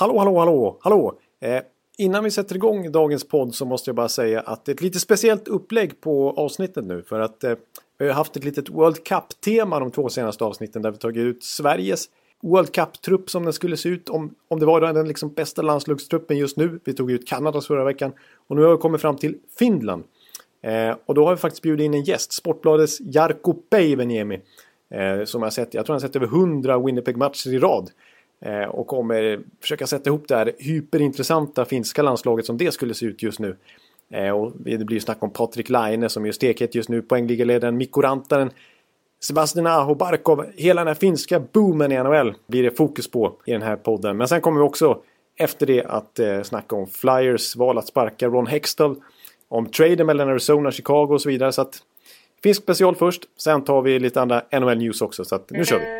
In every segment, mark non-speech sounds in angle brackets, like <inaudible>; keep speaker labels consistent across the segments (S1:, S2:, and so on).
S1: Hallå, hallå, hallå, hallå! Eh, innan vi sätter igång dagens podd så måste jag bara säga att det är ett lite speciellt upplägg på avsnittet nu. För att eh, vi har haft ett litet World Cup-tema de två senaste avsnitten där vi tagit ut Sveriges World Cup-trupp som den skulle se ut om, om det var den liksom bästa landslagstruppen just nu. Vi tog ut Kanadas förra veckan och nu har vi kommit fram till Finland. Eh, och då har vi faktiskt bjudit in en gäst, Sportbladets Jarkko Päiväniemi. Eh, som jag sett, jag tror han har sett över 100 Winnipeg-matcher i rad. Eh, och kommer försöka sätta ihop det här hyperintressanta finska landslaget som det skulle se ut just nu. Eh, och det blir ju snack om Patrik Laine som är stekhet just nu, poängligaledaren, Mikko Rantanen, Sebastian Aho, Barkov, hela den här finska boomen i NHL blir det fokus på i den här podden. Men sen kommer vi också efter det att eh, snacka om Flyers val att sparka Ron Hextall, om traden mellan Arizona, och Chicago och så vidare. Så att finsk special först, sen tar vi lite andra NHL news också. Så att nu kör vi!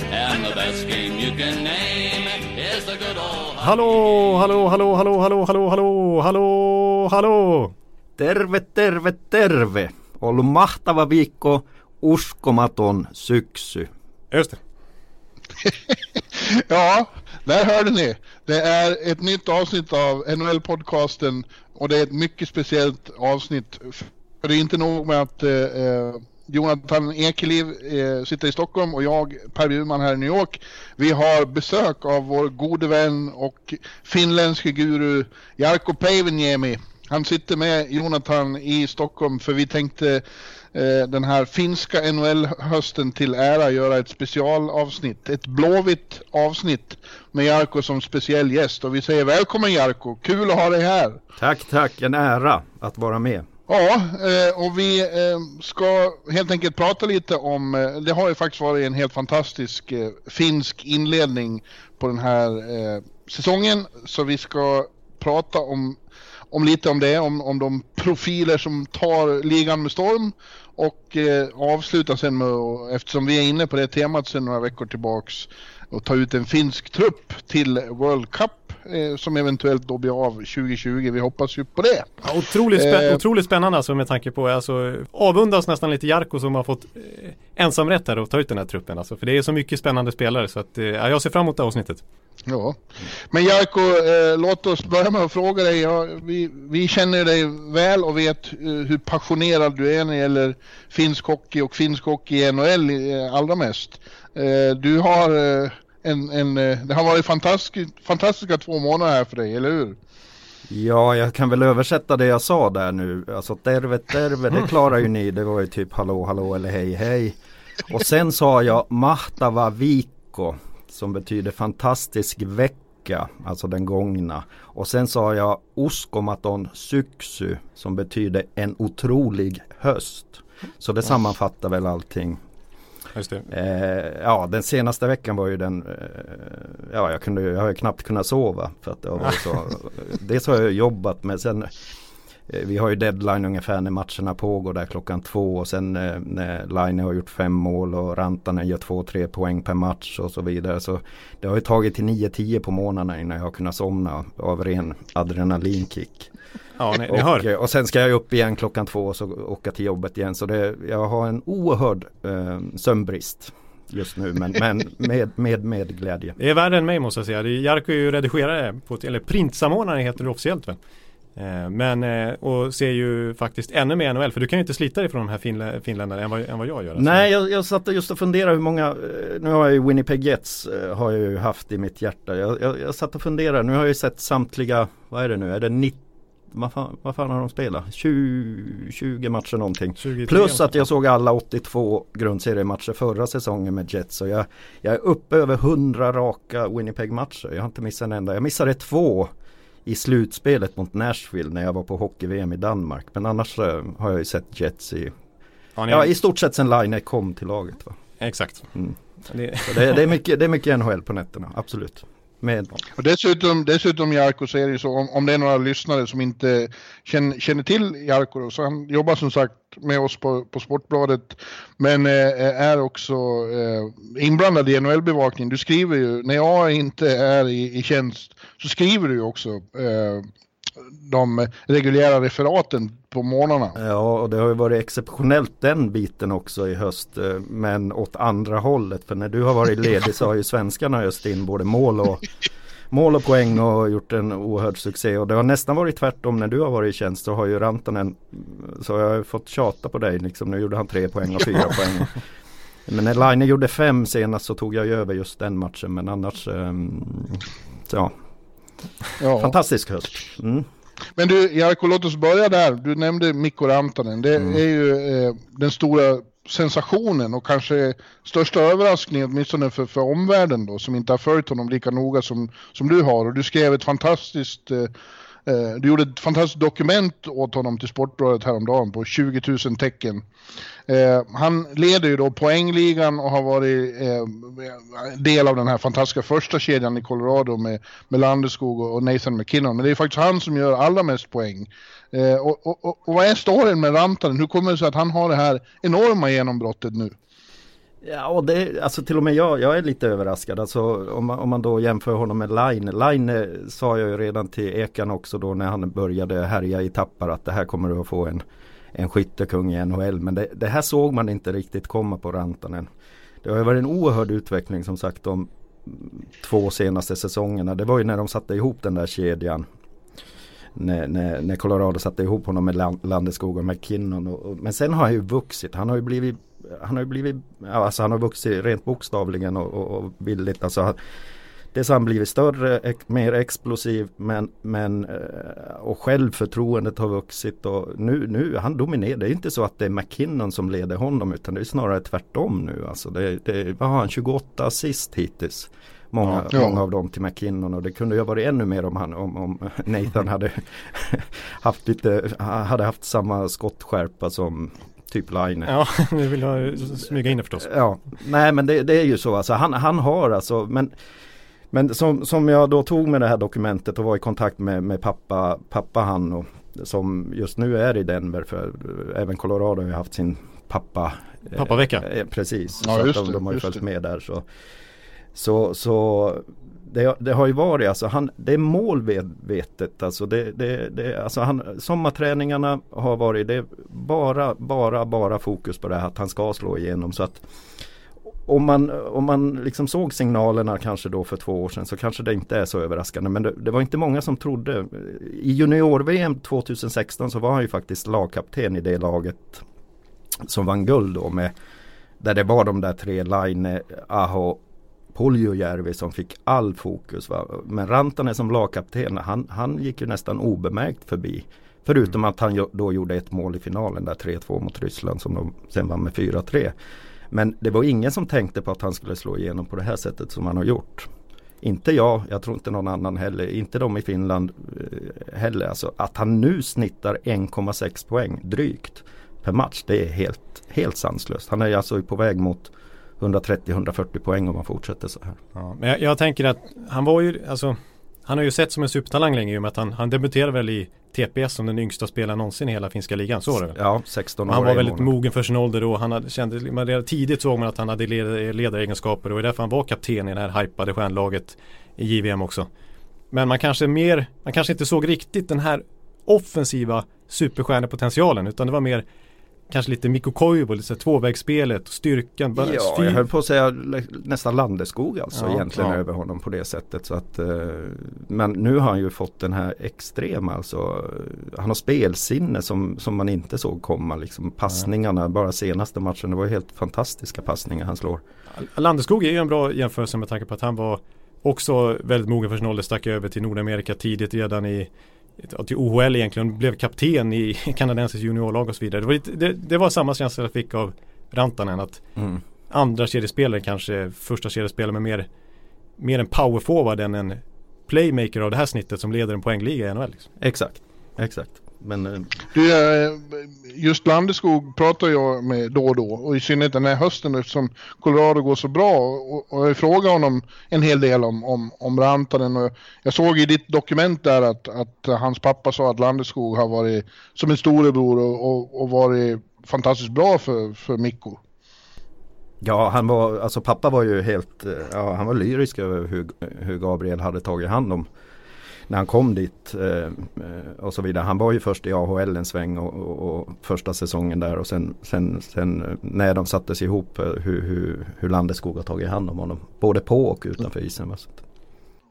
S2: And the best game you can name is the good old
S1: Hallå, hallå, hallå, hallå, hallå, hallå, hallå, hallå, hallå!
S3: Terve, terve, terve! Ollut mahtava viikko, uskomaton syksy.
S1: Just det. <laughs>
S4: ja, där hörde ni. Det är ett nytt avsnitt av NHL-podcasten och det är ett mycket speciellt avsnitt. För det är inte nog med att eh, Jonathan Ekeliv eh, sitter i Stockholm och jag, Per Bjurman här i New York. Vi har besök av vår gode vän och finländske guru Jarkko Päiväniemi. Han sitter med Jonathan i Stockholm för vi tänkte eh, den här finska NHL-hösten till ära göra ett specialavsnitt. Ett blåvitt avsnitt med Jarko som speciell gäst. Och vi säger välkommen Jarko, kul att ha dig här.
S3: Tack, tack, en ära att vara med.
S4: Ja, eh, och vi eh, ska helt enkelt prata lite om, eh, det har ju faktiskt varit en helt fantastisk finsk inledning på den här säsongen. Så vi ska prata om, om lite om det, om, om de profiler som tar ligan med storm. Och avsluta sen med, eftersom vi är inne på det temat sen några veckor tillbaks, och ta ut en finsk trupp till World Cup eh, som eventuellt då blir av 2020. Vi hoppas ju på det.
S1: Ja, otroligt, spä eh, otroligt spännande alltså med tanke på, alltså avundas nästan lite Jarko som har fått eh, ensamrätt här att ta ut den här truppen alltså. För det är så mycket spännande spelare så att eh, jag ser fram emot det avsnittet.
S4: Ja, men Jarko, eh, låt oss börja med att fråga dig. Ja, vi, vi känner dig väl och vet eh, hur passionerad du är när det gäller finsk hockey och finsk hockey i NHL eh, allra mest. Eh, du har en, en, eh, det har varit fantastisk, fantastiska två månader här för dig, eller hur?
S3: Ja, jag kan väl översätta det jag sa där nu. Alltså terve, terve, det klarar ju ni. Det var ju typ hallå, hallå eller hej, hej. Och sen sa jag mahtava viko som betyder fantastisk vecka, alltså den gångna. Och sen sa jag uskomaton syksy som betyder en otrolig höst. Så det sammanfattar väl allting. Eh, ja, den senaste veckan var ju den, eh, ja jag, kunde, jag har ju knappt kunnat sova. För att det var så, <laughs> dels har jag jobbat med sen eh, vi har ju deadline ungefär när matcherna pågår där klockan två och sen eh, när Line har gjort fem mål och Rantanen gör två, tre poäng per match och så vidare. Så det har ju tagit till 9-10 på morgnarna innan jag har kunnat somna av ren adrenalinkick.
S1: Ja, ni, ni hör.
S3: Och, och sen ska jag upp igen klockan två och så åka till jobbet igen. Så det, jag har en oerhörd eh, sömnbrist just nu men, men med, med, med glädje.
S1: Det är värre än mig måste jag säga. Jarko är ju redigerare, på, eller printsamordnare heter det officiellt väl. Eh, men eh, och ser ju faktiskt ännu mer NHL för du kan ju inte slita dig från de här finlä finländarna än vad, än vad jag gör. Alltså.
S3: Nej jag, jag satt just och funderade hur många, eh, nu har jag ju Winnipeg Jets har jag ju haft i mitt hjärta. Jag, jag, jag satt och funderade, nu har jag ju sett samtliga, vad är det nu, är det 90 vad fan, vad fan har de spelat? 20, 20 matcher någonting. 23, Plus att jag såg alla 82 grundseriematcher förra säsongen med Jets. Så jag, jag är uppe över 100 raka Winnipeg-matcher. Jag har inte missat en enda. Jag missade två i slutspelet mot Nashville när jag var på hockey-VM i Danmark. Men annars äh, har jag ju sett Jets i, ja, ja i stort sett sen Line kom till laget. Va?
S1: Exakt. Mm.
S3: Det... det, det, är mycket, det är mycket NHL på nätterna, absolut med
S4: och dessutom, dessutom Jarko så är det ju så om, om det är några lyssnare som inte känner, känner till Jarko då så han jobbar som sagt med oss på, på Sportbladet men eh, är också eh, inblandad i NHL-bevakningen. Du skriver ju, när jag inte är i, i tjänst så skriver du ju också eh, de reguljära referaten på morgnarna.
S3: Ja, och det har ju varit exceptionellt den biten också i höst. Eh, men åt andra hållet. För när du har varit ledig så har ju svenskarna öst in både mål och mål och poäng och gjort en oerhörd succé. Och det har nästan varit tvärtom när du har varit i tjänst. Så har ju Rantanen, så jag har fått tjata på dig liksom. Nu gjorde han tre poäng och fyra poäng. Men när Line gjorde fem senast så tog jag ju över just den matchen. Men annars, um, ja. Ja. Fantastisk höst. Mm.
S4: Men du Jarko, låt oss börja där. Du nämnde Mikko Rantanen. Det mm. är ju eh, den stora sensationen och kanske största överraskningen åtminstone för, för omvärlden då som inte har följt honom lika noga som, som du har. Och du skrev ett fantastiskt eh, Eh, Eh, du gjorde ett fantastiskt dokument åt honom till Sportbladet häromdagen på 20 000 tecken. Eh, han leder ju då poängligan och har varit eh, del av den här fantastiska första kedjan i Colorado med, med Landeskog och Nathan McKinnon. Men det är faktiskt han som gör allra mest poäng. Och, och, och vad är storyn med Rantanen? Hur kommer det sig att han har det här enorma genombrottet nu?
S3: Ja, och det, alltså till och med jag, jag är lite överraskad. Alltså, om, man, om man då jämför honom med Line. Line eh, sa jag ju redan till Ekan också då när han började härja i tappar att det här kommer du att få en, en skyttekung i NHL. Men det, det här såg man inte riktigt komma på Rantanen. Det har ju varit en oerhörd utveckling som sagt de två senaste säsongerna. Det var ju när de satte ihop den där kedjan när, när, när Colorado satte ihop honom med Landeskog och McKinnon. Och, och, men sen har han ju vuxit. Han har ju blivit han har blivit, alltså han har vuxit rent bokstavligen och, och, och bildligt. Alltså, dels har han blivit större, mer explosiv men, men eh, och självförtroendet har vuxit och nu, nu han dominerar. Det är inte så att det är McKinnon som leder honom utan det är snarare tvärtom nu. Alltså det, det, vad har han, 28 assist hittills. Många, ja. många av dem till McKinnon och det kunde ju ha varit ännu mer om, han, om, om Nathan hade <laughs> haft lite, hade haft samma skottskärpa som typ Line.
S1: Ja, <laughs> vi vill ha, smyga in det förstås.
S3: Ja, nej men det, det, är ju så alltså. Han, han har alltså, men men som, som jag då tog med det här dokumentet och var i kontakt med, med pappa, pappa han och, som just nu är i Denver för även Colorado har ju haft sin pappa
S1: Pappavecka?
S3: Eh, precis, ja, så de, de, har ju följt med där så så, så det, det, har ju varit alltså, han, det är målvetet alltså, det, det, det, alltså han, sommarträningarna har varit det bara, bara, bara fokus på det här att han ska slå igenom så att om man, om man liksom såg signalerna kanske då för två år sedan så kanske det inte är så överraskande men det, det var inte många som trodde. I junior-VM 2016 så var han ju faktiskt lagkapten i det laget som vann guld då med där det var de där tre Line, Aho Puljujärvi som fick all fokus. Va? Men Rantanen som lagkapten, han, han gick ju nästan obemärkt förbi. Förutom att han då gjorde ett mål i finalen där 3-2 mot Ryssland som de sen vann med 4-3. Men det var ingen som tänkte på att han skulle slå igenom på det här sättet som han har gjort. Inte jag, jag tror inte någon annan heller, inte de i Finland eh, heller. Alltså att han nu snittar 1,6 poäng drygt per match, det är helt, helt sanslöst. Han är alltså på väg mot 130-140 poäng om man fortsätter så här.
S1: Ja, men jag, jag, tänker att han var ju, alltså han har ju sett som en supertalang länge i och med att han, han debuterade väl i TPS som den yngsta spelaren någonsin i hela finska ligan, så var det väl?
S3: Ja, 16 år
S1: Han var väldigt mogen för sin ålder och han hade, kände, man redan tidigt såg man att han hade led, ledaregenskaper och det var därför han var kapten i det här hypade stjärnlaget i JVM också. Men man kanske mer, man kanske inte såg riktigt den här offensiva superstjärnepotentialen utan det var mer kanske lite Mikko Koivu, lite tvåvägsspelet, styrkan.
S3: Bara ja, styr... jag höll på att säga nästan Landeskog alltså ja, egentligen ja. över honom på det sättet. Så att, eh, men nu har han ju fått den här extrema, alltså, han har spelsinne som, som man inte såg komma. Liksom, passningarna, ja. bara senaste matchen, det var helt fantastiska passningar han slår.
S1: Landeskog är ju en bra jämförelse med tanke på att han var också väldigt mogen för sin ålder, stack över till Nordamerika tidigt redan i till OHL egentligen, blev kapten i <laughs> kanadensisk juniorlag och så vidare. Det var, lite, det, det var samma känsla jag fick av Rantanen att mm. andra kedjespelare kanske, första kedjespelare med mer, mer en powerforward än en playmaker av det här snittet som leder en poängliga i NHL. Liksom.
S3: Exakt, exakt. Men eh,
S4: Du, eh, just Landeskog pratar jag med då och då. Och i synnerhet den här hösten eftersom Colorado går så bra. Och, och jag frågar honom en hel del om, om, om Rantanen. Och jag såg i ditt dokument där att, att hans pappa sa att Landeskog har varit som en storebror och, och, och varit fantastiskt bra för, för Mikko.
S3: Ja, han var, alltså pappa var ju helt, eh, ja han var lyrisk över hur, hur Gabriel hade tagit hand om när han kom dit eh, och så vidare. Han var ju först i AHL en sväng och, och, och första säsongen där och sen, sen, sen eh, när de sattes ihop eh, hur, hur, hur Landeskog har tagit hand om honom. Både på och utanför isen. Va?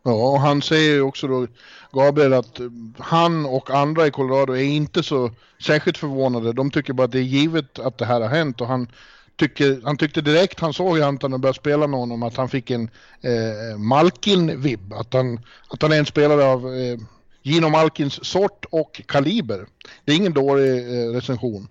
S4: Ja, och han säger ju också då, Gabriel, att eh, han och andra i Colorado är inte så särskilt förvånade. De tycker bara att det är givet att det här har hänt och han tycker, han tyckte direkt han såg Anton och började spela med honom att han fick en eh, Malkin-vibb. Att han, att han är en spelare av eh, Gino Malkins sort och kaliber. Det är ingen dålig eh, recension.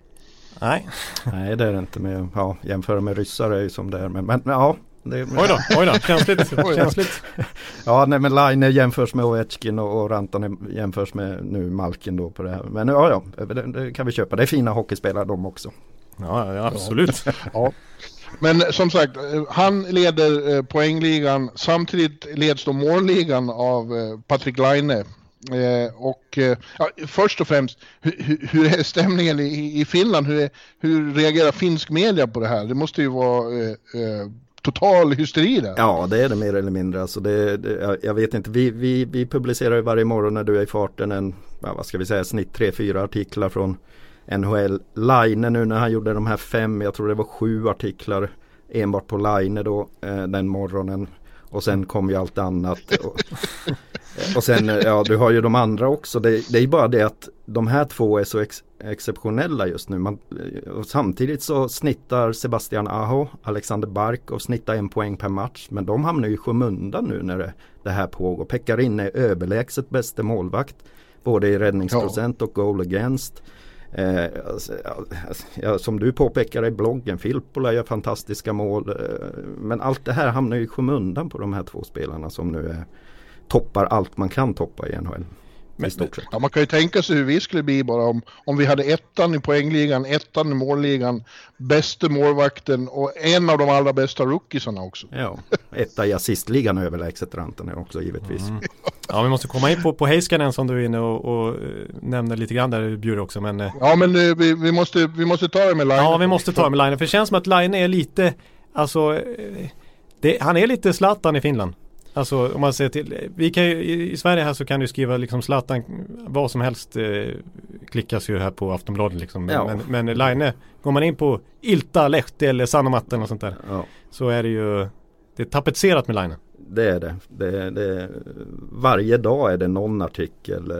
S1: Nej. <laughs>
S3: Nej det är det inte. Med, ja, jämföra med ryssar är ju som det är. Men, men ja. Det,
S1: oj då, oj då, känsligt. <laughs> känsligt. <laughs>
S3: ja, nej men Line jämförs med Ovechkin och, och Rantanen jämförs med nu Malkin då på det här. Men ja, ja, det, det kan vi köpa. Det är fina hockeyspelare de också.
S1: Ja, ja absolut.
S4: ja. <laughs> Men som sagt, han leder eh, poängligan. Samtidigt leds då målligan av eh, Patrik Laine. Eh, och ja, först och främst, hur, hur är stämningen i, i Finland? Hur, är, hur reagerar finsk media på det här? Det måste ju vara eh, total hysteri där.
S3: Ja, det är det mer eller mindre. Alltså det, det, jag vet inte, vi, vi, vi publicerar ju varje morgon när du är i farten en, vad ska vi säga, snitt tre fyra artiklar från NHL. Line nu när han gjorde de här fem, jag tror det var sju artiklar enbart på Line då eh, den morgonen. Och sen kom ju allt annat. Och, och sen, ja du har ju de andra också. Det, det är bara det att de här två är så ex, exceptionella just nu. Man, och samtidigt så snittar Sebastian Aho, Alexander Bark och snittar en poäng per match. Men de hamnar ju i skymundan nu när det, det här pågår. Pekkarin är överlägset bäste målvakt. Både i räddningsprocent ja. och goal against. Eh, alltså, ja, som du påpekar i bloggen, Filppula gör fantastiska mål. Eh, men allt det här hamnar ju i skymundan på de här två spelarna som nu är, toppar allt man kan toppa i NHL.
S4: Men, ja, man kan ju tänka sig hur vi skulle bli bara om, om vi hade ettan i poängligan, ettan i målligan, bästa målvakten och en av de allra bästa rookiesarna också.
S3: Ja, etta i assistligan överlägset Rantanen också givetvis. Mm.
S1: Ja, vi måste komma in på, på Heiskanen som du är inne och, och eh, nämner lite grann där Bjure också. Men,
S4: eh, ja, men eh, vi, vi, måste, vi måste ta det med Line.
S1: Ja, vi måste ta det med Line. För det känns som att Line är lite, alltså, det, han är lite Zlatan i Finland. Alltså om man ser till, vi kan ju, i Sverige här så kan du skriva liksom Zlatan, vad som helst eh, klickas ju här på Aftonbladet liksom. Ja. Men, men Line, går man in på Ilta, Lehti eller Sanomatten och sånt där. Ja. Så är det ju, det är tapetserat med Line.
S3: Det är det. det, det varje dag är det någon artikel eh,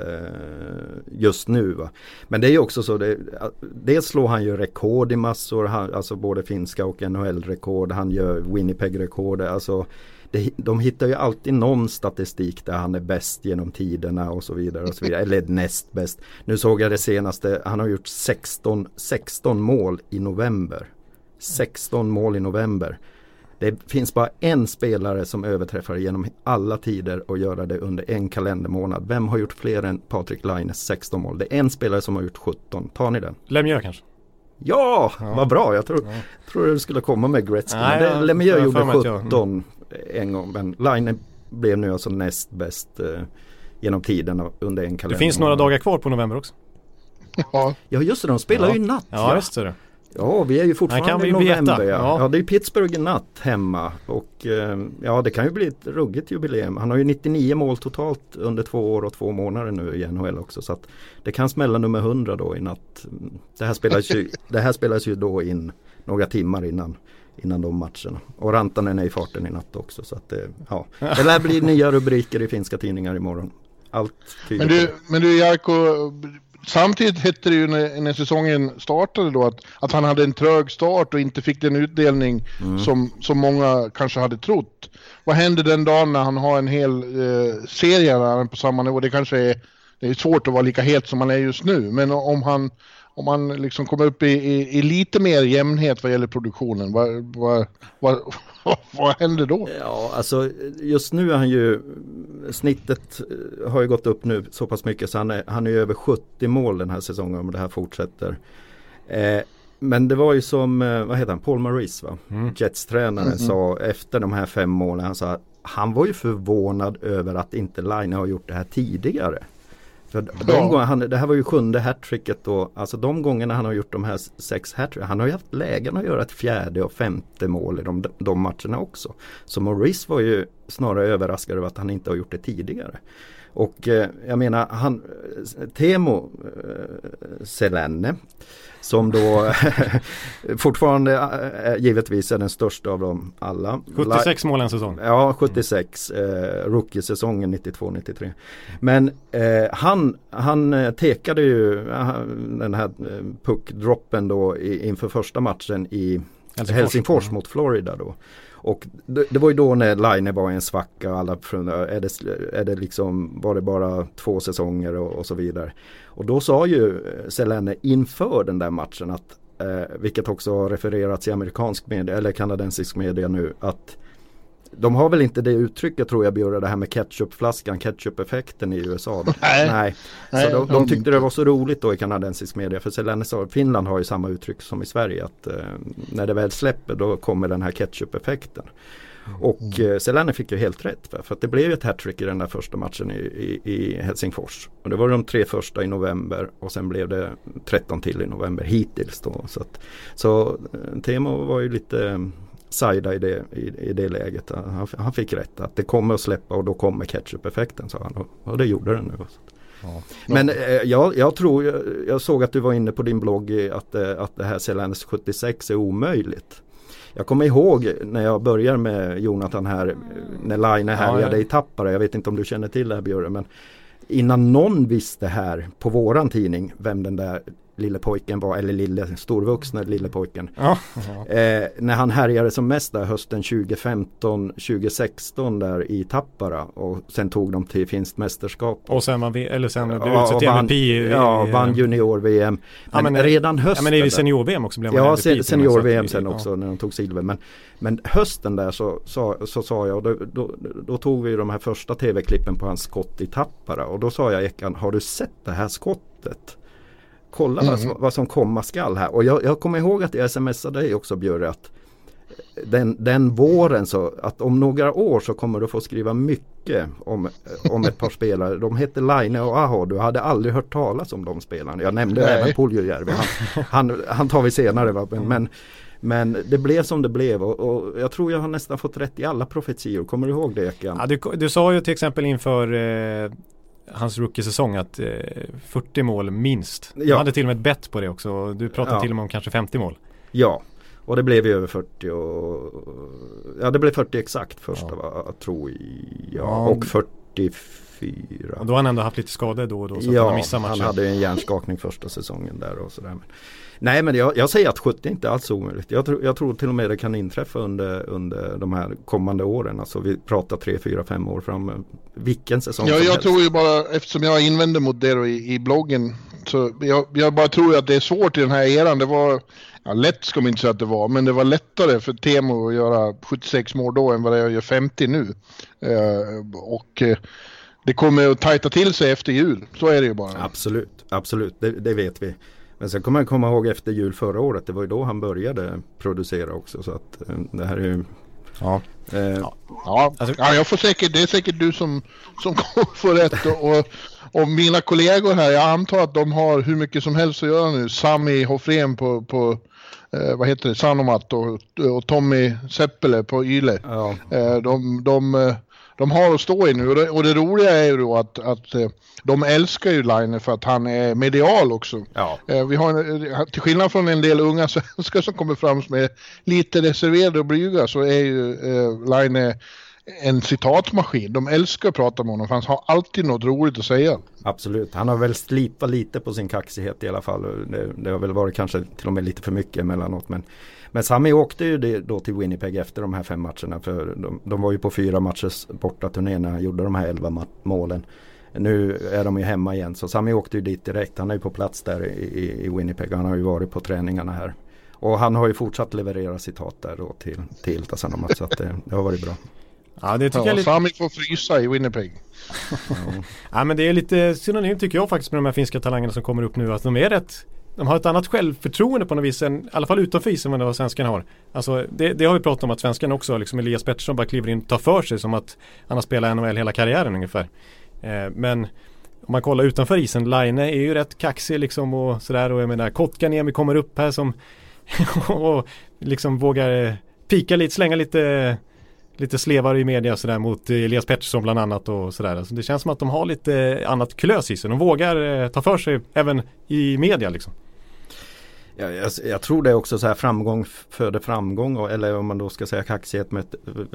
S3: just nu. Va? Men det är ju också så, det, dels slår han ju rekord i massor, han, alltså både finska och NHL-rekord. Han gör Winnipeg-rekord. Alltså, det, de hittar ju alltid någon statistik där han är bäst genom tiderna och så vidare. Och så vidare eller näst bäst. Nu såg jag det senaste, han har gjort 16, 16 mål i november. 16 mål i november. Det finns bara en spelare som överträffar genom alla tider och göra det under en kalendermånad. Vem har gjort fler än Patrik Laines 16 mål? Det är en spelare som har gjort 17. Tar ni den?
S1: Lemieux kanske?
S3: Ja, ja, vad bra. Jag tror, ja. tror du skulle komma med Gretzky. Nej, men det, Lemieux gjorde 17 en gång. Men Line blev nu alltså näst bäst eh, genom tiden under en kalender.
S1: Det finns några dagar kvar på november också.
S3: Ja, ja just det, de spelar
S1: ja.
S3: ju natt.
S1: Ja, just det.
S3: Ja, vi är ju fortfarande i november. Ja. ja, det är Pittsburgh i natt hemma. Och eh, ja, det kan ju bli ett ruggigt jubileum. Han har ju 99 mål totalt under två år och två månader nu i NHL också. Så att det kan smälla nummer 100 då i natt. Det här spelas ju, <laughs> det här spelas ju då in några timmar innan innan de matcherna. Och Rantanen är i farten i natt också. Så att det, ja. det lär bli nya rubriker i finska tidningar imorgon. Allt
S4: men du, men du Jarko, samtidigt hette det ju när, när, säsongen startade då att, att han hade en trög start och inte fick den utdelning mm. som, som många kanske hade trott. Vad händer den dagen när han har en hel eh, serie på samma nivå? Det kanske är det är svårt att vara lika het som han är just nu, men om han om man liksom kommer upp i, i, i, lite mer jämnhet vad gäller produktionen, vad, vad, <laughs> vad, vad, händer då?
S3: Ja, alltså just nu är han ju snittet eh, har ju gått upp nu så pass mycket så han är, han är över 70 mål den här säsongen om det här fortsätter. Eh, men det var ju som, eh, vad heter han, Paul Maurice va? Mm. Jets-tränaren mm. sa efter de här fem målen, han sa han var ju förvånad över att inte Line har gjort det här tidigare. För de ja. gånger han, det här var ju sjunde hattricket då. Alltså de gångerna han har gjort de här sex hattrick. Han har ju haft lägen att göra ett fjärde och femte mål i de, de matcherna också. Så Maurice var ju snarare överraskad över att han inte har gjort det tidigare. Och eh, jag menar han Temo eh, Selene som då <laughs> fortfarande äh, givetvis är den största av dem alla.
S1: 76 mål en säsong.
S3: Ja, 76. Eh, Rookie-säsongen 92-93. Men eh, han, han eh, tekade ju den här eh, puckdroppen då i, inför första matchen i Helsingfors, Helsingfors mot Florida då. Och det, det, var ju då när Line var i en svacka och alla är det, är det liksom, var det bara två säsonger och, och så vidare. Och då sa ju Selene inför den där matchen att, eh, vilket också har refererats i amerikansk media eller kanadensisk media nu, att de har väl inte det uttrycket tror jag Bjurre, det här med ketchupflaskan, ketchup-effekten i USA. <laughs>
S4: Nej. Nej.
S3: Så de, de, tyckte det var så roligt då i kanadensisk media. För Selene sa, Finland har ju samma uttryck som i Sverige. Att eh, när det väl släpper då kommer den här ketchup-effekten. Och mm. eh, Selene fick ju helt rätt. För, för att det blev ju ett hattrick i den där första matchen i, i, i, Helsingfors. Och det var de tre första i november och sen blev det 13 till i november hittills. Då. Så, att, så eh, Temo var ju lite Saida i det, i, i det läget. Han, han, fick rätt att det kommer att släppa och då kommer ketchup-effekten sa han. Och, och det gjorde den nu. Ja. Men eh, jag, jag, tror, jag, såg att du var inne på din blogg att, eh, att det här Celandes 76 är omöjligt. Jag kommer ihåg när jag började med Jonathan här när Line härjade ja, ja. i Tappara. Jag vet inte om du känner till det här Björn men innan någon visste här på våran tidning vem den där lille pojken var, eller lille storvuxne lille pojken. Ja, ja. Eh, när han härjade som mest där hösten 2015, 2016 där i Tappara och sen tog de till finskt mästerskap.
S1: Och sen vi, eller sen blev ja, utsett till MVP.
S3: Ja, vann junior-VM. Men, ja, men, redan hösten.
S1: Men det är senior-VM också blev
S3: man Ja, MVP senior-VM sen också när de tog silver. Men, men hösten där så, så, så sa jag, då, då, då, tog vi de här första tv-klippen på hans skott i Tappara och då sa jag Ekan, har du sett det här skottet? Kolla mm. vad, vad, som komma skall här. Och jag, jag kommer ihåg att jag smsade dig också Björre att den, den våren så att om några år så kommer du få skriva mycket om, om ett par <laughs> spelare. De hette Line och Aho. Du hade aldrig hört talas om de spelarna. Jag nämnde Nej. även Puljujärvi. Han, han, han, tar vi senare. Va? Men, men, men, det blev som det blev och, och, jag tror jag har nästan fått rätt i alla profetior. Kommer du ihåg det Ekan?
S1: Ja, du, du sa ju till exempel inför eh, hans rookie-säsong att eh, 40 mål minst. Ja. Du hade till och med ett bett på det också. Du pratade ja. till och med om kanske 50 mål.
S3: Ja, och det blev ju över 40 och Ja det blev 40 exakt första ja. va, tror jag. Ja. Och 44.
S1: Och då har han ändå haft lite skador då och då så
S3: ja,
S1: han
S3: matchen. han hade en hjärnskakning första säsongen där och sådär. Nej men jag, jag, säger att 70 är inte alls omöjligt. Jag, tror, jag tror till och med det kan inträffa under, under de här kommande åren. Alltså vi pratar 3, 4, 5 år fram. Vilken säsong
S4: Ja, jag helst. tror ju bara eftersom jag invänder mot det i, i bloggen. Så jag, jag bara tror att det är svårt i den här eran. Det var, ja, lätt ska man inte säga att det var, men det var lättare för Temo att göra 76 mål då än vad det gör 50 nu. Eh, och eh, det kommer att tajta till sig efter jul. Så är det ju bara.
S3: Absolut, absolut, det, det vet vi. Men sen kommer jag komma ihåg efter jul förra året. Det var ju då han började producera också. Så att eh, det här är ju
S4: Ja. Eh, ja. Ja. Alltså, ja, jag får säkert, det är säkert du som, som <laughs> kommer få rätt. Och, och, och, mina kollegor här, jag antar att de har hur mycket som helst att göra nu. Sami Hofrén på, på eh, vad heter det, Sanomat och, och Tommy Seppele på Yle. Ja. Eh, de, de, eh, de har att stå i nu och det, och det roliga är ju då att, att eh, de älskar ju Line för att han är medial också. Ja. Eh, vi har, eh, till skillnad från en del unga <laughs> svenskar som kommer fram som är lite reserverade och blyga så är ju Line en citatmaskin. De älskar att prata med honom för han har alltid något roligt att säga.
S3: Absolut, han har väl slipat lite på sin kaxighet i alla fall. Det, det har väl varit kanske till och med lite för mycket emellanåt. Men men Sami åkte ju då till Winnipeg efter de här fem matcherna. För de, de var ju på fyra matchers bortaturné när han gjorde de här elva målen. Nu är de ju hemma igen så Sami åkte ju dit direkt. Han är ju på plats där i, i Winnipeg. Han har ju varit på träningarna här. Och han har ju fortsatt leverera citat där då till, till så att det, det har varit bra.
S1: Ja, det tycker
S4: Ja,
S1: jag lite...
S4: Sami får frysa i Winnipeg. <laughs>
S1: Ja, men det är lite synonymt tycker jag faktiskt med de här finska talangerna som kommer upp nu. Att de är rätt de har ett annat självförtroende på något vis, än, i alla fall utanför isen än vad svenskarna har. Alltså, det, det har vi pratat om att svenskarna också. Liksom Elias Pettersson bara kliver in och tar för sig som att han har spelat NHL hela karriären ungefär. Eh, men om man kollar utanför isen, Line är ju rätt kaxig liksom och sådär och jag menar Kotkaniemi kommer upp här som <laughs> och liksom vågar eh, pika lite, slänga lite lite slevar i media sådär mot Elias Pettersson bland annat och sådär. Alltså det känns som att de har lite annat klös i sig. De vågar eh, ta för sig även i media liksom.
S3: Ja, jag, jag, tror det är också så här framgång föder framgång och, eller om man då ska säga kaxighet med,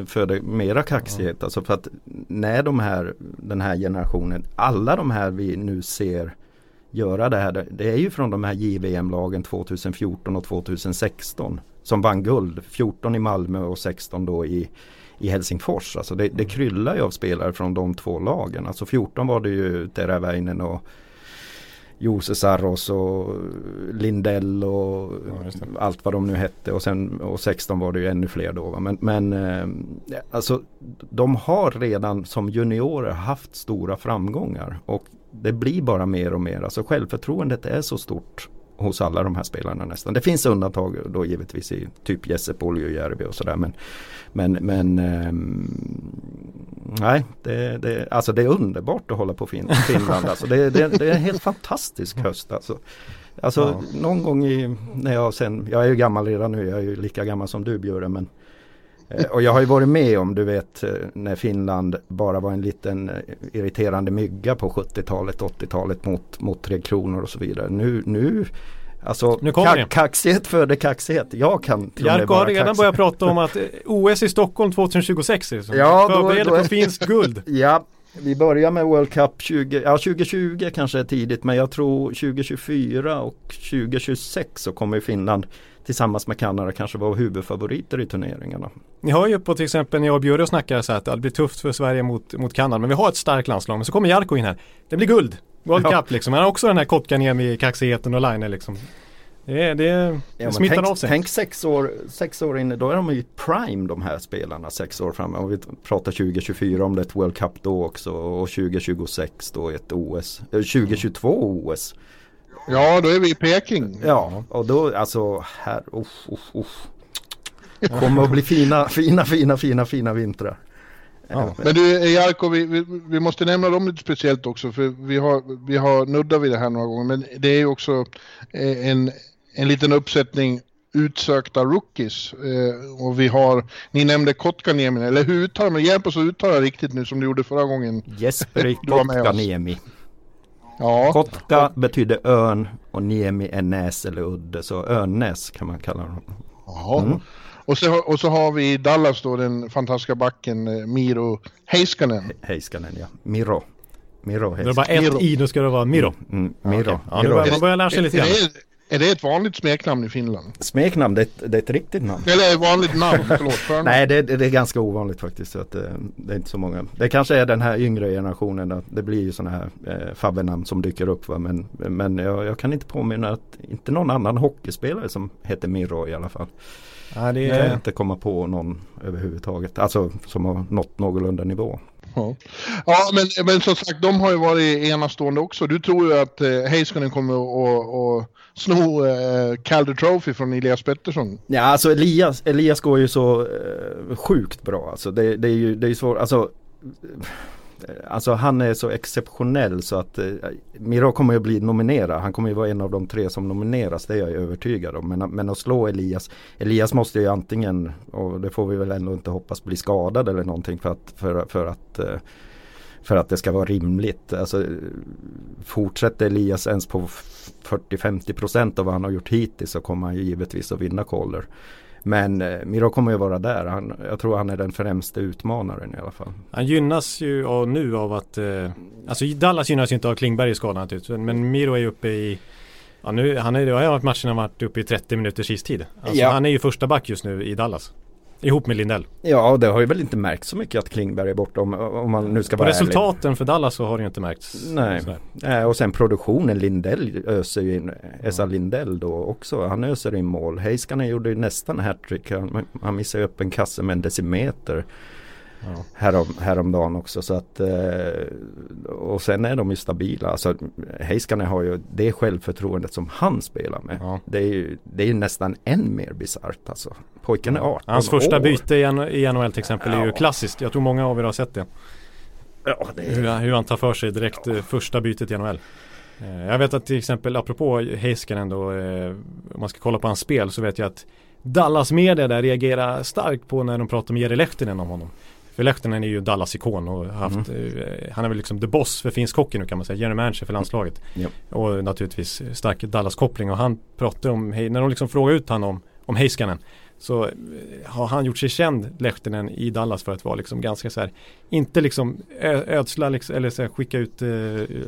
S3: föder mera kaxighet. Ja. Alltså för att när de här, den här generationen, alla de här vi nu ser göra det här. Det är ju från de här JVM-lagen 2014 och 2016 som vann guld. 14 i Malmö och 16 då i, i Helsingfors. Alltså det, det kryllar ju av spelare från de två lagen. Alltså 14 var det ju Teräväinen och Jose Sarros och Lindell och ja, allt vad de nu hette och sen och 16 var det ju ännu fler då. Men, men eh, alltså de har redan som juniorer haft stora framgångar och det blir bara mer och mer. Alltså självförtroendet är så stort hos alla de här spelarna nästan. Det finns undantag då givetvis i typ Jesse Puljujärvi och sådär. Men, men, men ähm, nej, det, det, alltså det är underbart att hålla på fin <laughs> Finland. Alltså det, det, det, är en helt fantastisk höst. Alltså, alltså ja. någon gång i, när jag sen, jag är ju gammal redan nu, jag är ju lika gammal som du Björn. Men, och jag har ju varit med om, du vet, eh, när Finland bara var en liten eh, irriterande mygga på 70-talet, 80-talet mot, mot Tre Kronor och så vidare. Nu, nu Alltså
S1: nu kommer
S3: ka kaxighet föder kaxighet. Jag kan
S1: till Jarko har redan kaxig. börjat prata om att OS i Stockholm 2026 är som
S3: ja,
S1: förbereder på finskt guld. <laughs>
S3: ja, vi börjar med World Cup 20, ja 2020 kanske är tidigt men jag tror 2024 och 2026 så kommer Finland tillsammans med Kanada kanske vara huvudfavoriter i turneringarna.
S1: Ni hör ju på till exempel när jag och Bjurre snackar så att det blir tufft för Sverige mot, mot Kanada men vi har ett starkt landslag men så kommer Jarko in här. Det blir guld. World ja. Cup liksom. Han har också den här Kotkaniemi, kaxigheten och Line liksom. Det, det, ja, smittar
S3: tänk,
S1: av sig.
S3: Tänk sex år, sex år inne, då är de ju prime de här spelarna sex år framme. Om vi pratar 2024 om det är ett World Cup då också och 2026 då ett OS. 2022 eh, OS.
S4: Ja, då är vi i Peking.
S3: Ja, och då alltså här, uff, uff, uff. Det kommer att bli fina, fina, fina, fina, fina vintrar.
S4: Ja. Men du Jarko, vi, vi, vi, måste nämna dem lite speciellt också för vi har, vi har nuddat vid det här några gånger men det är ju också eh, en, en liten uppsättning utsökta rookies. Eh, och vi har, ni nämnde Kotkaniemi, eller hur uttalar man? Hjälp oss att uttala riktigt nu som du gjorde förra gången.
S3: Jesperi <laughs> Kotkaniemi. Ja. Kotka betyder örn och Niemi är näs eller udde, så örnnäs kan man kalla dem.
S4: Jaha. Mm. Och så, och så har vi i Dallas då den fantastiska backen eh, Miro Heiskanen.
S3: Heiskanen ja, Miro. Miro
S1: Heiskanen. Det är bara ett Miro. i, då ska det vara Miro.
S3: Mm, Miro. Okay.
S1: Ja, Miro. Man börjar lära sig lite grann.
S4: Är det ett vanligt smeknamn i Finland?
S3: Smeknamn, det är ett, det är ett riktigt namn.
S4: Eller ett vanligt namn, förlåt.
S3: Nej, det, det, är ganska ovanligt faktiskt. Så att det, det, är inte så många. Det kanske är den här yngre generationen. Att det blir ju sådana här eh, fabbenamn som dyker upp. Va? Men, men jag, jag, kan inte påminna att inte någon annan hockeyspelare som heter Miro i alla fall. Ja, det är... Jag kan inte komma på någon överhuvudtaget. Alltså som har nått någorlunda nivå.
S4: Ja, ja men, men som sagt de har ju varit enastående också. Du tror ju att eh, Heiskanen kommer att sno eh, Calder Trophy från Elias Pettersson?
S3: Ja alltså Elias, Elias går ju så eh, sjukt bra. Alltså det, det är ju det är svårt. Alltså, Alltså han är så exceptionell så att eh, Miro kommer ju bli nominerad. Han kommer ju vara en av de tre som nomineras. Det är jag övertygad om. Men, men att slå Elias. Elias måste ju antingen, och det får vi väl ändå inte hoppas, bli skadad eller någonting för att, för, för att eh, för att det ska vara rimligt. Alltså, fortsätter Elias ens på 40-50% av vad han har gjort hittills så kommer han ju givetvis att vinna Calder. Men eh, Miro kommer ju vara där. Han, jag tror han är den främste utmanaren i alla fall.
S1: Han gynnas ju av, nu av att eh, Alltså Dallas gynnas ju inte av Klingberg i skadan naturligtvis. Men Miro är ju uppe i Ja nu, han är, det har varit matcherna varit uppe i 30 minuters istid. Alltså, ja. Han är ju första back just nu i Dallas. Ihop med Lindell.
S3: Ja, det har ju väl inte märkt så mycket att Klingberg är borta om, om man nu ska
S1: På
S3: vara
S1: resultaten
S3: ärlig.
S1: för Dallas så har det ju inte märkts.
S3: Nej. Eh, Och sen produktionen, Lindell öser ju in, Esa Lindell då också, han öser in mål. Heiskanen gjorde ju nästan hattrick, han, han missade ju upp en kasse med en decimeter
S1: Ja.
S3: härom, häromdagen också. Så att, eh, och sen är de ju stabila. Alltså, Heiskanen har ju det självförtroendet som han spelar med.
S1: Ja.
S3: Det, är ju, det är ju nästan än mer bisarrt alltså. Pojken är 18
S1: Hans första
S3: år.
S1: byte i NHL till exempel är ju klassiskt. Jag tror många av er har sett det.
S3: Ja, det
S1: Hur, hur han tar för sig direkt första bytet i NHL. Eh, Jag vet att till exempel apropå Heiskanen då, eh, om man ska kolla på hans spel så vet jag att Dallas media där reagerar starkt på när de pratar med Jere Lehtinen om honom. För Lehtinen är ju Dallas-ikon och haft, eh, han är väl liksom the boss för finsk hockey nu kan man säga, general manager för landslaget.
S3: Ja.
S1: Och naturligtvis stark Dallas-koppling och han pratar om, när de liksom frågar ut honom om, om Heiskanen så eh, har han gjort sig känd, Lehtinen, i Dallas för att vara liksom ganska så här, inte liksom ödsla liksom, eller så här, skicka ut eh,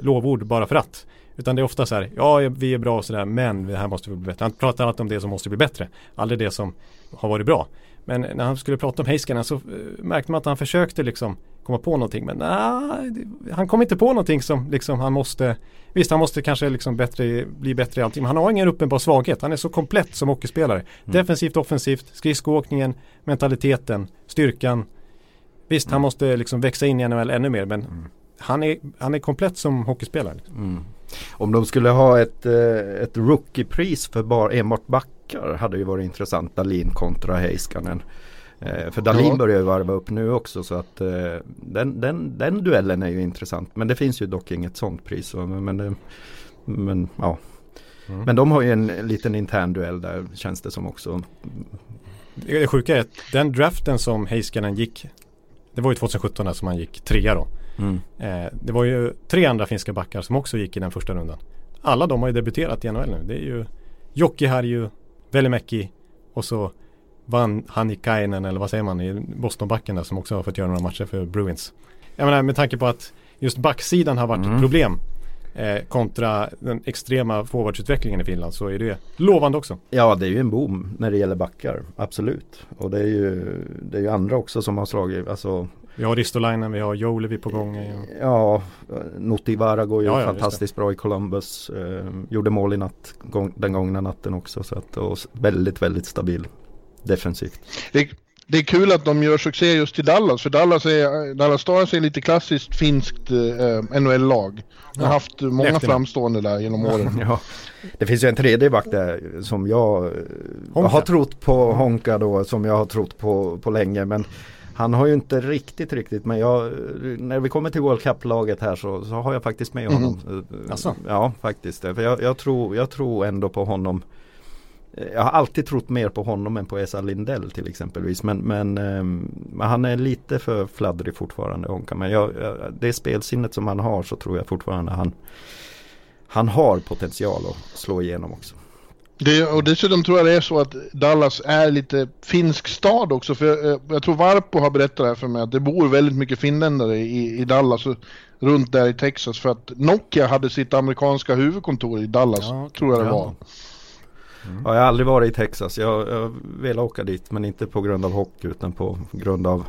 S1: lovord bara för att. Utan det är ofta så här, ja vi är bra och sådär men det här måste vi bli bättre. Han pratar alltid om det som måste bli bättre, aldrig det som har varit bra. Men när han skulle prata om Heiskanen så eh, märkte man att han försökte liksom komma på någonting men nej, han kom inte på någonting som liksom han måste Visst han måste kanske liksom bättre, bli bättre i allting men han har ingen uppenbar svaghet. Han är så komplett som hockeyspelare. Defensivt, offensivt, skridskoåkningen, mentaliteten, styrkan. Visst han måste liksom växa in i NHL ännu mer men han, är, han är komplett som hockeyspelare.
S3: Mm. Om de skulle ha ett, eh, ett rookiepris för bara enbart backar hade ju varit intressant. Dalin kontra Heiskanen. Eh, för Dalin
S4: Ja.
S3: börjar ju varva upp nu också så att eh, den, den, den duellen är ju intressant. Men det finns ju dock inget sånt pris. Så, men, men, men ja.
S1: Mm.
S3: Men de har ju en liten intern duell där känns det som också.
S1: Det sjuka är att den draften som Heiskanen gick Det var ju 2017 där som han gick trea då.
S3: Mm.
S1: Eh, det var ju tre andra finska backar som också gick i den första rundan. Alla de har ju debuterat i NHL nu. Det är ju Jokki Harju, Velimäki och så Van Hanikainen eller vad säger man i Bostonbacken där som också har fått göra några matcher för Bruins. Jag menar med tanke på att just backsidan har varit
S3: Mm.
S1: ett problem eh, kontra den extrema forwardsutvecklingen i Finland så är det lovande också.
S3: Ja det är ju en boom när det gäller backar. Absolut. Och det är ju, det är ju andra också som har slagit. Alltså,
S1: Vi har Ristolainen, vi har Jolevi på gång. eh,
S3: Ja, Notivara går ju
S1: Ja, ja,
S3: fantastiskt bra i Columbus. Eh, gjorde mål i natt, gång, den gångna natten också. Så att, och väldigt, väldigt stabil defensivt.
S4: Det, det är kul att de gör succé just i Dallas, för Dallas, är, Dallas Stars är lite klassiskt finskt eh, NHL-lag. De har
S1: Ja,
S4: haft många
S1: Lehtinen.
S4: framstående där genom åren. <laughs>
S3: Ja. Det finns ju en tredje back där som jag eh,
S1: Honka.
S3: har trott på, Honka då, som jag har trott på, på länge. Men han har ju inte riktigt, riktigt, men jag, när vi kommer till World Cup-laget här så, så har jag faktiskt med honom.
S1: Asså?
S3: Ja, faktiskt. För jag, jag, tror, jag tror ändå på honom. Eh, Jag har alltid trott mer på honom än på Esa Lindell till exempelvis. Men, men, men han är lite för fladdrig fortfarande Honka. Men jag, jag, det spelsinnet som han har så tror jag fortfarande han han har potential att slå igenom också.
S4: Det, och dessutom tror jag det är så att Dallas är lite finsk stad också. För eh, jag tror Varpo har berättat det här för mig att det bor väldigt mycket finländare i, i Dallas och runt där i Texas. För att Nokia hade sitt amerikanska huvudkontor i Dallas,
S1: Ja,
S4: tror jag det
S3: Ja.
S4: var.
S3: Ja, jag har aldrig varit i Texas. Jag, jag vill åka dit men inte på grund av hockey utan på grund av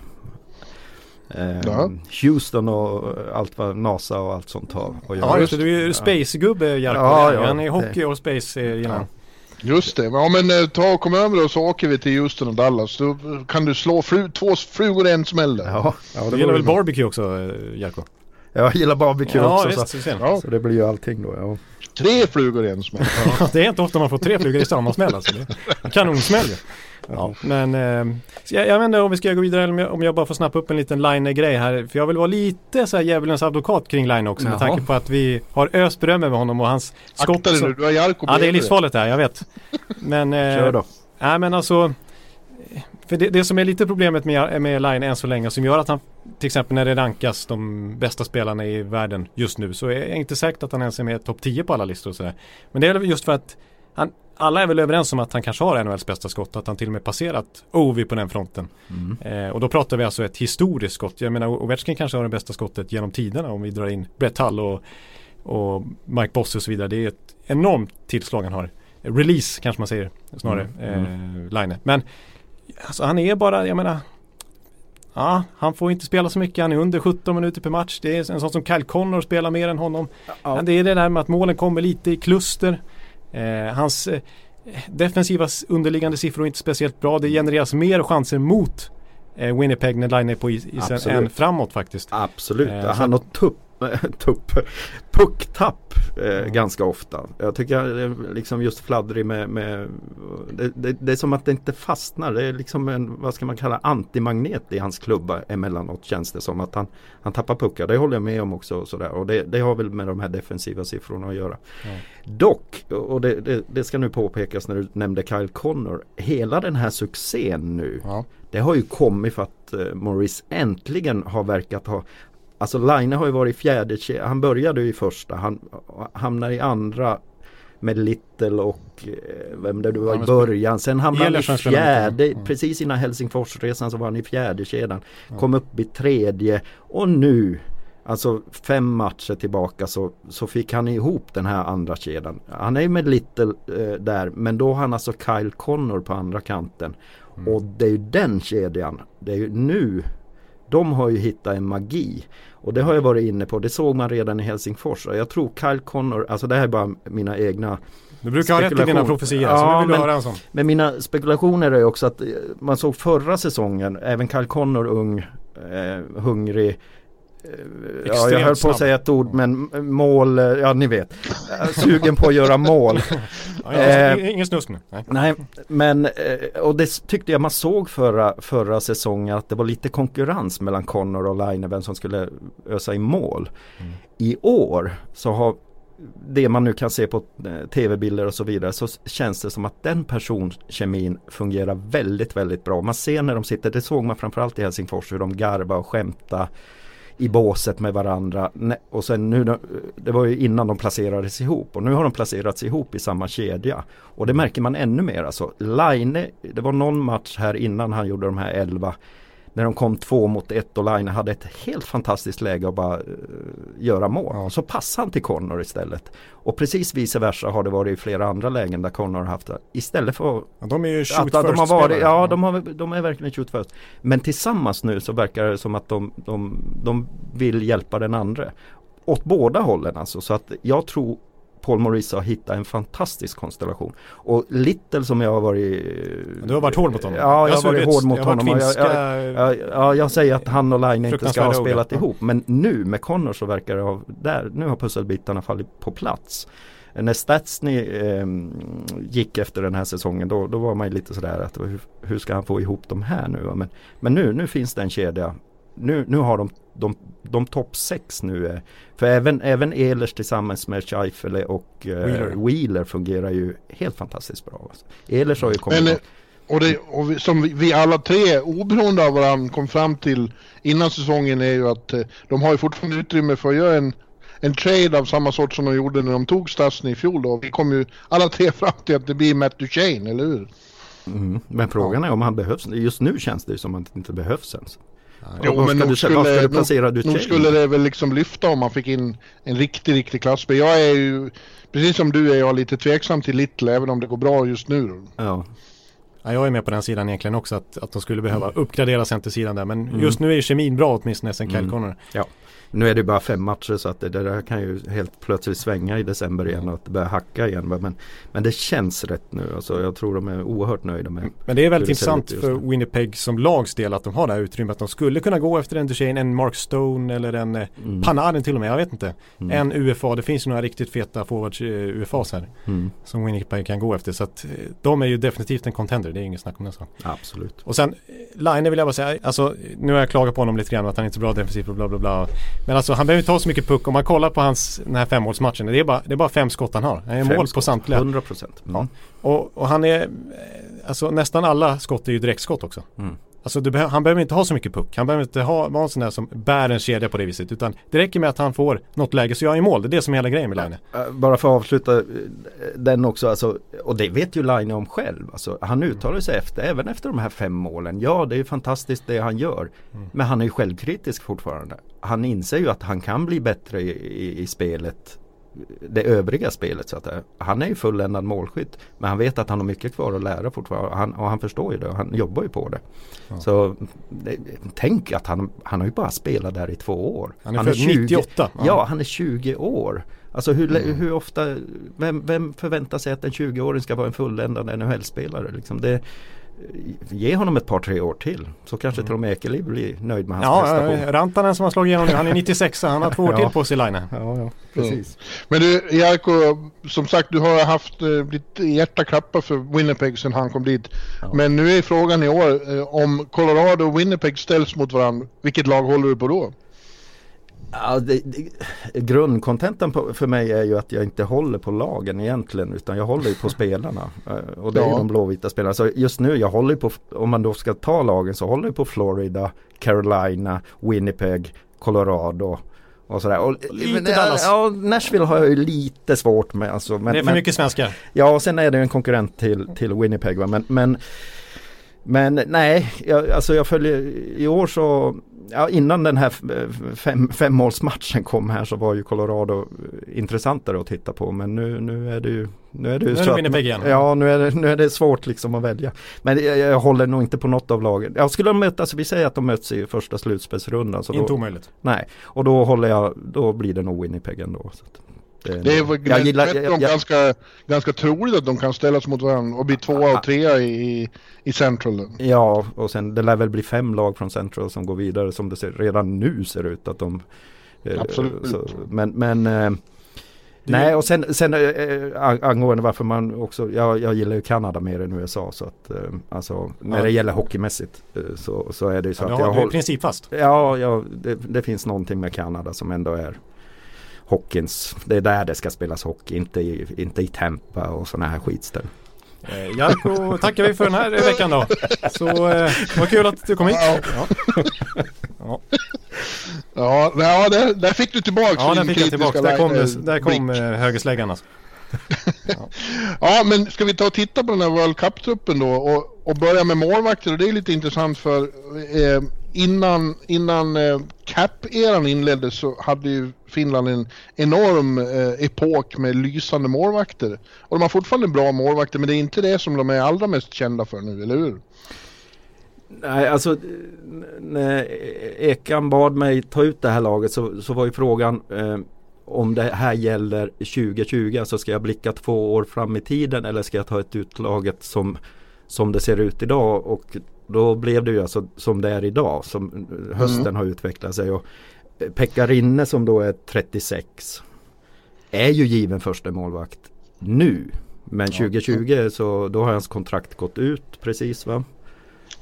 S3: eh,
S4: Ja.
S3: Houston och allt vad NASA och allt sånt har att göra.
S1: Ja, just det. Du är ju space-gubbe Jarko.
S3: Ja, ja,
S1: han är hockey och space gillar han.
S4: Just det, ja men eh, ta och kom över och så åker vi till Houston och Dallas. Då kan du slå fru, två flugor i en smäll.
S3: Ja, ja, det
S1: Du gillar
S3: vore
S1: väl barbecue också eh, Jarko?
S3: Jag gillar barbecue
S1: Ja,
S3: också.
S1: visst.
S3: Så.
S4: Ja,
S3: så det blir ju allting då. Ja.
S4: tre flugor i en smäll. <laughs>
S1: Ja, det är inte ofta man får tre flugor i samma smäll alltså. Kanonsmäll ju. Ja, men eh, jag, jag vet inte om vi ska gå vidare eller om jag, om jag bara får snappa upp en liten Line-grej här. För jag vill vara lite så här djävulens advokat kring Line också med
S3: Jaha.
S1: tanke på att vi har öst beröm över honom och hans skott.
S4: Akta dig nu, du har Jarko
S1: Ja, det är livsfarligt det här, jag vet. Men, eh,
S3: Kör då.
S1: Nej men alltså För det, det som är lite problemet med, med Line än så länge som gör att han Till exempel när det rankas de bästa spelarna i världen just nu så är jag inte säkert att han ens är med topp 10 på alla listor och sådär. Men det är väl just för att han, alla är väl överens om att han kanske har NHLs bästa skott att han till och med passerat Ovi på den fronten.
S3: Mm.
S1: Eh, och då pratar vi alltså ett historiskt skott. Jag menar Ovechkin kanske har det bästa skottet genom tiderna om vi drar in Brett Hull och, och Mike Bosse och så vidare. Det är ett enormt tillslag han har. Release kanske man säger snarare,
S3: Mm.
S1: eh, Line. Men alltså han är bara, jag menar Ja, han får inte spela så mycket. Han är under 17 minuter per match. Det är en sån som Kyle Connor spelar mer än honom.
S3: Ja.
S1: Men det är det där med att målen kommer lite i kluster. Eh, hans eh, defensiva underliggande siffror är inte speciellt bra. Det genereras mer chanser mot eh, Winnipeg när Line är på is, isen än framåt faktiskt.
S3: Absolut,
S1: Eh,
S3: han har tupp, <laughs> tupp, pucktapp eh, ganska ofta. Jag tycker liksom just fladdrig med, med det, det, det är som att det inte fastnar. Det är liksom en, vad ska man kalla, antimagnet i hans klubba emellanåt känns det som att han, han tappar puckar. Det håller jag med om också. Och, sådär. och det, det har väl med de här defensiva siffrorna att göra. Dock, och det, det, det ska nu påpekas när du nämnde Kyle Connor. Hela den här succén nu
S1: Ja.
S3: det har ju kommit för att eh, Morris äntligen har verkat ha Alltså Line har ju varit i fjärde Han började ju i första Han hamnar i andra Med Little och eh, Vem det nu var i början Sen hamnade han i fjärde.
S1: Mm.
S3: Precis innan Helsingforsresan så var han i fjärde kedjan Kom upp i tredje Och nu Alltså fem matcher tillbaka så, så fick han ihop den här andra kedjan. Han är ju med Little eh, där men då har han alltså Kyle Connor på andra kanten.
S1: Mm.
S3: Och det är ju den kedjan. Det är ju nu de har ju hittat en magi. Och det har jag varit inne på. Det såg man redan i Helsingfors. Och jag tror Kyle Connor, alltså det här är bara mina egna
S1: Du brukar ha rätt i dina profetior, så
S3: Ja,
S1: nu vill du
S3: men-
S1: höra en sån.
S3: Men mina spekulationer är också att eh, man såg förra säsongen, även Kyle Connor ung, eh, hungrig. Eh, Ja, jag höll på att säga ett ord men mål, eh, ja ni vet. Eh, Sugen på att göra mål. <laughs>
S1: Ja,
S3: Eh,
S1: ingen snusk nu. Nej.
S3: Nej, men och det tyckte jag man såg förra, förra säsongen att det var lite konkurrens mellan Connor och Line vem som skulle ösa i mål. I år så har det man nu kan se på tv-bilder och så vidare så känns det som att den personkemin fungerar väldigt, väldigt bra. Man ser när de sitter, det såg man framförallt i Helsingfors hur de garva och skämta i båset med varandra. Och sen nu, det var ju innan de placerades ihop och nu har de placerats ihop i samma kedja. Och det märker man ännu mer alltså. Line, det var någon match här innan han gjorde de här 11 när de kom två mot ett och Line hade ett helt fantastiskt läge att bara eh, göra mål.
S1: Ja.
S3: Så passade han till Connor istället. Och precis vice versa har det varit i flera andra lägen där Connor har haft det. Istället för
S1: Ja, de är ju shoot
S3: att, att de har
S1: first
S3: varit,
S1: spelare.
S3: ja de, har, de är verkligen shoot first. Men tillsammans nu så verkar det som att de, de, de vill hjälpa den andra. Åt båda hållen alltså. Så att jag tror Paul Maurice har hittat en fantastisk konstellation. Och Little som jag har varit
S1: Du har varit hård mot honom.
S3: Ja, jag har
S1: såg
S3: varit hård mot
S1: jag har
S3: honom.
S1: Finska-
S3: Jag, jag, ja, jag säger att han och Line inte ska ha spelat
S1: ja.
S3: ihop. Men nu med Connor så verkar det ha, där, nu har pusselbitarna fallit på plats. När Statsny eh, gick efter den här säsongen då, då var man ju lite sådär att hur, hur ska han få ihop de här nu? Men, men nu, nu finns det en kedja. Nu, nu har de, de, de topp sex nu. eh, För även, även Ehlers tillsammans med Scheifele och eh,
S1: Wheeler.
S3: Wheeler. fungerar ju helt fantastiskt bra. Alltså. Ehlers har ju kommit
S4: Men, och, det, och vi, som vi, alla tre, oberoende av varandra, kom fram till innan säsongen är ju att eh, de har ju fortfarande utrymme för att göra en, en trade av samma sort som de gjorde när de tog Stasny i fjol. Då. Vi kom ju alla tre <laughs> fram till att det blir Matt Duchene, eller hur?
S3: Mm. Men frågan är om han behövs. Just nu känns det ju som att det inte behövs ens.
S4: Jo,
S3: Var
S4: men nog
S3: du,
S4: skulle,
S3: du
S4: nog,
S3: placera Duchene?
S4: nog skulle det väl liksom lyfta om man fick in en riktig, riktig klassspel. Jag är ju, precis som du är jag lite tveksam till Little, även om det går bra just nu.
S3: Ja.
S1: Ja, jag är med på den sidan egentligen också att, att de skulle behöva uppgradera centersidan där. Men
S3: Mm.
S1: just nu är ju kemin bra åtminstone sen
S3: Mm.
S1: Connor.
S3: ja. Nu är det bara fem matcher så att det, det där kan ju helt plötsligt svänga i december igen och att det börjar hacka igen. Men, men det känns rätt nu. Alltså, jag tror de är oerhört nöjda med
S1: Men det är väldigt
S3: det
S1: intressant för. Winnipeg som lags del att de har det här utrymmet. Att de skulle kunna gå efter en Duchene, en Mark Stone eller en eh,
S3: Mm.
S1: Panarin till och med. Jag vet inte.
S3: Mm.
S1: En UFA. Det finns ju några riktigt feta forwards eh, UFAs här.
S3: Mm.
S1: Som Winnipeg kan gå efter. Så att eh, de är ju definitivt en contender. Det är inget snack om den saken.
S3: Absolut.
S1: Och sen, Line vill jag bara säga, alltså nu har jag klagat på honom lite grann att han är inte är bra defensivt och bla bla bla. Men alltså han behöver inte ha så mycket puck. Om man kollar på hans, den här femårsmatchen, det är bara, det är bara fem skott han har. Han är
S3: Fem
S1: mål på
S3: skott.
S1: samtliga.
S3: 100 procent. Mm.
S1: Ja. Och, och han är, alltså nästan alla skott är ju direktskott också.
S3: Mm.
S1: Alltså behö- han behöver inte ha så mycket puck. Han behöver inte ha, vara en sån där som bär en kedja på det viset. Utan det räcker med att han får något läge så gör han i mål. Det är det som är hela grejen med Line.
S3: Äh, Bara för att avsluta äh, den också, alltså, och det vet ju Line om själv. Alltså, han uttalar sig efter, även efter de här fem målen. Ja, det är ju fantastiskt det han gör. Men han är ju självkritisk fortfarande. Han inser ju att han kan bli bättre i, i, i spelet det övriga spelet. Så att, han är ju fulländad målskytt. Men han vet att han har mycket kvar att lära fortfarande. Han, och han förstår ju det och han jobbar ju på det. Ja. Så det, tänk att han, han har ju bara spelat där i två år.
S1: Han är, han är 20, 98.
S3: Ja. ja, han är 20 år. Alltså hur, mm. hur ofta, vem, vem, förväntar sig att en 20-åring ska vara en fulländad NHL-spelare? Liksom det, ge honom ett par tre år till så kanske mm. till och med Ekeliv blir nöjd med hans ja, prestation.
S1: Ja, Rantanen som har slagit igenom nu, han är 96 han har två <laughs> år till på sig Line.
S3: Ja, ja, precis.
S4: Mm. Men du Jarko, som sagt du har haft eh, ditt hjärta klappa för Winnipeg sedan han kom dit. Ja. Men nu är frågan i år eh, om Colorado och Winnipeg ställs mot varandra, vilket lag håller du på då?
S3: Ja, det, det, grundkontentan för mig är ju att jag inte håller på lagen egentligen utan jag håller ju på <laughs> spelarna. Eh, och det är ja. ju de blåvita spelarna. Så just nu, jag håller på, om man då ska ta lagen så håller jag på Florida, Carolina, Winnipeg, Colorado och sådär. Och,
S1: lite men, Dallas.
S3: Ja, Nashville har jag ju lite svårt med. Alltså,
S1: men, det är för men, mycket svenskar.
S3: Ja, och sen är det en konkurrent till, till Winnipeg. Va? Men, men, men nej, jag, alltså jag följer i år så ja, innan den här fem, femmålsmatchen kom här så var ju Colorado intressantare att titta på men nu, nu är det ju
S1: Nu är det, ju nu är det igen.
S3: Ja nu är det, nu är det svårt liksom att välja. Men jag, jag håller nog inte på något av lagen. Ja, skulle de mötas, vi säger att de möts i första slutspelsrundan. Så
S1: inte då, omöjligt.
S3: Nej, och då håller jag, då blir det nog Winnipeg ändå. Så att.
S4: Det, det är jag gillar, jag, jag, ganska, ganska troligt att de kan ställas mot varandra och bli tvåa och trea i, i Central.
S3: Ja, och sen det lär väl bli fem lag från Central som går vidare som det ser, redan nu ser ut att de...
S4: Eh, Absolut.
S3: Så, men men eh, Nej och sen, sen äh, angående varför man också, jag, jag gillar ju Kanada mer än USA så att äh, alltså när ja. det gäller hockeymässigt äh, så, så är det ju så
S1: ja,
S3: att jag
S1: håller... principfast?
S3: Ja, ja det, det, finns någonting med Kanada som ändå är hockeyns, det är där det ska spelas hockey, inte i, inte i Tampa och sådana här skitställen.
S1: Eh, Jarko tackar vi för den här veckan då. Så eh, vad kul att du kom hit. Ja,
S4: ja. ja. ja där, där fick du tillbaka
S1: Ja, där fick jag tillbaka. Där kom, där kom eh, högersläggan alltså.
S4: ja. <laughs> ja, men ska vi ta och titta på den här World Cup-truppen då och, och börja med målvakter och det är lite intressant för eh, innan, innan eh, CAP-eran inleddes så hade ju Finland en enorm eh, epok med lysande målvakter. Och de har fortfarande bra målvakter men det är inte det som de är allra mest kända för nu, eller hur?
S3: Nej, alltså när Ekan bad mig ta ut det här laget så, så var ju frågan eh, om det här gäller 2020, alltså ska jag blicka två år fram i tiden eller ska jag ta ett utlaget som, som det ser ut idag? Och då blev det ju alltså som det är idag, som hösten mm. har utvecklat sig. Och Pekka Rinne som då är 36 är ju given första målvakt nu. Men 2020 så då har hans kontrakt gått ut precis va?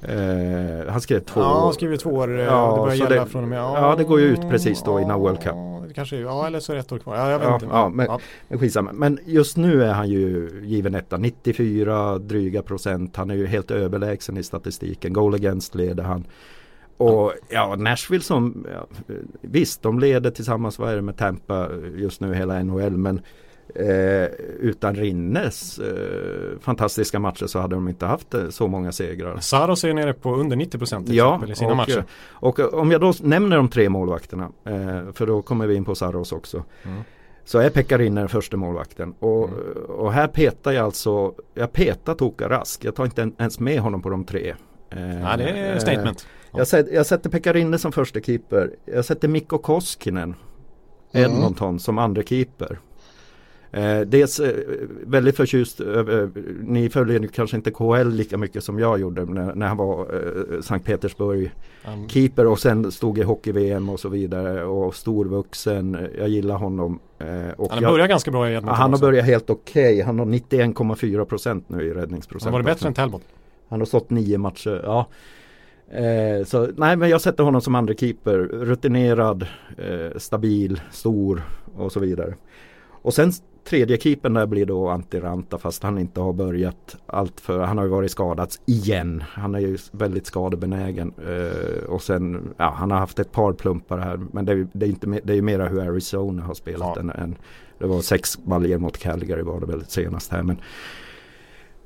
S3: Eh, han skrev två
S1: år. Ja, han skrev två år. Eh, ja, det börjar gälla det, från och med.
S3: Ja, ja, det går ju ut precis då innan World Cup.
S1: Kanske, ja, eller så är det ett år kvar. Ja, jag vet
S3: ja,
S1: inte.
S3: Ja, men, ja. men skitsamma. Men just nu är han ju given etta. 94 dryga procent. Han är ju helt överlägsen i statistiken. Goal against leder han. Och ja, Nashville som, ja, visst de leder tillsammans vad är det, med Tampa just nu hela NHL men eh, utan Rinnes eh, fantastiska matcher så hade de inte haft eh, så många segrar.
S1: Saros är nere på under 90 procent
S3: ja,
S1: i sina
S3: och,
S1: matcher.
S3: Och om jag då nämner de tre målvakterna eh, för då kommer vi in på Saros också. Mm. Så är Pekka Rinne första målvakten och, mm. och här petar jag alltså, jag petar Toka Rask. Jag tar inte ens med honom på de tre.
S1: Eh, ja, det är eh, statement.
S3: Jag, sätter, jag sätter Pekka Rinne som första keeper. Jag sätter Mikko Koskinen, mm. Edmonton, som andra keeper. Eh, dels eh, väldigt förtjust över, ni följer kanske inte KL lika mycket som jag gjorde när, när han var eh, Sankt Petersburg mm. keeper och sen stod i hockey-VM och så vidare och storvuxen. Jag gillar honom.
S1: Eh, han har börjat ganska bra i Edmonton
S3: Han har börjat helt okej. Okay. Han har 91,4 procent nu i räddningsprocent. Han
S1: var det bättre än Talbot?
S3: Han har stått nio matcher. Ja. Eh, så nej men jag sätter honom som andra keeper. Rutinerad, eh, stabil, stor och så vidare. Och sen tredje keepern där blir då Antiranta fast han inte har börjat allt för Han har ju varit skadad igen. Han är ju väldigt skadebenägen. Eh, och sen, ja han har haft ett par plumpar här. Men det är, det är, inte, det är mera hur Arizona har spelat ja. än, än, Det var sex baljer mot Calgary var det väl senast här. Men,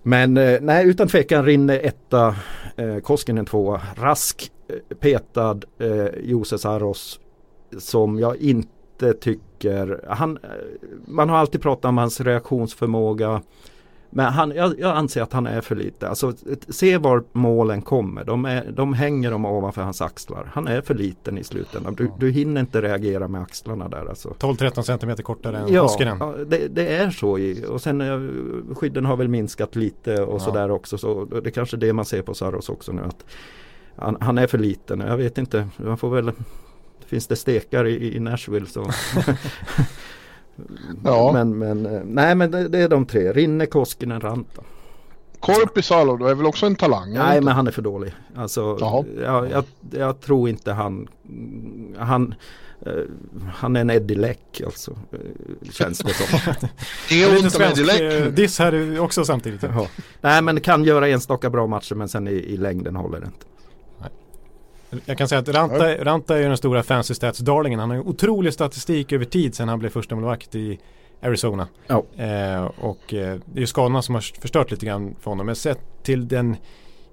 S3: men eh, nej utan tvekan rinner etta, eh, Koskinen tvåa. Rask, eh, petad, eh, Jose Saros som jag inte inte tycker, han, man har alltid pratat om hans reaktionsförmåga men han, jag, jag, anser att han är för lite. Alltså, se var målen kommer. De, är, de hänger dem ovanför hans axlar. Han är för liten i slutändan. Du, du hinner inte reagera med axlarna där. Alltså.
S5: 12-13 cm kortare än
S3: ja,
S5: Koskinen.
S3: Ja, det, det, är så. I, och sen eh, skydden har väl minskat lite och ja. sådär också. Så det är kanske det man ser på Saros också nu. Att han, han är för liten. Jag vet inte. Man får väl Finns det stekar i, i Nashville så <laughs> Ja. Men, men, eh, nej men det, det, är de tre. Rinne, Koskinen, Ranta.
S4: Korpisalo då är väl också en talang?
S3: Nej inte? men han är för dålig. Alltså, jag, jag, jag, tror inte han, han uh, han är en Eddie Leck alltså. Uh, känns det som. <laughs>
S5: det är lite svensk diss här också samtidigt. Ja.
S3: Nej men kan göra enstaka bra matcher men sen i, i längden håller det inte.
S5: Jag kan säga att Ranta, Ranta är den stora fancy stats-darlingen. Han har en otrolig statistik över tid sedan han blev första målvakt i Arizona.
S3: Ja.
S5: Eh, och eh, det är ju skadorna som har förstört lite grann för honom. Men sett till den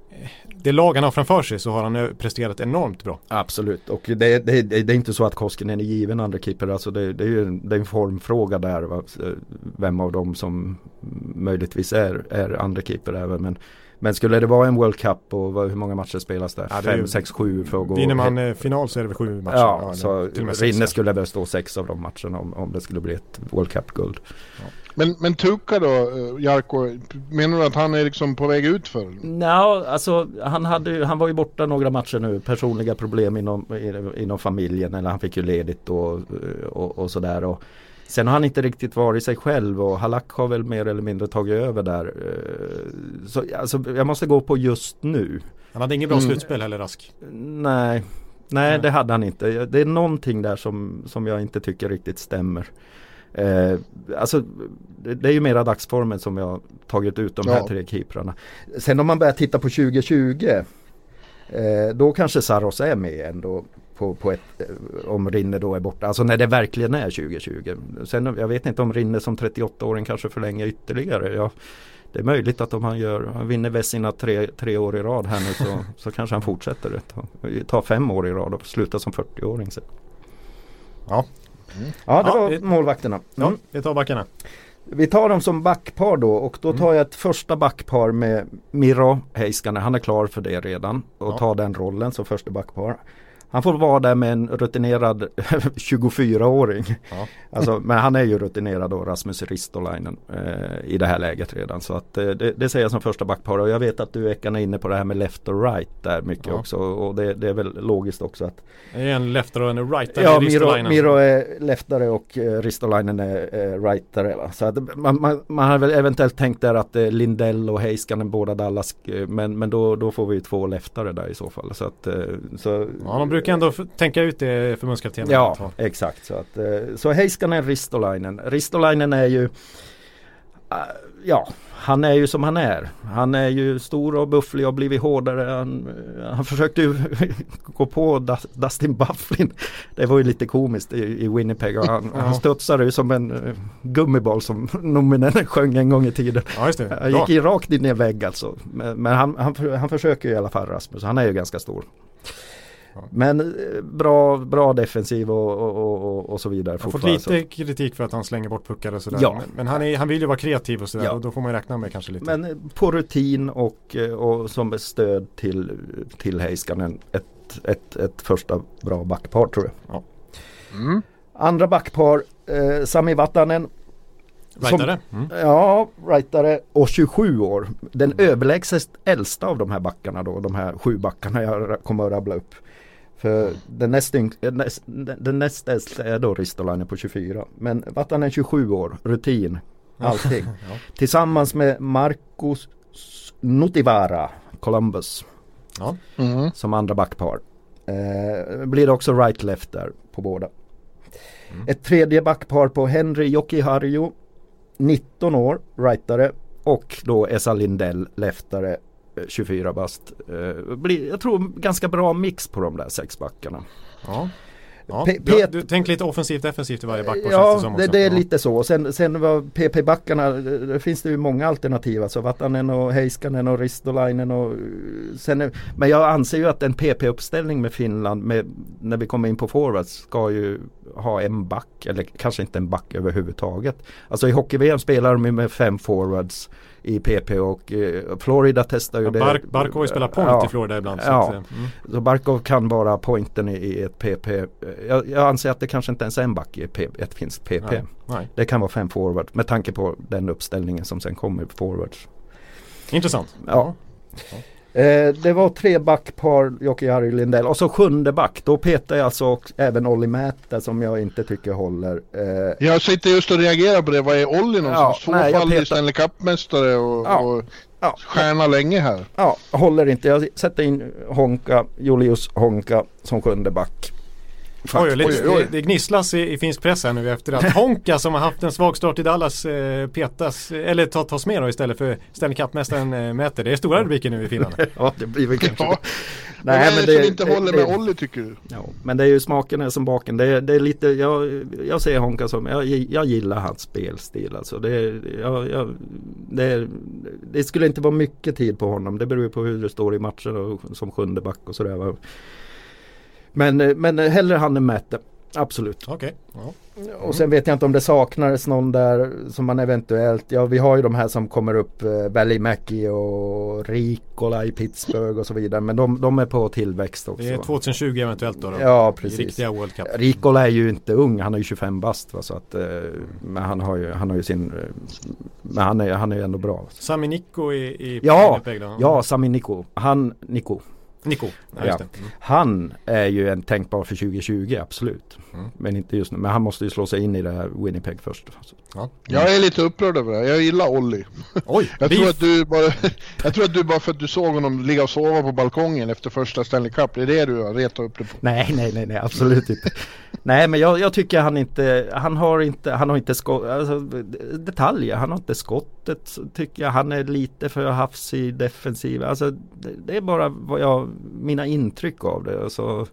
S5: eh, det lag han har framför sig så har han presterat enormt bra.
S3: Absolut och det, det, det är inte så att Koskinen är given andra keeper. Alltså det, det är ju en, det är en formfråga där. Va? Vem av dem som möjligtvis är, är andra keeper även. Men men skulle det vara en World Cup och hur många matcher spelas där? Ja, Fem, sex, sju för att gå
S5: Vinner man he- final så är det väl sju matcher?
S3: Ja, ja så Rinne skulle väl stå sex av de matcherna om, om det skulle bli ett World Cup-guld. Ja.
S4: Men, men Tuka då, eh, Jarko, menar du att han är liksom på väg ut för?
S3: Nej, alltså han, hade, han var ju borta några matcher nu, personliga problem inom, inom familjen eller han fick ju ledigt och, och, och sådär. Och, Sen har han inte riktigt varit sig själv och Halak har väl mer eller mindre tagit över där. Eh, så alltså, jag måste gå på just nu.
S5: Han hade inget bra mm. slutspel heller Rask.
S3: Nej, nej det hade han inte. Det är någonting där som, som jag inte tycker riktigt stämmer. Eh, alltså det, det, är ju mera dagsformen som jag tagit ut de ja. här tre keeprarna. Sen om man börjar titta på 2020 eh, då kanske Saros är med ändå på, på ett, eh, om Rinne då är borta. Alltså när det verkligen är 2020. Sen jag vet inte om Rinne som 38-åring kanske förlänger ytterligare. Jag, det är möjligt att om han, gör, han vinner väl sina tre, tre år i rad här nu så, <laughs> så kanske han fortsätter det. Ta fem år i rad och sluta som 40-åring sen.
S5: Ja.
S3: Mm. Ja, det ja, var vi, målvakterna. Mm.
S5: Ja, vi tar backarna.
S3: Vi tar dem som backpar då och då mm. tar jag ett första backpar med Miro Heiskanen. Han är klar för det redan och ja. tar den rollen som första backpar. Han får vara där med en rutinerad <laughs> 24-åring. Ja. Alltså, men han är ju rutinerad då, Rasmus Ristolainen eh, i det här läget redan. Så att, eh, det, det säger jag som första backpar. Och jag vet att du Ekan är inne på det här med left och right där mycket ja. också. Och det, det, är väl logiskt också att
S5: Det är en leftare och en rightare
S3: Ja, Miro, Miro är leftare och eh, Ristolainen är eh, rightare. Va? Så att man, man, man har väl eventuellt tänkt där att eh, Lindell och Heiskanen båda Dallas. Eh, men, men då, då får vi två leftare där i så fall. Så att, eh, så,
S5: ja, brukar ändå tänka ut det förbundskaptenen.
S3: Ja, exakt. Så, att, eh, så Heiskanen, Ristolainen. Ristolainen är ju eh, Ja, han är ju som han är. Han är ju stor och bufflig och blivit hårdare. Han, eh, han försökte ju <laughs> gå på Dustin Bufflin. Det var ju lite komiskt i, i Winnipeg. Han, ja. han studsade ju som en gummiboll som <laughs> Nominen sjöng en gång i tiden.
S5: Ja.
S3: Han gick i rakt in i en vägg alltså. Men, men han, han, han försöker i alla fall Rasmus. Han är ju ganska stor. Men eh, bra, bra defensiv och, och, och, och så vidare.
S5: Han har fått lite kritik för att han slänger bort puckar och sådär. Ja. Men, men han, är, han vill ju vara kreativ och sådär ja. och då får man räkna med kanske lite.
S3: Men eh, på rutin och, eh, och som stöd till, till Heiskanen ett, ett, ett första bra backpar tror jag.
S5: Ja.
S3: Mm. Andra backpar, eh, Sami Vatanen
S5: Rightare? Mm.
S3: Ja, rightare och 27 år. Den mm. överlägset äldsta av de här backarna då, de här sju backarna jag kommer att rabbla upp. För den näst, näst, den näst äldsta är då Ristolainen på 24. Men Vatanen 27 år, rutin, allting. <laughs> ja. Tillsammans med Marcus Nutivara, Columbus.
S5: Ja.
S3: Mm. Som andra backpar. Eh, blir det också right-left där på båda. Mm. Ett tredje backpar på Henry Jokiharju 19 år, rightare och då Esa Lindell, leftare 24 bast. Eh, blir, jag tror ganska bra mix på de där sex backarna.
S5: Ja.
S1: Ja, du, du tänk lite offensivt defensivt i varje känns
S3: Ja, det, det är lite så. Sen, sen var PP-backarna, det finns det ju många alternativ. Alltså Vatanen och Heiskanen och Ristolainen och sen är, Men jag anser ju att en PP-uppställning med Finland, med, när vi kommer in på forwards, ska ju ha en back. Eller kanske inte en back överhuvudtaget. Alltså i hockey-VM spelar de ju med fem forwards i PP och eh, Florida testar ju
S1: Ja,
S3: det.
S1: Bark, Barkov har ju spelat point
S3: Ja.
S1: i Florida ibland. Så
S3: Ja.
S1: att, eh, mm.
S3: Så Barkov kan vara pointen i, i ett PP. Jag, jag anser att det kanske inte ens är en back i ett, finskt PP.
S1: Nej. Nej.
S3: Det kan vara fem forwards med tanke på den uppställningen som sen kommer forwards.
S1: Intressant.
S3: Ja. Eh, det var tre backpar, Jocke-Jari Lindell och så sjunde back. Då petar jag alltså även Olli Mäta som jag inte tycker håller. Eh,
S4: Jag sitter just och reagerar på det. Vad är Olli någonstans?
S3: Ja,
S4: Tvåfaldig Stanley Cup-mästare och,
S3: Ja.
S4: och
S3: ja,
S4: stjärna länge här.
S3: ja, håller inte. Jag sätter in Honka, Julius Honka som sjunde back.
S1: Oj, lite,
S4: Oj, oj.
S1: Det, det gnisslas i, i finsk press här nu efter att <laughs> Honka som har haft en svag start i Dallas eh, petas, eller ta, tas med då istället för Stanley Cup-mästaren eh, Mäter. Det är stora rubriker nu i Finland. <laughs>
S3: Ja, det blir väl kanske
S4: Ja.
S3: Nej,
S4: men det, som inte
S3: det-
S4: håller
S3: det-
S4: med Olli tycker du?
S3: Ja, men det är ju smaken är som baken. Det är, det är lite, jag, jag ser Honka som, jag, jag gillar hans spelstil alltså. Det, är- jag, jag, det, är- det skulle inte vara mycket tid på honom. Det beror ju på hur det står i matchen och, som sjunde back och sådär. Men, eh, men hellre han än Mäte. Absolut.
S1: Okej. Ja.
S3: Och sen vet jag inte om det saknades någon där som man eventuellt, ja vi har ju de här som kommer upp, eh, Välimäki och Rikola i Pittsburgh och så vidare. Men de, de är på tillväxt också.
S1: Det är
S3: va?
S1: 2020 eventuellt då. då
S3: Ja,
S1: I
S3: precis.
S1: riktiga World Cup.
S3: Rikola är ju inte ung, han är ju 25 bast. Va, så att, eh, men han har ju, han har ju sin, eh, men han är, han är ju ändå bra.
S1: Sami Nikko i, i
S3: Ja,
S1: Winnipeg då.
S3: Ja, Sami Niko. Han, Niko.
S1: Niko. Ja,
S3: Ja.
S1: Mm.
S3: Han är ju en tänkbar för 2020, absolut.
S1: Mm.
S3: Men inte just nu. Men han måste ju slå sig in i det här Winnipeg först.
S1: Ja.
S4: Jag är lite upprörd över det. här. Jag gillar Olli.
S1: Oj, <laughs>
S4: Jag tror, att du bara, <laughs> jag tror att du bara för att du såg honom ligga och sova på balkongen efter första Stanley Cup. Det är det du har retat upp dig på.
S3: Nej, nej, nej, nej absolut inte. nej, men jag, jag tycker han inte, han har inte, han har inte skott, alltså, detaljer. Han har inte skottet tycker jag. Han är lite för hafsig defensiv. Alltså, det, det är bara vad jag, mina intryck av det. Alltså,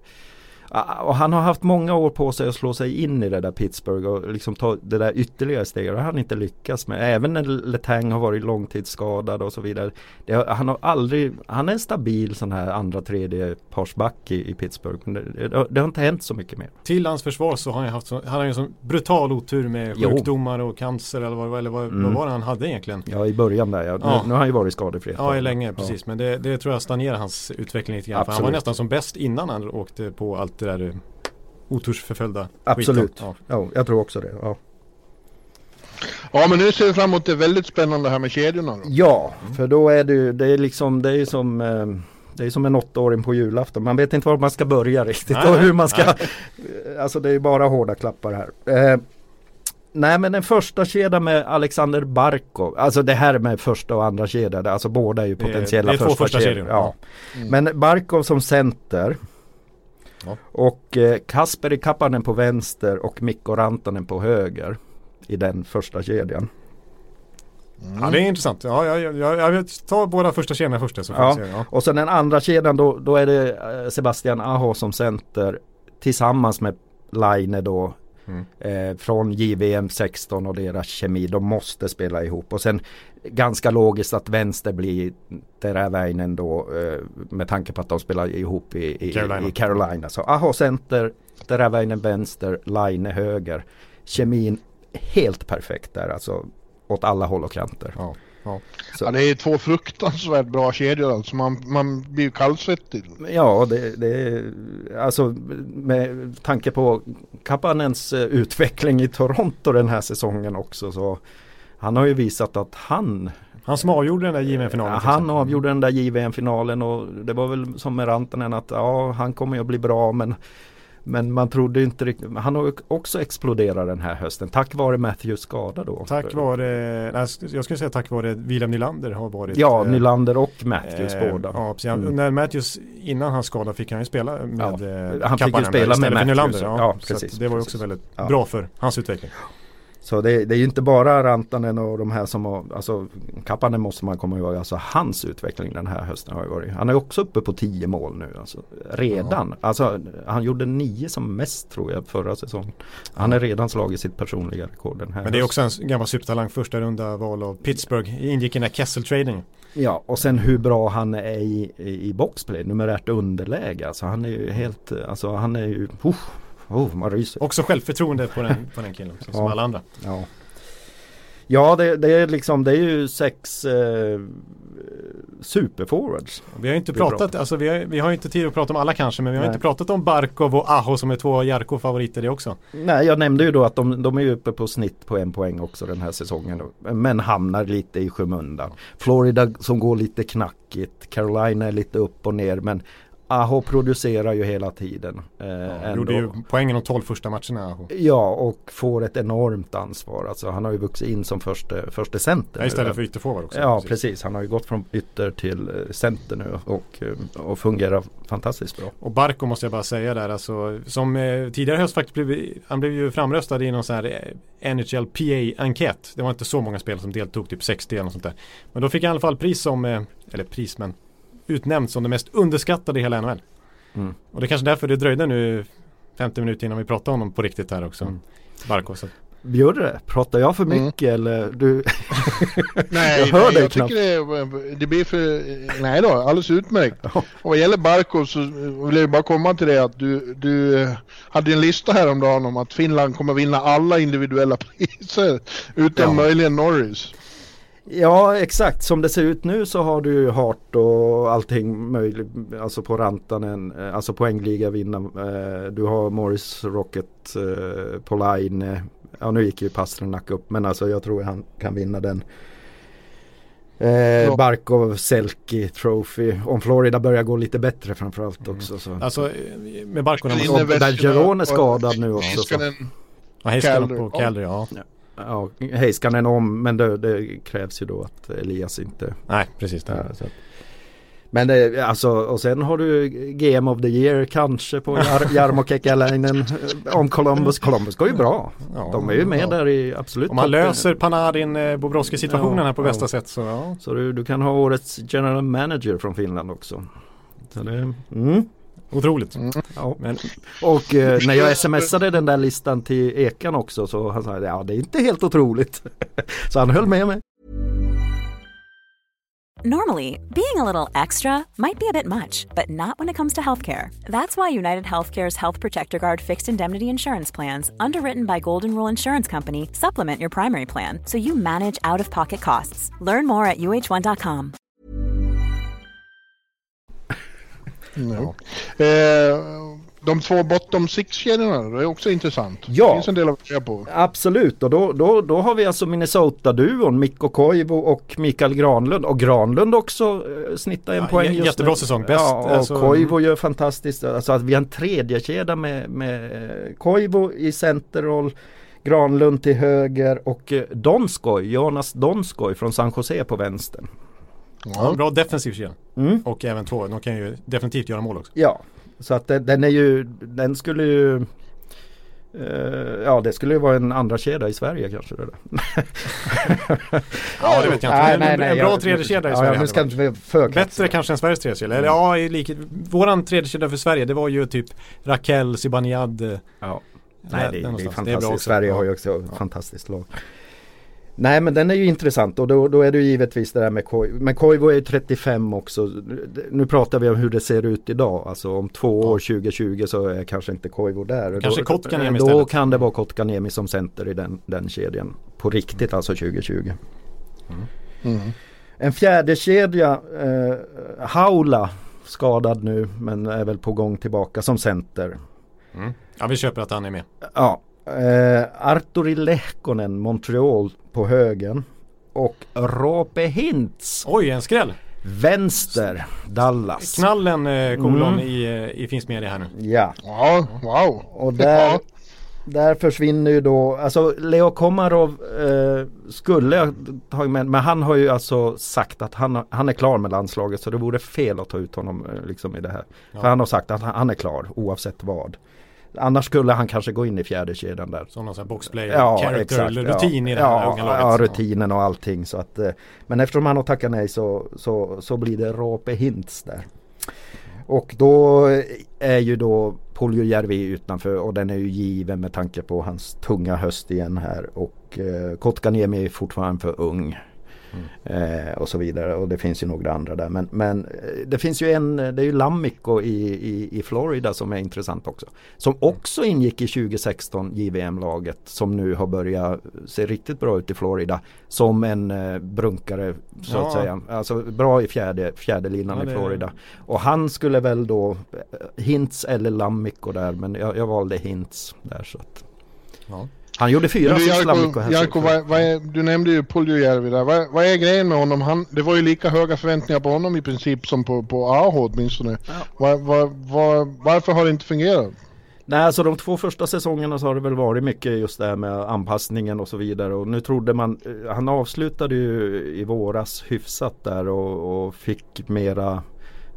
S3: Och han har haft många år på sig att slå sig in i det där Pittsburgh och liksom ta det där ytterligare steget. Det har han inte lyckats med. Även när Letang har varit långtidsskadad och så vidare. Har, han har aldrig, han är en stabil sån här andra tredje parsback i, i Pittsburgh. Men det, det, har- det har inte hänt så mycket mer.
S1: Till hans försvar så har han haft så, han har ju en sån brutal otur med sjukdomar och cancer eller vad, eller vad,
S3: Mm.
S1: vad var det han hade egentligen?
S3: Ja i början där, ja.
S1: Ja.
S3: Nu, nu har han ju varit skadefri
S1: Ja,
S3: tag.
S1: länge precis. Men det, det tror jag stagnerar hans utveckling lite grann. För han var nästan som bäst innan han åkte på allt det där eh, otursförföljda
S3: Absolut.
S1: Ja.
S3: Ja, jag tror också det. Ja,
S4: Ja men nu ser vi fram emot det väldigt spännande här med kedjorna då.
S3: ja för då är det ju, det är liksom, det är som eh, det är som en åttaåring på julafton. Man vet inte var man ska börja riktigt
S1: Nej,
S3: och hur man ska
S1: nej.
S3: Alltså det är bara hårda klappar här. Eh, nej men den första kedjan med Alexander Barkov. Alltså det här med första och andra kedjan. Alltså båda är ju
S1: Det är-
S3: potentiella
S1: det är
S3: första,
S1: första
S3: kedjor, Ja.
S4: Mm.
S3: Men Barkov som center.
S1: Ja.
S3: Och eh, Kasperi Kapanen på vänster och Mikko Rantanen på höger. I den första kedjan.
S1: ja, det är intressant. Ja, jag, jag, jag, jag vet, ta båda första kedjorna först. Så
S3: Ja.
S1: se. Ja.
S3: Och sen den andra kedjan då, då är det eh, Sebastian Aho som center. Tillsammans med Laine då.
S1: Mm.
S3: Eh, från JVM 16 och deras kemi. De måste spela ihop. Och sen ganska logiskt att vänster blir Teräväinen då. Eh, med tanke på att de spelar ihop i, i,
S1: Carolina.
S3: i Carolina. Så Aho center, Teräväinen vänster, Laine höger. Kemin helt perfekt där alltså. Åt alla håll och kanter.
S1: Ja. Ja.
S3: Så.
S4: Ja, det är två fruktansvärt bra kedjor alltså. Man, man blir ju kallsvettig.
S3: Ja, det, det är alltså med tanke på Kapanens eh, utveckling i Toronto den här säsongen också så han har ju visat att han
S1: Han som avgjorde den där JVM-finalen.
S3: Han avgjorde den där JVM-finalen och det var väl som med Rantanen att ja, han kommer ju att bli bra men men man trodde inte riktigt, han har också exploderat den här hösten tack vare Matthews skada då.
S1: Tack vare, nej, jag skulle säga tack vare William Nylander har varit
S3: Ja,
S1: eh,
S3: Nylander och Matthews
S1: eh,
S3: båda.
S1: Ja, precis.
S3: Mm.
S1: När Matthews, innan hans skada fick han ju spela med
S3: Ja,
S1: eh,
S3: han fick ju spela med
S1: för
S3: Matthews,
S1: Nylander.
S3: ja.
S1: Ja,
S3: precis,
S1: det var ju också väldigt
S3: Ja.
S1: bra för hans utveckling.
S3: Så det, det är ju inte bara Rantanen och de här som har, alltså Kapanen måste man komma ihåg, alltså hans utveckling den här hösten har ju varit, han är också uppe på 10 mål nu alltså, redan. Ja. Alltså han gjorde nio som mest tror jag förra säsongen. Han är redan slagit sitt personliga rekord den här
S1: Men det är också en gammal supertalang, första runda val av Pittsburgh, ingick i den här Kessel-trading.
S3: Ja, och sen hur bra han är i, i, boxplay, numerärt underläge. Alltså han är ju helt, alltså han är ju, uh, Oh, man ryser.
S1: Också självförtroende på den, på den killen också, som <laughs> alla andra.
S3: Ja, ja det, det, är liksom det är ju sex eh, superforwards.
S1: Vi har inte pratat, alltså vi har, vi har inte tid att prata om alla kanske men vi har Nej. inte pratat om Barkov och Aho som är två Jarko-favoriter det också.
S3: Nej jag nämnde ju då att de, de är uppe på snitt på en poäng också den här säsongen. Men hamnar lite i skymundan. Florida som går lite knackigt. Carolina är lite upp och ner men Aho producerar ju hela tiden.
S1: Eh, ja, gjorde ju poängen de 12 första matcherna Aho.
S3: Ja och får ett enormt ansvar. Alltså, han har ju vuxit in som första, första center.
S1: Ja, istället för ytterforward också.
S3: Ja precis. precis. Han har ju gått från ytter till eh, center nu och, eh, och fungerar fantastiskt bra.
S1: Och Barco måste jag bara säga där alltså. Som eh, tidigare höst faktiskt blev han blev ju framröstad i någon sån här eh, NHL PA-enkät. Det var inte så många spel som deltog, typ 60 eller något sånt där. Men då fick han i alla fall pris som, eh, eller pris men utnämnd som det mest underskattade i hela NHL. Mm. Och det är kanske därför det dröjde nu 50 minuter innan vi pratade om honom på riktigt här också. Mm. Barco, så.
S3: Bjurre, pratar jag för mm. mycket mm. eller du? <laughs>
S4: nej, jag hör nej, dig jag knappt. tycker det, det blir för, nej då, alldeles utmärkt. Och vad gäller Barco så vill jag bara komma till det att du, du hade en lista häromdagen om att Finland kommer vinna alla individuella <laughs> priser utom ja. möjligen Norris.
S3: Ja exakt som det ser ut nu så har du Hart och allting möjligt Alltså på Rantanen eh, Alltså poängliga vinna eh, Du har Morris Rocket eh, på line Ja nu gick ju Pasternak upp men alltså jag tror han kan vinna den Eh, Barkov, Selke, Trophy. Om Florida börjar gå lite bättre framförallt mm. också. Så.
S1: Alltså med Barkov.
S3: Och Bergeron är skadad nu också. Så.
S1: Ja, Heiskanen på Calder, ja. ja
S3: ja, Heiskanen om men det, det, krävs ju då att Elias inte
S1: Nej precis det.
S3: Ja, men det, alltså och sen har du Game of the Year kanske på Jar <laughs> Jarmo Kekalainen om Columbus. Columbus går ju bra. Ja, De är ju med ja. där i absolut
S1: Om man löser Panarin eh, Bobrovski situationen ja, här på bästa sätt så.
S3: Så du, du kan ha årets general manager från Finland också. Så det, mm.
S1: Otroligt. Mm.
S3: Ja. Men, och eh, när jag smsade den där listan till Ekan också så han sa ja det är inte helt otroligt. <laughs> så han höll med mig. Normally, being a little extra might be a bit much, but not when it comes to healthcare. That's why United Healthcare's Health Protector Guard fixed indemnity insurance plans, underwritten by Golden Rule Insurance Company, supplement your primary plan so you manage out of pocket costs. Learn more at uh1.com.
S4: Ja. Eh, de två bottom six-kedjorna, det är också intressant.
S3: Ja,
S4: det finns en del att på.
S3: Absolut, och då, då, då har vi alltså Minnesota-duon Mikko Koivu och Mikael Granlund. Och Granlund också eh, snittar en ja, poäng
S1: just Jättebra nu. säsong, bäst.
S3: Ja, och alltså... Koivu gör fantastiskt. Alltså att vi har en tredje kedja med, med Koivu i centerroll. Granlund till höger och eh, Donskoj, Jonas Donskoj från San Jose på vänster.
S1: Ja. bra defensiv kedja. Mm. Och även två, de kan ju definitivt göra mål också.
S3: Ja, så att den, den är ju, den skulle ju uh, Ja det skulle ju vara en andra kedja i Sverige kanske det <laughs>
S1: Ja det vet jag inte. Nej, nej, nej, en bra tredje kedja i Sverige.
S3: Ja, ska inte
S1: Bättre kanske än Sveriges tredje kedja. Eller ja, i likhet. Våran tredje kedja för Sverige det var ju typ Raquel, Zibanejad.
S3: Ja. Nej det, det, är fantastiskt. Är Sverige har ju också ja. fantastiskt lag. Nej men den är ju intressant och då, då är det ju givetvis det där med Koivu. Men Koivu är 35 också. Nu pratar vi om hur det ser ut idag. Alltså om två år 2020 så är kanske inte Koivu där.
S1: Kanske
S3: då,
S1: Kotkaniemi
S3: istället. Då kan det vara Kotkaniemi som center i den, den kedjan. På riktigt mm. alltså 2020. Mm. Mm. En fjärde kedja eh, Haula skadad nu men är väl på gång tillbaka som center.
S1: Mm. Ja vi köper att han är med.
S3: Ja Eh, Arturi Lehkonen, Montreal på högen. Och Rope Hintz.
S1: Oj, en skräll.
S3: Vänster, Dallas.
S1: Knallen eh, kolon mm. i, eh, i finns media här nu.
S3: Ja.
S4: Ja, wow.
S3: Och där, där försvinner ju då, alltså Leo Komarov eh, skulle ta med, men han har ju alltså sagt att han, han är klar med landslaget så det vore fel att ta ut honom eh, liksom i det här. Ja. För han har sagt att han, han är klar oavsett vad. Annars skulle han kanske gå in i fjärde kedjan där.
S1: Som någon sån här boxplay,
S3: Ja,
S1: character,
S3: exakt.
S1: rutin
S3: ja.
S1: i det här
S3: ja,
S1: unga laget.
S3: Ja, rutinen och allting. Så att, eh, men eftersom han har tackat nej så, så, så blir det Rape Hintz där. Och då är ju då Puljujärvi utanför och den är ju given med tanke på hans tunga höst igen här. Och eh, Kotkaniemi är fortfarande för ung. Eh, och så vidare och det finns ju några andra där. Men, men eh, det finns ju en, det är ju Lammico i, i, i Florida som är intressant också. Som också ingick i 2016 JVM-laget som nu har börjat se riktigt bra ut i Florida. Som en eh, brunkare så
S1: Ja.
S3: att säga. Alltså bra i fjärde, fjärde linan
S1: Ja,
S3: i Florida. Och han skulle väl då eh, Hintz eller Lammico där men jag, jag valde Hintz där så att.
S1: Ja.
S3: Han gjorde fyra Lammico
S4: Jarko. Jarko vad, vad är, du nämnde ju Puljujärvi där. Vad, vad är grejen med honom? Han, det var ju lika höga förväntningar på honom i princip som på, på Aho åtminstone. Var, var, var, varför har det inte fungerat?
S3: Nej, alltså de två första säsongerna så har det väl varit mycket just det här med anpassningen och så vidare. Och nu trodde man, eh, han avslutade ju i våras hyfsat där och, och fick mera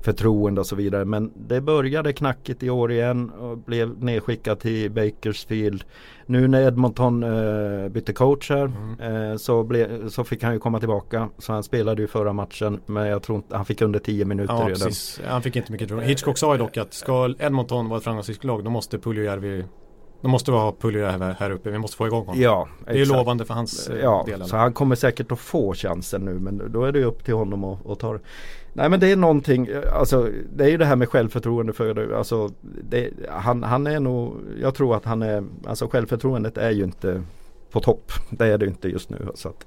S3: förtroende och så vidare. Men det började knackigt i år igen och blev nedskickad till Bakersfield. Nu när Edmonton eh, bytte coach här eh, så, ble, så fick han ju komma tillbaka. Så han spelade ju förra matchen men jag tror inte, han fick under 10 minuter
S1: Ja,
S3: redan.
S1: precis. Han fick inte mycket tro. Hitchcock sa ju dock att ska Edmonton vara ett framgångsrikt lag då måste Puljujärvi då måste vi ha Puljujärvi här uppe. Vi måste få igång honom.
S3: Ja,
S1: det är lovande för hans eh,
S3: Ja,
S1: del.
S3: så han kommer säkert att få chansen nu men då är det ju upp till honom att, att ta det. Nej men det är någonting, alltså det är ju det här med självförtroende för. Alltså, det, han, han är nog, jag tror att han är, alltså självförtroendet är ju inte på topp. Det är det inte just nu. Så att,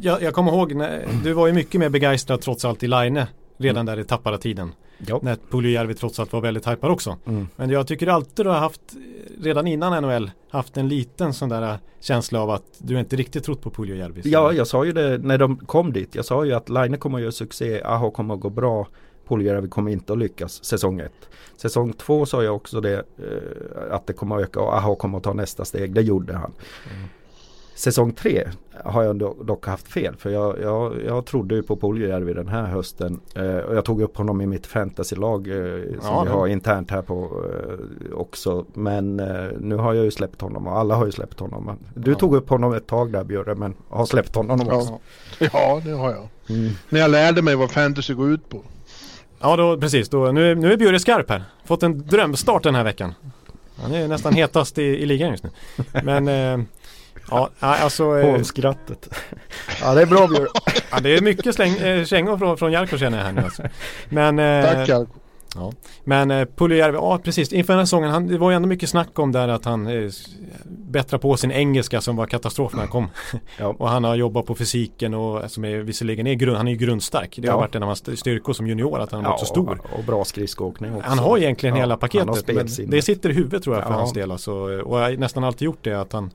S1: jag, jag, kommer ihåg, när, du var ju mycket mer begeistrad trots allt i Line redan där i tappara tiden.
S3: Ja.
S1: När Puljujärvi trots allt var väldigt hypad också.
S3: Mm.
S1: Men jag tycker alltid du har haft, redan innan NHL, haft en liten sån där äh, känsla av att du inte riktigt trott på Puljujärvi.
S3: Ja, jag sa ju det när de kom dit. Jag sa ju att Line kommer att göra succé, Aho kommer att gå bra. Puljärvi kommer inte att lyckas säsong ett. Säsong två sa jag också det eh, att det kommer att öka och Aho kommer att ta nästa steg. Det gjorde han. Säsong tre har jag do- dock haft fel för jag, jag, jag trodde ju på Puljärvi den här hösten. Eh, och jag tog upp honom i mitt fantasylag eh, som
S1: Ja,
S3: vi har internt här på eh, också. Men eh, nu har jag ju släppt honom och alla har ju släppt honom. Du
S1: Ja.
S3: tog upp honom ett tag där Björre men har släppt honom också.
S4: Ja, ja det har jag.
S3: Mm.
S4: När jag lärde mig vad fantasy går ut på.
S1: Ja, då, precis. Då, nu, är- nu är Bjurre skarp här. Fått en drömstart den här veckan. Han är nästan hetast i, i ligan just nu. Men eh, ja, alltså. Eh,
S3: Hånskrattet. <laughs> ja det är bra Björre.
S1: ja, det är mycket släng, eh, kängor från, från Jarko känner jag här nu alltså. Men, eh,
S4: Tack Jarko.
S1: Ja. Men eh, Puljujärvi, ja precis. Inför den här säsongen, han, det var ju ändå mycket snack om där att han eh, bättrar på sin engelska som var katastrof när han kom. <sniffs>
S3: Ja.
S1: och han har jobbat på fysiken och som är, visserligen är grund, han är ju grundstark. Det har
S3: Ja.
S1: varit en av hans styrkor som junior att han har varit så stor.
S3: Och, och bra skridskoåkning också.
S1: Han har egentligen
S3: Ja,
S1: hela paketet. Det sitter i huvudet tror jag för
S3: Ja.
S1: hans del. Alltså, och jag har nästan alltid gjort det att han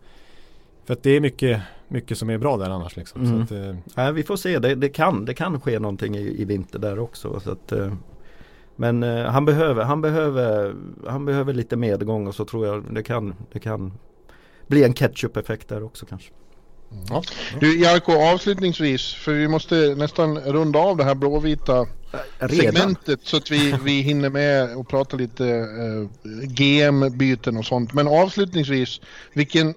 S1: För att det är mycket, mycket som är bra där annars liksom.
S3: Mm.
S1: Så att, eh,
S3: Nej, vi får se, det, det, kan, det kan ske någonting i, i vinter där också. Så att, eh, men eh, han, behöver, han, behöver, han behöver lite medgång och så tror jag det kan, det kan bli en ketchup-effekt där också kanske.
S1: ja.
S4: Du Jarko, avslutningsvis, för vi måste nästan runda av det här blåvita segmentet så att vi, vi hinner med och prata lite eh, GM-byten och sånt. Men avslutningsvis, vilken...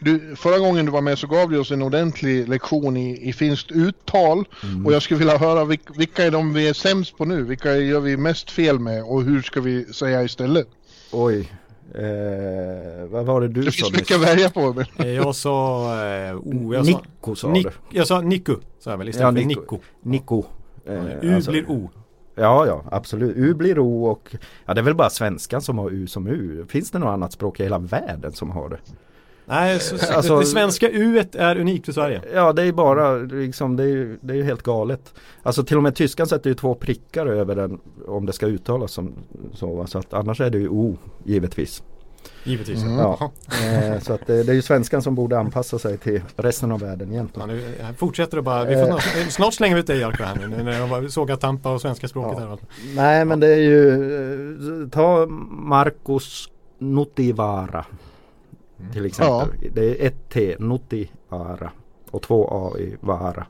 S4: Du, förra gången du var med så gav du oss en ordentlig lektion i, i finskt uttal och jag skulle vilja höra vilk, vilka är de vi är sämst på nu? Vilka gör vi mest fel med och hur ska vi säga istället?
S3: Oj, eh, vad var det du
S4: Det
S3: sa
S4: finns mycket att välja på. Men...
S1: Eh, Jag sa... Eh, oh, jag sa
S3: Nico sa
S1: Nick,
S3: du.
S1: jag sa Niku, sa jag väl istället
S3: Ja,
S1: för
S3: Nico.
S1: Nico.
S3: Nico.
S1: U
S3: Eh, alltså-
S1: blir O.
S3: Ja, ja, absolut. U blir O och ja, det är väl bara svenskan som har U som U. Finns det något annat språk i hela världen som har det?
S1: Nej, så, så, <laughs>
S3: Alltså-
S1: det svenska U är unikt för Sverige.
S3: Ja, det är bara liksom, det är ju det är helt galet. Alltså till och med tyskan sätter ju två prickar över den om det ska uttalas som så. Så att annars är det ju O, givetvis.
S1: Givetvis.
S3: Ja. Eh, så att det, det är ju svenskan som borde anpassa sig till resten av världen
S1: Ja,
S3: egentligen.
S1: nu här fortsätter det bara. Vi får
S3: Eh.
S1: snart, snart slänger vi ut dig Jarko här nu. När jag sågat Tampa och svenska språket
S3: Ja.
S1: här.
S3: Nej, men det är ju, eh, ta Marcus Nutivara till exempel. Det är ett T, Nutivara och två A i Vara.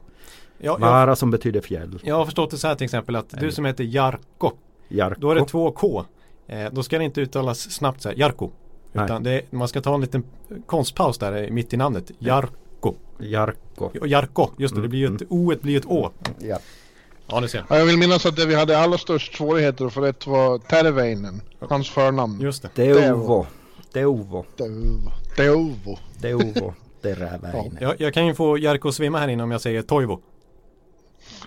S1: Ja, jag,
S3: Vara som betyder fjäll.
S1: jag har förstått det så här till exempel att du som heter Jarko,
S3: Jarko.
S1: då är det två K.
S5: Eh, då ska det inte uttalas snabbt så här, Jarko. Utan det, man ska ta en liten konstpaus där mitt i namnet. Jarko.
S3: Jarkko.
S5: Och Jarko, just det, det blir ju ett O, blir ett Å.
S3: Ja.
S5: Ja, det ser jag.
S4: Ja, jag vill minnas att det vi hade allra störst svårigheter att få rätt var Terveinen. Hans förnamn.
S5: Just det.
S3: Deuvo. Deuvo.
S4: Deuvo. Deuvo.
S3: Deuvo. <laughs> Teräväinen.
S5: Jag, jag kan ju få Jarko att svimma här inne om jag säger Toivo.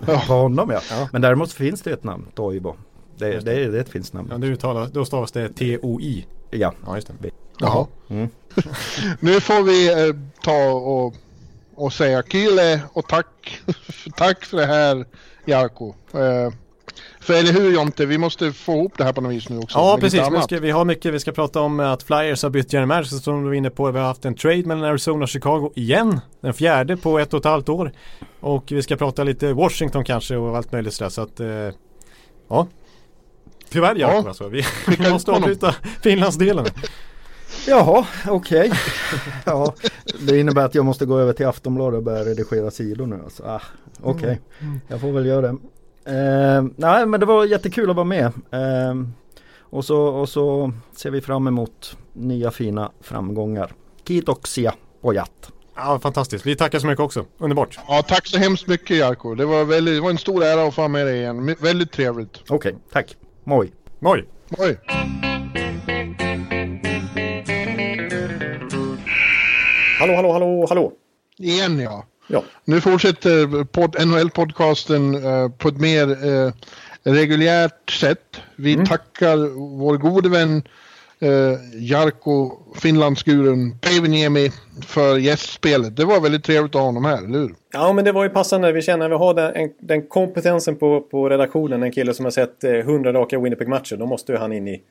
S3: På <laughs> honom ja. Men däremot finns det ett namn. Toivo. Det, det, är- det är ett finskt namn.
S5: Ja, nu uttalas, då stavas det T-O-I.
S3: Ja.
S5: Ja, just det.
S4: Jaha.
S3: Mm. <laughs>
S4: Nu får vi eh, ta och, och säga kille och tack. tack för det här Jarko. Eh, för eller hur Jonte, vi måste få ihop det här på något vis nu också.
S5: Ja, precis. Vi, ska, vi har mycket. Vi ska prata om att Flyers har bytt general manager som du var inne på. Vi har haft en trade mellan Arizona och Chicago igen. Den fjärde på ett och ett halvt år. Och vi ska prata lite Washington kanske och allt möjligt sådär. Så att, eh, ja. Tyvärr Jakob
S4: Ja.
S5: alltså. Vi
S4: Skicka <laughs>
S5: måste avbryta Finlandsdelen.
S3: Jaha, okej. <laughs> ja, det innebär att jag måste gå över till Aftonbladet och börja redigera sidor nu. Alltså. Ah, okej, jag får väl göra det. Eh, nej, men det var jättekul att vara med. Eh, och, så, och så ser vi fram emot nya fina framgångar. Kiitoksia pojat.
S5: Ja, fantastiskt. Vi tackar så mycket också. Underbart.
S4: Ja, tack så hemskt mycket Jarko. Det var, väldigt, det var en stor ära att få med dig igen. Väldigt trevligt.
S3: Okej, tack. Moi.
S5: Oj.
S4: Oj.
S1: Hallå, hallå, hallå, hallå.
S4: Igen ja.
S1: Ja,
S4: Nu fortsätter pod, NHL-podcasten eh, på ett mer eh, reguljärt sätt. Vi
S1: Mm.
S4: tackar vår gode vän eh, Jarko, Finlandsskuren Päiviniemi för gästspelet. Det var väldigt trevligt att ha honom här, eller hur?
S1: Ja, men det var ju passande. Vi känner att vi har den, en, den kompetensen på, på redaktionen. En kille som har sett eh, 100 raka Winnipeg-matcher. Då måste ju han in i,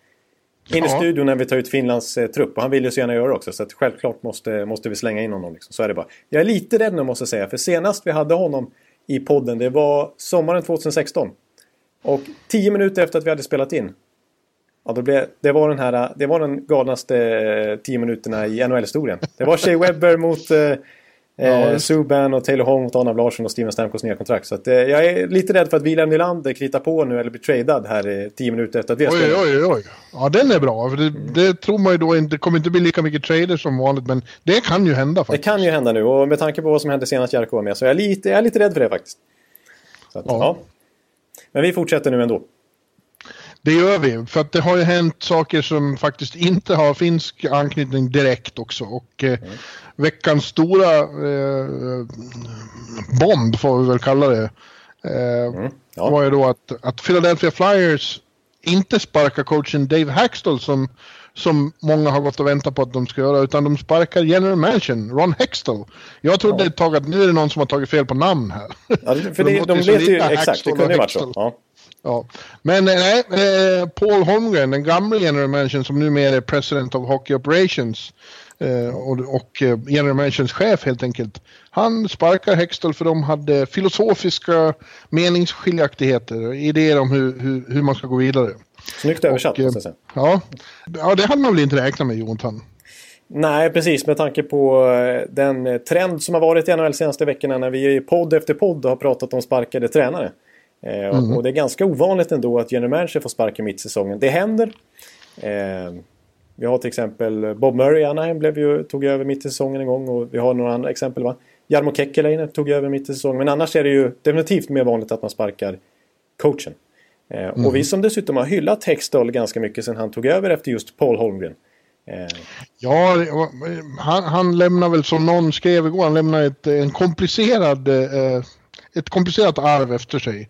S1: in i studion när vi tar ut Finlands eh, trupp. Och han vill ju så gärna göra det också. Så självklart måste, måste vi slänga in honom. Liksom. Så är det bara. Jag är lite rädd nu måste jag säga. För senast vi hade honom i podden, det var sommaren 2016. Och tio minuter efter att vi hade spelat in. Ja, då blev, det, var den här, det var den galnaste eh, tio minuterna i NHL-historien. Det var Shea Webber mot eh, eh, Subban och Taylor Hong mot Arnav Larsson och Steven Stamkos nya kontrakt. Så att, eh, jag är lite rädd för att William Nylander kritar på nu eller blir tradad här eh, tio minuter efter att vi har
S4: Oj,
S1: spelat.
S4: oj, oj. Ja, den är bra. För det, det tror man ju då inte. Det kommer inte bli lika mycket trader som vanligt, men det kan ju hända
S1: Det
S4: faktiskt.
S1: kan ju hända nu och med tanke på vad som hände senast Jarko var med så är jag lite, jag är lite rädd för det faktiskt. Så att,
S4: Ja.
S1: ja. Men vi fortsätter nu ändå.
S4: Det gör vi, för att det har ju hänt saker som faktiskt inte har finsk anknytning direkt också. Och eh, veckans stora eh, bomb, får vi väl kalla det, eh,
S1: Ja.
S4: var ju då att, att Philadelphia Flyers inte sparkar coachen Dave Haxtell som, som många har gått och väntat på att de ska göra, utan de sparkar general managern Ron Hextell. Jag trodde ett tag att nu är det någon som har tagit fel på namn här.
S1: Ja, det- för <laughs>
S4: De
S1: det, de vet ju exakt, det kunde ju varit så. Ja.
S4: Ja, men eh, nej, eh, Paul Holmgren, den gamla general managern som numera är president of hockey operations eh, och, och general managers chef helt enkelt. Han sparkar Hextall för de hade filosofiska meningsskiljaktigheter, idéer om hur, hur, hur man ska gå vidare.
S1: Snyggt översatt
S4: Och, eh,
S1: jag säga.
S4: Ja, ja, det hade man väl inte räknat med Jonathan.
S1: Nej, precis med tanke på den trend som har varit i NHL senaste veckorna när vi i podd efter podd har pratat om sparkade tränare. Eh, och- Och det är ganska ovanligt ändå att general manager får sparka mitt i säsongen. Det händer. Eh, vi har till exempel Bob Murray Anaheim blev ju, tog över mitt i säsongen en gång och vi har några andra exempel. va? Jarmo Kekkeläinen tog över mitt i säsongen. Men annars är det ju definitivt mer vanligt att man sparkar coachen. Eh, Och vi som dessutom har hyllat Hextall ganska mycket sedan han tog över efter just Paul Holmgren. Eh,
S4: Ja, han, han lämnar väl som någon skrev igår, han lämnar ett, en komplicerad, eh, ett komplicerat arv efter sig.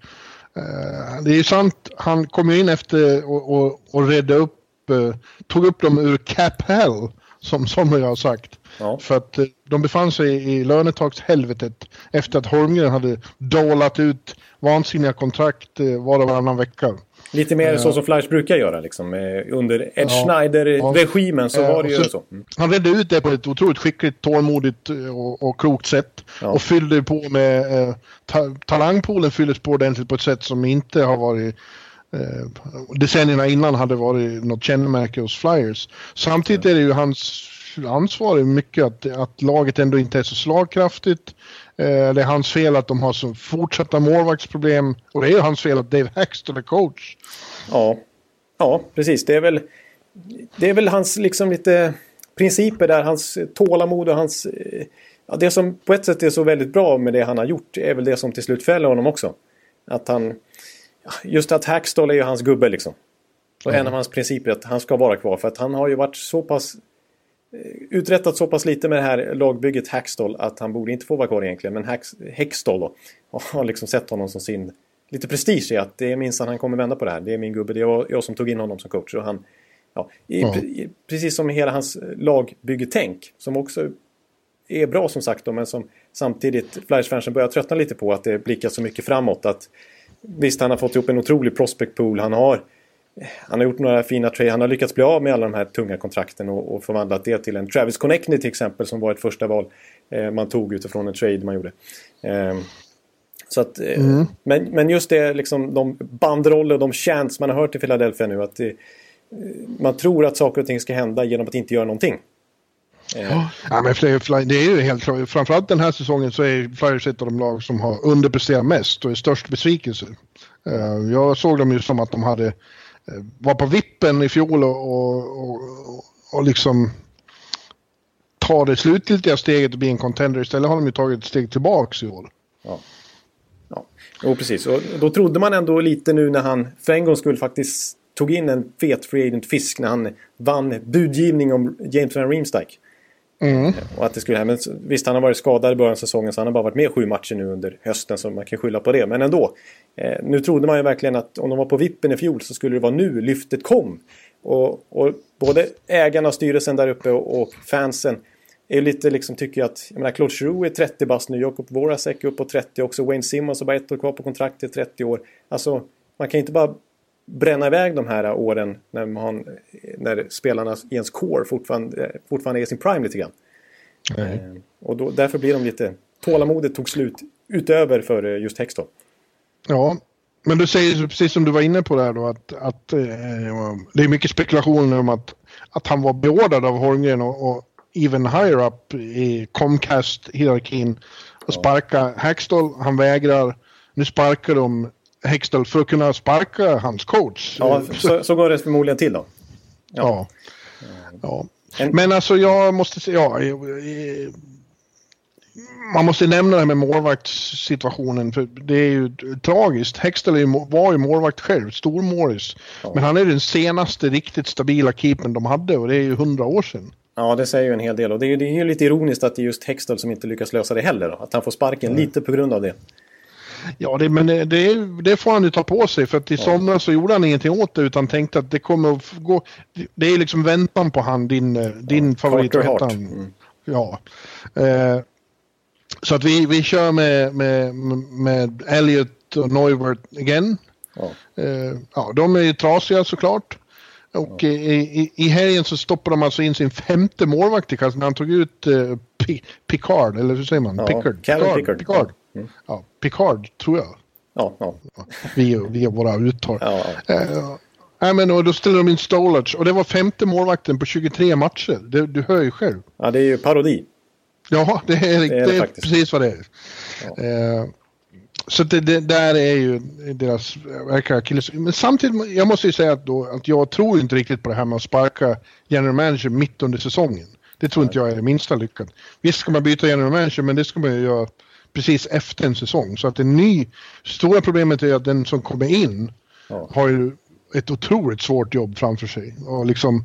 S4: Eh, det är ju sant, han kom ju in efter och, och, och redde upp, eh, tog upp dem ur cap hell, som somliga har sagt.
S1: Ja.
S4: För att eh, de befann sig i lönetakshelvetet efter att Holmgren hade dolat ut vansinniga kontrakt var och varannan vecka.
S1: Lite mer så som Flyers brukar göra liksom. Eh, Under Ed
S4: Ja.
S1: Schneider-regimen så
S4: Ja,
S1: var det ju
S4: så-
S1: så. Mm.
S4: Han redde ut det på ett otroligt skickligt, tålmodigt eh, och, och klokt sätt.
S1: Ja.
S4: Och fyllde på med... Eh, ta, talangpoolen fylldes på ordentligt på ett sätt som inte har varit... Eh, decennierna innan hade varit något kännemärke hos Flyers. Samtidigt är det ju hans ansvar mycket att, att laget ändå inte är så slagkraftigt. Eh, det är hans fel att de har så fortsatta målvaktsproblem. Och det är hans fel att Dave Haxton är coach.
S1: Ja. Ja, precis. Det är väl, det är väl hans liksom lite principer där. Hans tålamod och hans... eh, Ja, det som på ett sätt är så väldigt bra med det han har gjort är väl det som till slut fäller honom också. Att han... Just att Hackstall är ju hans gubbe liksom. Och en av hans principer är att han ska vara kvar. För att han har ju varit så pass... Uträttat så pass lite med det här lagbygget Hackstall att han borde inte få vara kvar egentligen. Men Hacks, Hextall då <laughs> har liksom sett honom som sin... Lite prestige i att det är minsann han kommer vända på det här. Det är min gubbe, det var jag som tog in honom som coach. Och han, ja, i, i, precis som hela hans lagbyggetänk som också är bra som sagt då, men som samtidigt Flyers-fansen börjar tröttna lite på att det blickar så mycket framåt. Att, visst, han har fått ihop en otrolig prospect pool. Han har, han har gjort några fina trade. Han har lyckats bli av med alla de här tunga kontrakten och, och förvandlat det till en Travis Connectney till exempel som var ett första val eh, man tog utifrån en trade man gjorde. Eh, så att, eh, men, men just det, liksom, de bandroller och de chants man har hört i Philadelphia nu. att eh, Man tror att saker och ting ska hända genom att inte göra någonting. Eh,
S4: Ja, men det är ju helt klart. Framförallt den här säsongen så är Flyers ett av de lag som har underpresterat mest och är störst besvikelse. Eh, Jag såg dem ju som att de hade Eh, var på vippen i fjol och, och, och, och liksom ta det slutgiltiga steget och bli en contender. Istället har de ju tagit ett steg tillbaks i år.
S1: Ja. Jo, precis. Och då trodde man ändå lite nu när han för en gångs skull faktiskt tog in en fet free agent fisk när han vann budgivning om James Van Riemsdyk.
S4: Mm.
S1: Eh, och att det skulle, men visst, han har varit skadad i början av säsongen så han har bara varit med sju matcher nu under hösten så man kan skylla på det. Men ändå. Eh, nu trodde man ju verkligen att om de var på vippen i fjol så skulle det vara nu lyftet kom. Och, och både ägarna och styrelsen där uppe och, och fansen är lite liksom tycker jag att, jag menar Claude Giroux är 30 bast nu, Jakob Vorasek är upp på 30 också, Wayne Simmons har bara ett år kvar på kontraktet, 30 år. Alltså, man kan inte bara bränna iväg de här åren när, man, när spelarna i ens core fortfarande, fortfarande är i sin prime lite grann. Eh, och då, därför blir de lite... Tålamodet tog slut utöver för eh, just Hextall.
S4: Ja, men du säger precis som du var inne på där då att, att eh, det är mycket spekulationer om att, att han var beordrad av Holmgren och, och even higher up i Comcast-hierarkin och sparka Hextall. Han vägrar. Nu sparkar de Hextall för att kunna sparka hans coach.
S1: Ja, så, så går det förmodligen till då.
S4: Ja. ja.
S1: En-
S4: Men alltså jag måste säga, ja, eh, man måste nämna det här med målvaktssituationen för det är ju tragiskt. Hextall var ju målvakt själv, stormålis. Men han är den senaste riktigt stabila keepern de hade och det är ju hundra år sedan.
S1: Ja, det säger ju en hel del. Och det är, det är ju lite ironiskt att det är just Hextall som inte lyckas lösa det heller. Då. Att han får sparken lite på grund av det.
S4: Ja, det, men det, det, får han ju ta på sig för att i somras så gjorde han ingenting åt det utan tänkte att det kommer att gå. Det är liksom väntan på han, din, eh, din favorit.
S1: Hart.
S4: han?
S1: Mm.
S4: Ja. Eh, så att vi, vi kör med, med, med Elliot och Neuvert igen.
S1: Ja.
S4: Eh, ja, de är ju trasiga såklart. Och i, i, i helgen så stoppade de alltså in sin femte målvakt i kassan han tog ut eh, Pi- Picard, eller hur säger man?
S1: Ja,
S4: Pickard.
S1: Calvin Pickard.
S4: Picard.
S1: Mm.
S4: Ja, Picard tror jag.
S1: Ja, ja.
S4: Via, via våra uttal.
S1: ja, ja.
S4: Eh, nej, men, och då ställde de in Stolac och det var femte målvakten på 23 matcher. Det, du hör ju själv.
S1: ja det är ju parodi.
S4: Ja, det är, det
S1: är det
S4: är,
S1: faktiskt.
S4: precis vad det är. Eh, så det, det där är ju deras verkliga akilles... Men samtidigt, jag måste ju säga att, då, att jag tror inte riktigt på det här med att sparka general manager mitt under säsongen. Det tror inte jag är det minsta lyckat. Visst ska man byta general manager, men det ska man ju göra precis efter en säsong. Så att en ny... Stora problemet är att den som kommer in
S1: Ja.
S4: har ju ett otroligt svårt jobb framför sig. Och liksom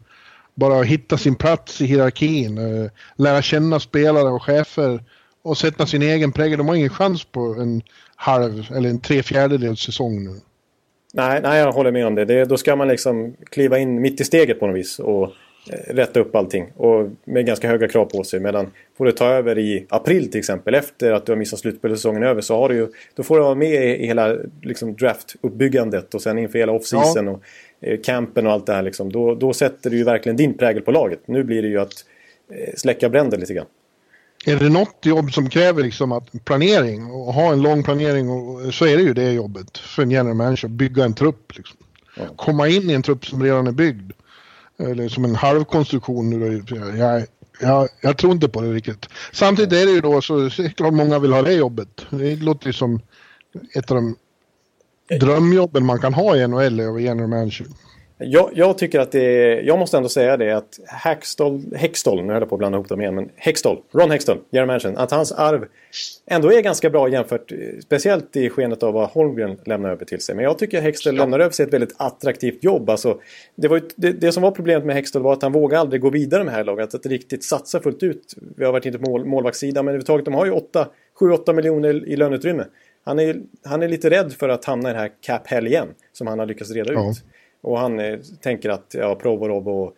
S4: bara hitta sin plats i hierarkin, eh, lära känna spelare och chefer och sätta sin egen prägel. De har ingen chans på en halv eller en tre fjärdedels säsong nu.
S1: Nej, nej, jag håller med om det. det. Då ska man liksom kliva in mitt i steget på något vis och rätta upp allting. Och med ganska höga krav på sig. Medan får du ta över i april till exempel. Efter att du har missat slutspelssäsongen över så har du ju... Då får du vara med i, hela liksom, draftuppbyggandet och sen inför hela off-season och eh, campen och allt det här. Liksom. Då, då sätter du ju verkligen din prägel på laget. Nu blir det ju att eh, släcka bränder lite grann.
S4: Är det något jobb som kräver liksom att planering och ha en lång planering och, så är det ju det jobbet för en general manager. Bygga en trupp. Liksom. Komma in i en trupp som redan är byggd. Eller som en halvkonstruktion. nu då. Jag, jag, jag tror inte på det riktigt. Samtidigt är det ju då så det är klart många vill ha det jobbet. Det låter ju som ett av de drömjobben man kan ha i NHL och general manager.
S1: Jag, jag, tycker att det är, jag måste ändå säga det att Hextall, Hextall, nu höll jag på att blanda ihop dem igen, men Hextall, Ron Hextall, Jerry Manchin, att hans arv ändå är ganska bra jämfört, speciellt i skenet av vad Holmgren lämnar över till sig. Men jag tycker Hextall ja. lämnar över sig ett väldigt attraktivt jobb. Alltså, det, var ju, det, det, som var problemet med Hextall var att han vågade aldrig gå vidare med det här laget, att riktigt satsa fullt ut. Vi har varit inne på mål, målvaktssidan, men överhuvudtaget, de har ju 7-8 miljoner i löneutrymme. Han är, han är lite rädd för att hamna i den här cap igen, som han har lyckats reda ja. ut. Och han eh, tänker att ja, Provorov och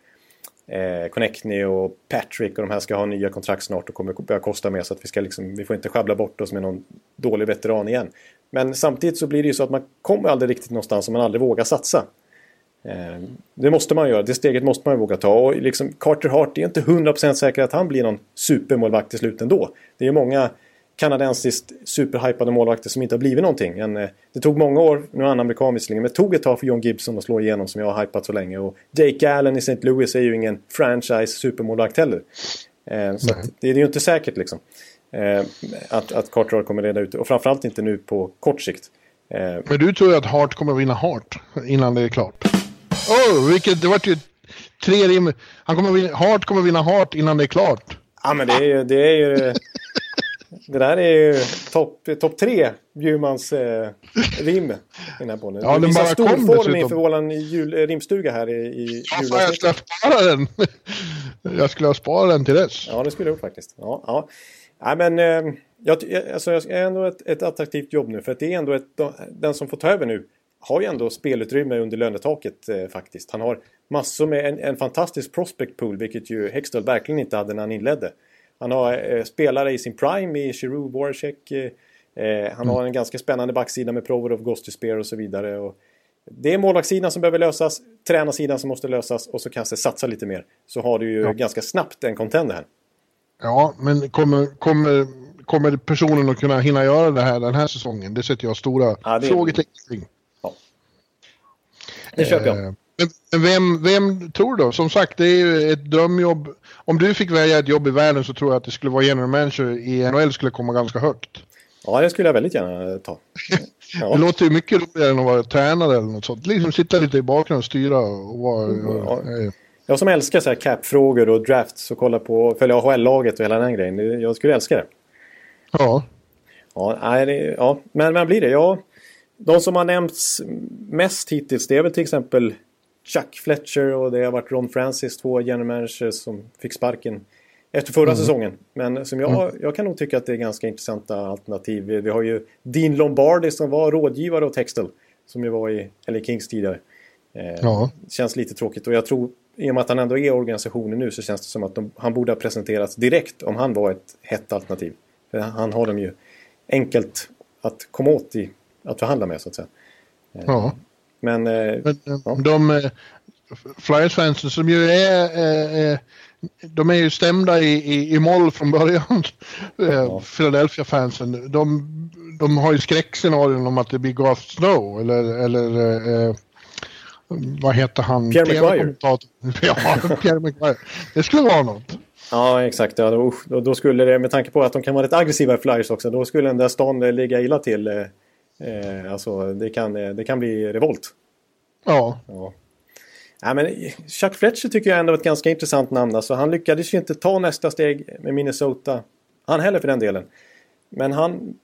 S1: eh, Connectny och Patrick och de här ska ha nya kontrakt snart och kommer börja kosta mer så att vi, ska liksom, vi får inte sjabbla bort oss med någon dålig veteran igen. Men samtidigt så blir det ju så att man kommer aldrig riktigt någonstans om man aldrig vågar satsa. Eh, det måste man göra, det steget måste man våga ta. Och liksom Carter Hart är inte 100% säker att han blir någon supermålvakt till slut ändå. Det är många kanadensiskt superhypade målvakter som inte har blivit någonting. En, eh, det tog många år, nu är han amerikan visserligen, men det tog ett tag för John Gibson att slå igenom som jag har hypat så länge. Och Jake Allen i St. Louis är ju ingen franchise supermålvakt heller. Eh, så det är ju inte säkert liksom. Eh, att, att Carter kommer reda ut. Och framförallt inte nu på kort sikt.
S4: Eh, men du tror ju att Hart kommer att vinna Hart innan det är klart? Oh, vilket, det vart ju tre rim. Han kommer vinna, Hart kommer vinna Hart innan det är klart.
S1: Ja, men det är ju... Det är ju Det där är ju topp top tre Bjurmans eh, rim i den här bollen.
S4: Ja,
S1: du visar
S4: stor
S1: form inför vår jul, eh, rimstuga här i, i
S4: ja, jag skulle spara den. <laughs> jag skulle ha sparat den till dess.
S1: Ja, det skulle jag faktiskt. Ja, ja. Nej, men eh, jag, alltså, jag är ändå ett, ett attraktivt jobb nu. För att det är ändå ett, den som får ta över nu har ju ändå spelutrymme under lönetaket eh, faktiskt. Han har massor med en, en fantastisk prospect pool, vilket ju Hextall verkligen inte hade när han inledde. Han har eh, spelare i sin prime i Giroud, Voracek. Eh, eh, han mm. har en ganska spännande backsida med Provorov, Gostisper och så vidare. Och det är målvaktssidan som behöver lösas, tränarsidan som måste lösas och så kanske satsa lite mer. Så har du ju ja. ganska snabbt en contender här.
S4: Ja, men kommer, kommer, kommer personen att kunna hinna göra det här den här säsongen? Det sätter jag stora ja, det... frågetecken kring. Ja.
S1: Det köper jag.
S4: Men vem, vem tror du? Som sagt, det är ju ett drömjobb. Om du fick välja ett jobb i världen så tror jag att det skulle vara general manager i NHL skulle komma ganska högt.
S1: Ja, det skulle jag väldigt gärna ta.
S4: Ja. <laughs> det låter ju mycket roligare än att vara tränare eller något sånt. Liksom sitta lite i bakgrunden och styra och vara... Ja.
S1: Eh. Jag som älskar så här cap-frågor och drafts och kolla på, följa AHL-laget och hela den grejen. Jag skulle älska det.
S4: Ja.
S1: Ja, nej, det, ja. men vem blir det? Ja, de som har nämnts mest hittills det är väl till exempel Chuck Fletcher och det har varit Ron Francis, två general som fick sparken efter förra mm. säsongen. Men som jag, mm. jag kan nog tycka att det är ganska intressanta alternativ. Vi, vi har ju Dean Lombardi som var rådgivare åt Hextall. Som ju var i LA Kings tidigare. Eh, ja. Känns lite tråkigt och jag tror i och med att han ändå är organisationen nu så känns det som att de, han borde ha presenterats direkt om han var ett hett alternativ. För han har dem ju enkelt att komma åt i, att förhandla med så att säga.
S4: Eh, ja. Men, eh, Men ja. de eh, Flyers-fansen som ju är eh, eh, de är ju stämda i, i, i moll från början. <laughs> Ja. Philadelphia-fansen. De, de har ju skräckscenarion om att det blir Garth Snow eller, eller eh, vad heter han?
S1: Pierre McGuire. <laughs>
S4: Ja, Pierre McGuire. Det skulle vara något.
S1: Ja, exakt. Ja, då, då, skulle det, med tanke på att de kan vara rätt aggressiva i Flyers också, då skulle den där stan ligga illa till. Eh, alltså det kan, eh, det kan bli revolt.
S4: Ja.
S1: ja. Ja, men Chuck Fletcher tycker jag ändå är ett ganska intressant namn. Alltså, han lyckades ju inte ta nästa steg med Minnesota. Han heller för den delen. Men han...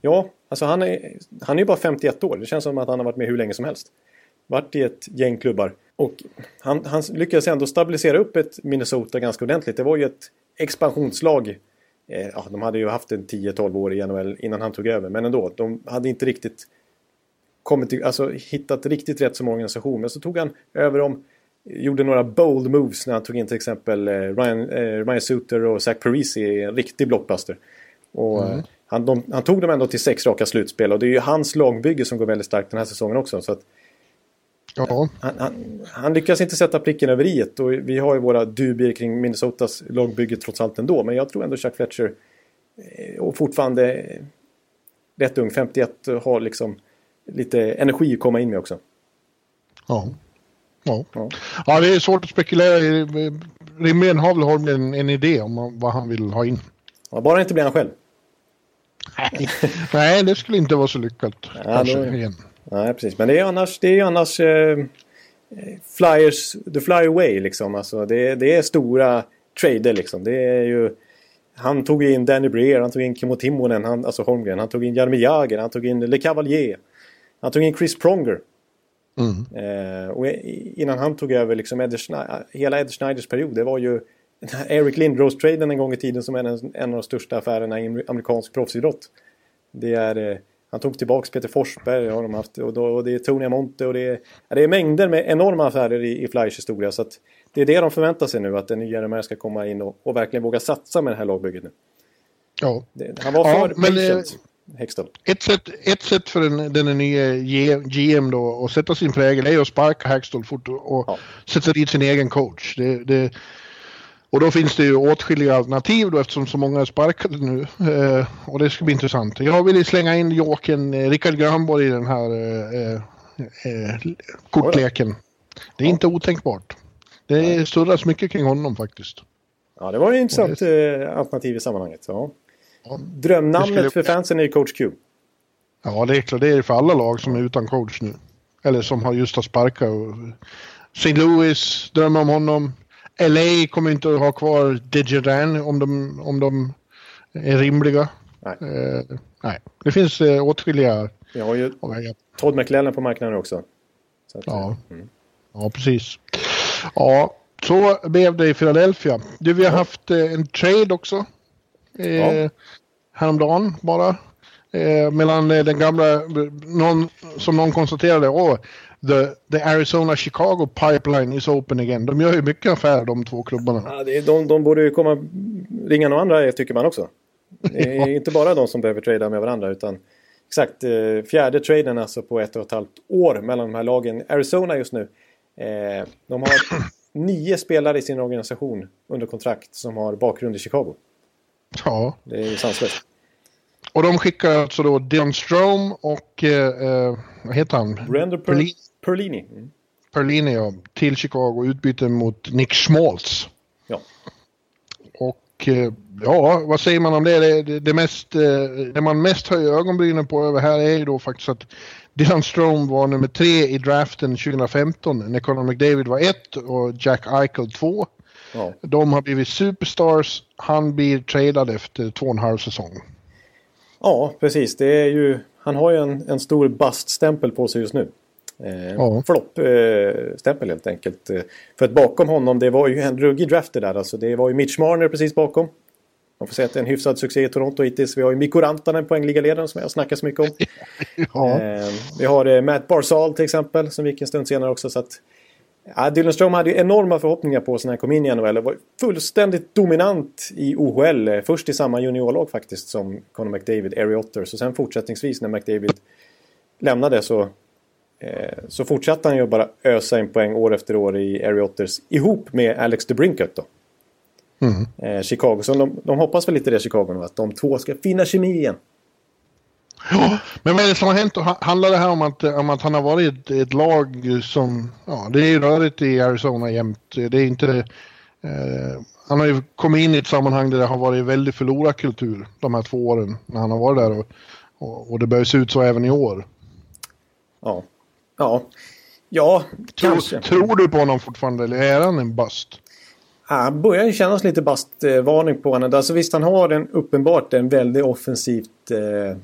S1: Ja, alltså han är, han är ju bara 51 år. Det känns som att han har varit med hur länge som helst. Varit i ett gäng klubbar. Och han, han lyckades ändå stabilisera upp ett Minnesota ganska ordentligt. Det var ju ett expansionslag ja, de hade ju haft en 10-12 år i NHL innan han tog över. Men ändå, de hade inte riktigt kommit till, alltså, hittat riktigt rätt som organisation. Men så tog han över dem, gjorde några bold moves när han tog in till exempel eh, Ryan, eh, Ryan Suter och Zach Parisi, en riktig blockbuster. Och, mm. han, de, han, tog dem ändå till sex raka slutspel och det är ju hans lagbygge som går väldigt starkt den här säsongen också. Så att,
S4: ja.
S1: han, han, han, lyckas inte sätta pricken över i och vi har ju våra dubier kring Minnesotas lagbygge trots allt ändå. Men jag tror ändå Chuck Fletcher eh, och fortfarande rätt ung, 51, har liksom lite energi att komma in med också.
S4: Ja. Ja. ja. ja det är svårt att spekulera. Rimligen har väl Holm en, en idé om vad han vill ha in.
S1: Ja, bara inte blir han själv.
S4: Nej, det skulle inte vara så lyckat. Ja,
S1: då, nej, precis. Men det är annars, det är annars eh, Flyers, the fly away liksom. Alltså det, det är stora trader liksom. Det är ju... Han tog in Danny Breer, han tog in Kimmo Timonen, han, alltså Holmgren. Han tog in Jaromir Jagr, han tog in Le Cavalier. Han tog in Chris Pronger.
S4: Mm.
S1: Eh, och innan han tog över liksom Ed Schne- hela Ed Schneiders period, det var ju <laughs> Eric Lindros-traden en gång i tiden som är en, en av de största affärerna i amerikansk proffsidrott. Det är, eh, han tog tillbaks Peter Forsberg har de haft, och, då, och det är Tony Amonte och det är, det är mängder med enorma affärer i, i Flyers historia. Så att det är det de förväntar sig nu, att den nya RMR ska komma in och, och verkligen våga satsa med det här lagbygget nu.
S4: Ja.
S1: Det, han var
S4: Ja,
S1: för
S4: men,
S1: patient, Hextall.
S4: Ett sätt, ett sätt för den, den nya GM då att sätta sin prägel är att sparka Hackstall fort och, och
S1: Ja.
S4: sätta dit sin egen coach. Det, det, och då finns det ju åtskilliga alternativ då eftersom så många är sparkade nu. Eh, och det ska bli intressant. Jag vill slänga in Jokern eh, Rickard Grönborg i den här eh, eh, kortleken. Det är inte otänkbart. Det surras mycket kring honom faktiskt.
S1: Ja, det var ju ett intressant eh, alternativ i sammanhanget. Ja. Drömnamnet
S4: skulle-
S1: för fansen är ju Coach Q.
S4: Ja, det är klart. Det är för alla lag som är utan coach nu. Eller som har just har sparkat. St. Louis drömmer om honom. LA kommer inte att ha kvar Desjardins om de, om de är rimliga.
S1: Nej.
S4: Eh, nej, det finns eh, åtskilliga
S1: Vi har ju. Todd McLellan på marknaden också. Så att,
S4: Ja.
S1: mm.
S4: Ja, precis. Ja, så blev det i Philadelphia. Du, vi har haft eh, en trade också. Eh,
S1: Ja.
S4: Häromdagen bara. Eh, mellan eh, den gamla, någon, som någon konstaterade, åh, the, the Arizona Chicago pipeline is open again. De gör ju mycket affärer de två klubbarna.
S1: Ja, det är, de, de borde ju komma ringa några andra tycker man också. Det är <laughs> inte bara de som behöver trada med varandra utan exakt eh, fjärde traden alltså på ett och ett halvt år mellan de här lagen. Arizona just nu. Eh, de har <clears throat> nio spelare i sin organisation under kontrakt som har bakgrund i Chicago.
S4: Ja,
S1: Det är ju sanslöst.
S4: och de skickar alltså då Dion Strom och, eh, eh, vad heter han?
S1: Randall per
S4: Perlin-
S1: Perlini. Mm.
S4: Perlini ja, till Chicago utbyte mot Nick Schmaltz.
S1: Ja.
S4: Och eh, ja, vad säger man om det? Det, det, mest, eh, det man mest höjer ögonbrynen på över här är ju då faktiskt att Dylan Strome var nummer tre i draften 2015 när Conor McDavid var ett och Jack Eichel två.
S1: Ja.
S4: De har blivit superstars. Han blir tradad efter två och en halv säsong.
S1: ja, precis. Det är ju, han har ju en, en stor baststämpel på sig just nu. Eh,
S4: Ja.
S1: Flopp-stämpel helt enkelt. Eh, För att bakom honom, det var ju en ruggig draft det där. Alltså, det var ju Mitch Marner precis bakom. Man får säga att det är en hyfsad succé i Toronto hittills. Vi har ju Mikko Rantanen, poängligaledaren, som jag snackar så mycket om. <laughs>
S4: Ja,
S1: Eh, vi har eh, Matt Barzal till exempel, som gick en stund senare också. Så att, ja, Dylan Strome hade ju enorma förhoppningar på sig när han kom in i NHL. och var fullständigt dominant i OHL. eh, Först i samma juniorlag faktiskt som Conor McDavid, Erie Otters. Och sen fortsättningsvis när McDavid lämnade så, eh, så fortsatte han ju bara ösa in poäng år efter år i Otters. Ihop med Alex DeBrincat då.
S4: Mm.
S1: Eh, Chicago. Så de, de hoppas väl lite det Chicago att de två ska finna kemi igen.
S4: Ja, men vad är det som har hänt? Ha- Handlar det här om att, om att han har varit ett, ett lag som, ja det är rörigt i Arizona jämt. Det är inte, eh, han har ju kommit in i ett sammanhang där det har varit väldigt förlorarkultur de här två åren när han har varit där och, och, och det börjar se ut så även i år.
S1: Ja. Ja. Ja,
S4: Tror,
S1: kanske.
S4: tror du på honom fortfarande eller är han en bust?
S1: Ja, Han börjar ju kännas lite bastvarning på honom. Alltså visst, han har en, uppenbart en väldigt offensivt eh,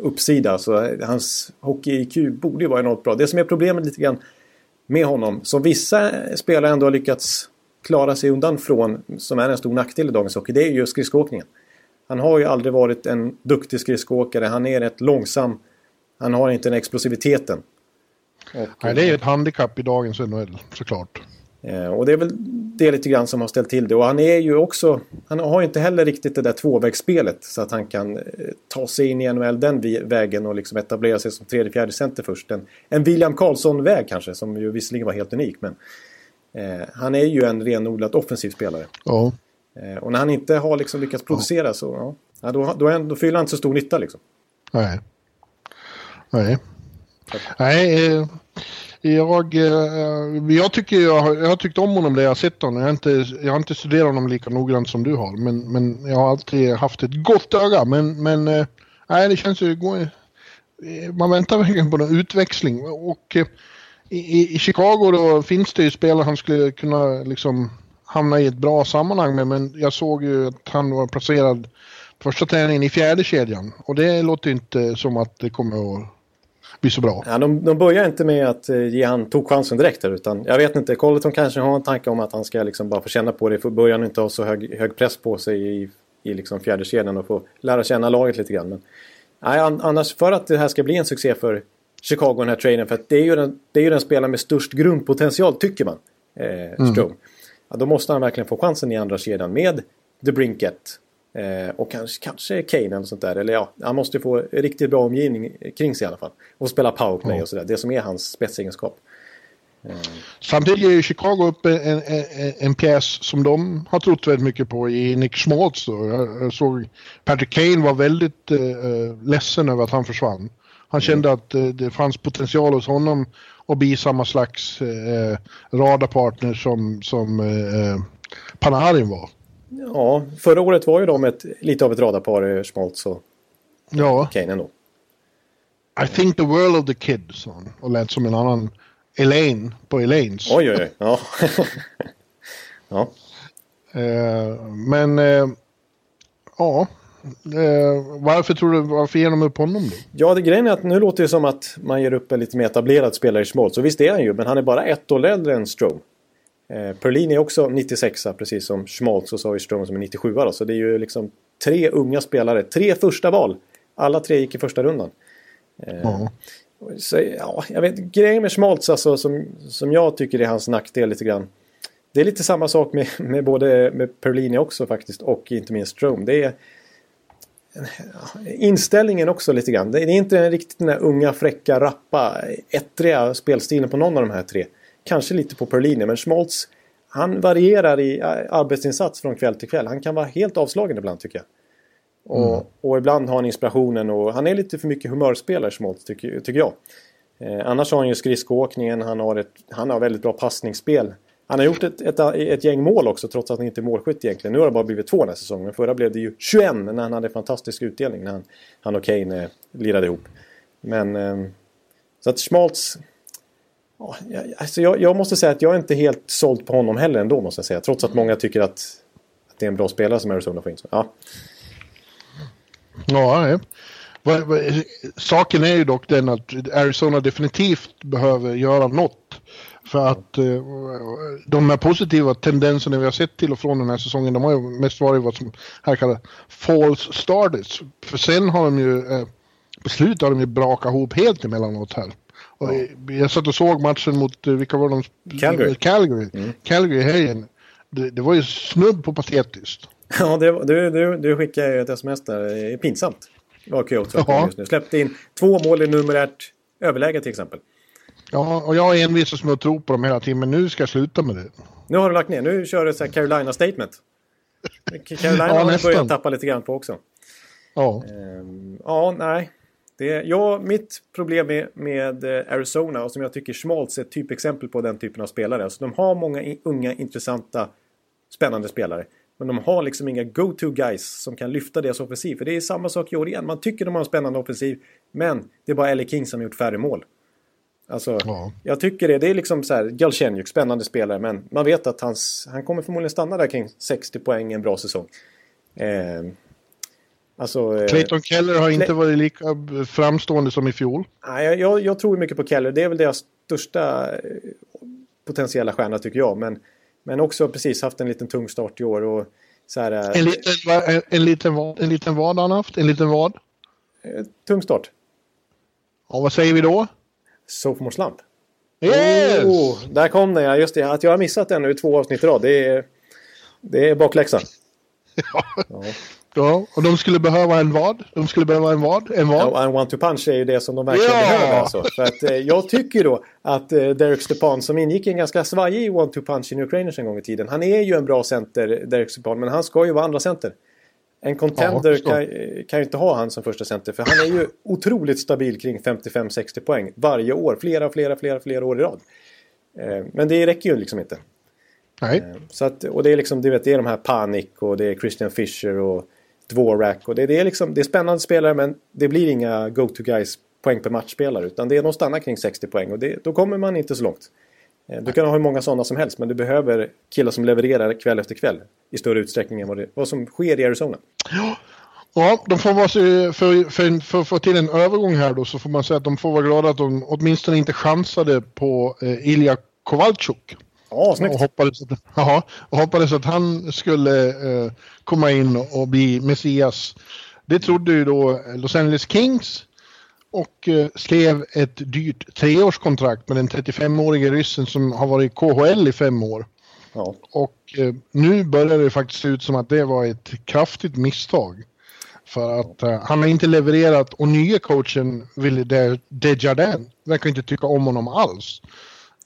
S1: uppsida. Så hans hockey-IQ borde ju vara enormt bra. Det som är problemet lite grann med honom, som vissa spelare ändå har lyckats klara sig undan från, som är en stor nackdel i dagens hockey, det är ju skridskoåkningen. Han har ju aldrig varit en duktig skridskoåkare. Han är rätt långsam. Han har inte den explosiviteten. Och,
S4: Nej, det är ett handikapp i dagens NHL såklart.
S1: Eh, Och det är väl det lite grann som har ställt till det. Och han är ju också... Han har inte heller riktigt det där tvåvägsspelet så att han kan eh, ta sig in i NHL den vägen och liksom etablera sig som tredje, fjärde center först. En, en William Karlsson-väg kanske, som ju visserligen var helt unik. Men eh, han är ju en renodlat offensiv spelare.
S4: Ja.
S1: Eh, och när han inte har liksom lyckats producera så... Ja, ja, då, då, då fyller han inte så stor nytta liksom.
S4: Nej. Nej. Nej, eh, jag, eh, jag tycker jag har, jag har tyckt om honom det jag har sett honom. Jag har inte, jag har inte studerat honom lika noggrant som du har. Men, men jag har alltid haft ett gott öga. Men, men eh, nej, det känns ju... Eh, man väntar verkligen på någon utväxling. Och eh, i, i Chicago då finns det ju spelare han skulle kunna liksom hamna i ett bra sammanhang med men jag såg ju att han var placerad första träningen i fjärde kedjan och det låter inte som att det kommer att bli så bra.
S1: Ja, de, de börjar inte med att eh, ge han tog chansen direkt här, utan jag vet inte, Colleton kanske har en tanke om att han ska liksom bara få känna på det. För början inte ha så hög, hög press på sig i, i liksom fjärde kedjan och få lära känna laget lite grann. Men, nej, annars för att det här ska bli en succé för Chicago den här traden, för att det är ju den, det är ju den spelaren med störst grundpotential tycker man. Eh, Strome. Mm. Ja, då måste han verkligen få chansen i andra kedjan med The Brinket. Eh, och kanske, kanske Kane eller sånt där. Eller ja, han måste få riktigt bra omgivning kring sig i alla fall. Och spela powerplay mm. och sådär. Det som är hans spetsegenskap.
S4: Eh. Samtidigt ger ju Chicago upp en, en, en, pjäs som de har trott väldigt mycket på i Nick Schmaltz. Då. Jag, såg Patrick Kane var väldigt uh, ledsen över att han försvann. Han mm. kände att uh, det fanns potential hos honom att bli samma slags uh, radarpartner som, som uh, Panarin var.
S1: Ja, förra året var ju de ett, lite av ett radarpar, eh, Schmaltz och
S4: ja.
S1: Kane ändå.
S4: I think the world of the kid, sa han. Och lät som en annan Elaine på Elaines.
S1: Oj, oj, oj. Ja. <laughs> ja.
S4: Uh, men, uh, ja. Varför tror du, varför ger de upp honom då?
S1: Ja, det grejen är att nu låter det som att man ger upp en lite mer etablerad spelare i Schmaltz. Och visst är han ju, men han är bara ett år äldre än Strome. Eh, Perlin är också 96 precis som Schmaltz och Söderström som är 97 då. Så det är ju liksom tre unga spelare. Tre första val. Alla tre gick i första rundan. Eh, så, ja, jag vet, grejen med Schmaltz alltså, som, som jag tycker är hans nackdel lite grann. Det är lite samma sak med, med både med Perlini också faktiskt och inte minst Strome. Det är inställningen också lite grann. Det är inte riktigt den där unga, fräcka, rappa, ettriga spelstilen på någon av de här tre. Kanske lite på Perlini, men Schmaltz han varierar i arbetsinsats från kväll till kväll. Han kan vara helt avslagen ibland tycker jag. Och, mm. och ibland har han inspirationen och han är lite för mycket humörspelare Schmaltz tycker, tycker jag. Eh, annars har han ju skridskoåkningen, han har, ett, han har väldigt bra passningsspel. Han har gjort ett, ett, ett gäng mål också trots att han inte är målskytt egentligen. Nu har det bara blivit två den här säsongen. Men förra blev det ju 21 när han hade fantastisk utdelning när han, han och Kane eh, lirade ihop. Men eh, så att Schmaltz alltså jag, jag, måste säga att jag är inte helt såld på honom heller ändå måste jag säga. Trots att många tycker att, att det är en bra spelare som Arizona får in. Ja,
S4: ja Saken är ju dock den att Arizona definitivt behöver göra något. För att eh, de här positiva tendenserna vi har sett till och från den här säsongen, de har ju mest varit vad som här kallas false starters. För sen har de ju, eh, på slutet har de ju brakat ihop helt emellanåt här. Och jag satt och såg matchen mot, eh, vilka var de?
S1: Calgary.
S4: Calgary, mm. Calgary helgen. Det, det, var ju snudd på patetiskt.
S1: Ja, det, du, du, du skickade ju ett sms där. Det är pinsamt. Vad Kyoto just nu. Släppte in två mål i numerärt överläge till exempel.
S4: Ja, och jag envisas med att tro på dem hela tiden, men nu ska jag sluta med det.
S1: Nu har du lagt ner. Nu kör du så Carolina statement. <laughs> Carolina ja, har börjat tappa lite grann på också.
S4: Ja.
S1: Ehm, ja, nej. Det, ja, mitt problem med, med eh, Arizona och som jag tycker Schmaltz är ett typexempel på den typen av spelare. Alltså de har många unga, intressanta, spännande spelare. Men de har liksom inga go-to guys som kan lyfta deras offensiv. För det är samma sak i år igen. Man tycker de har en spännande offensiv. Men det är bara Ellie King som har gjort färre mål. Alltså, ja. jag tycker det. Det är liksom så här, Galchenjuk, spännande spelare. Men man vet att hans, han kommer förmodligen stanna där kring 60 poäng en bra säsong. Eh,
S4: Alltså, eh, Clayton Keller har inte varit lika framstående som i fjol.
S1: Nej, jag, jag tror mycket på Keller. Det är väl deras största eh, potentiella stjärna tycker jag. Men, men också precis haft en liten tung start i år. Och så här,
S4: eh, en, liten, en, en, liten, en liten vad har han haft? En liten vad?
S1: Tung start.
S4: Ja, vad säger vi då?
S1: Sophomore slump.
S4: Yes! Oh,
S1: där kom det, just det. Att jag har missat den nu i två avsnitt i rad, det är, det är bakläxa. <laughs>
S4: ja. ja. Ja, och de skulle behöva en vad? De skulle behöva en vad? En vad?
S1: Ja, en one-to-punch är ju det som de verkligen ja! behöver. Alltså. För att, eh, jag tycker då att eh, Derek Stepan som ingick i en ganska svajig one-to-punch i New Ukrainers en gång i tiden. Han är ju en bra center, Derek Stepan, men han ska ju vara andra center. En contender ja, kan, kan ju inte ha han som första center för han är ju otroligt stabil kring 55-60 poäng varje år. Flera, flera, flera, flera år i rad. Eh, men det räcker ju liksom inte.
S4: Nej.
S1: Eh, så att, och det är liksom, du vet, det är de här Panik och det är Christian Fischer och Dvorak. Och det, det, är liksom, det är spännande spelare men det blir inga go-to guys poäng per matchspelare. Utan det är de stannar kring 60 poäng och det, då kommer man inte så långt. Eh, du kan ha hur många sådana som helst men du behöver killar som levererar kväll efter kväll. I större utsträckning än vad, det, vad som sker i Arizona.
S4: Ja, de får vara för, för, för att få till en övergång här då så får man säga att de får vara glada att de åtminstone inte chansade på eh, Ilja Kovalchuk.
S1: Ja, snyggt.
S4: Och hoppades, att, <laughs> aha, och hoppades att han skulle eh, komma in och, bli Messias. Det trodde ju då Los Angeles Kings och eh, skrev ett dyrt treårskontrakt med den 35-årige ryssen som har varit i KHL i fem år.
S1: Ja.
S4: Och eh, nu börjar det faktiskt se ut som att det var ett kraftigt misstag. För att eh, han har inte levererat och nya coachen, Willy De- Desjardins, verkar inte tycka om honom alls.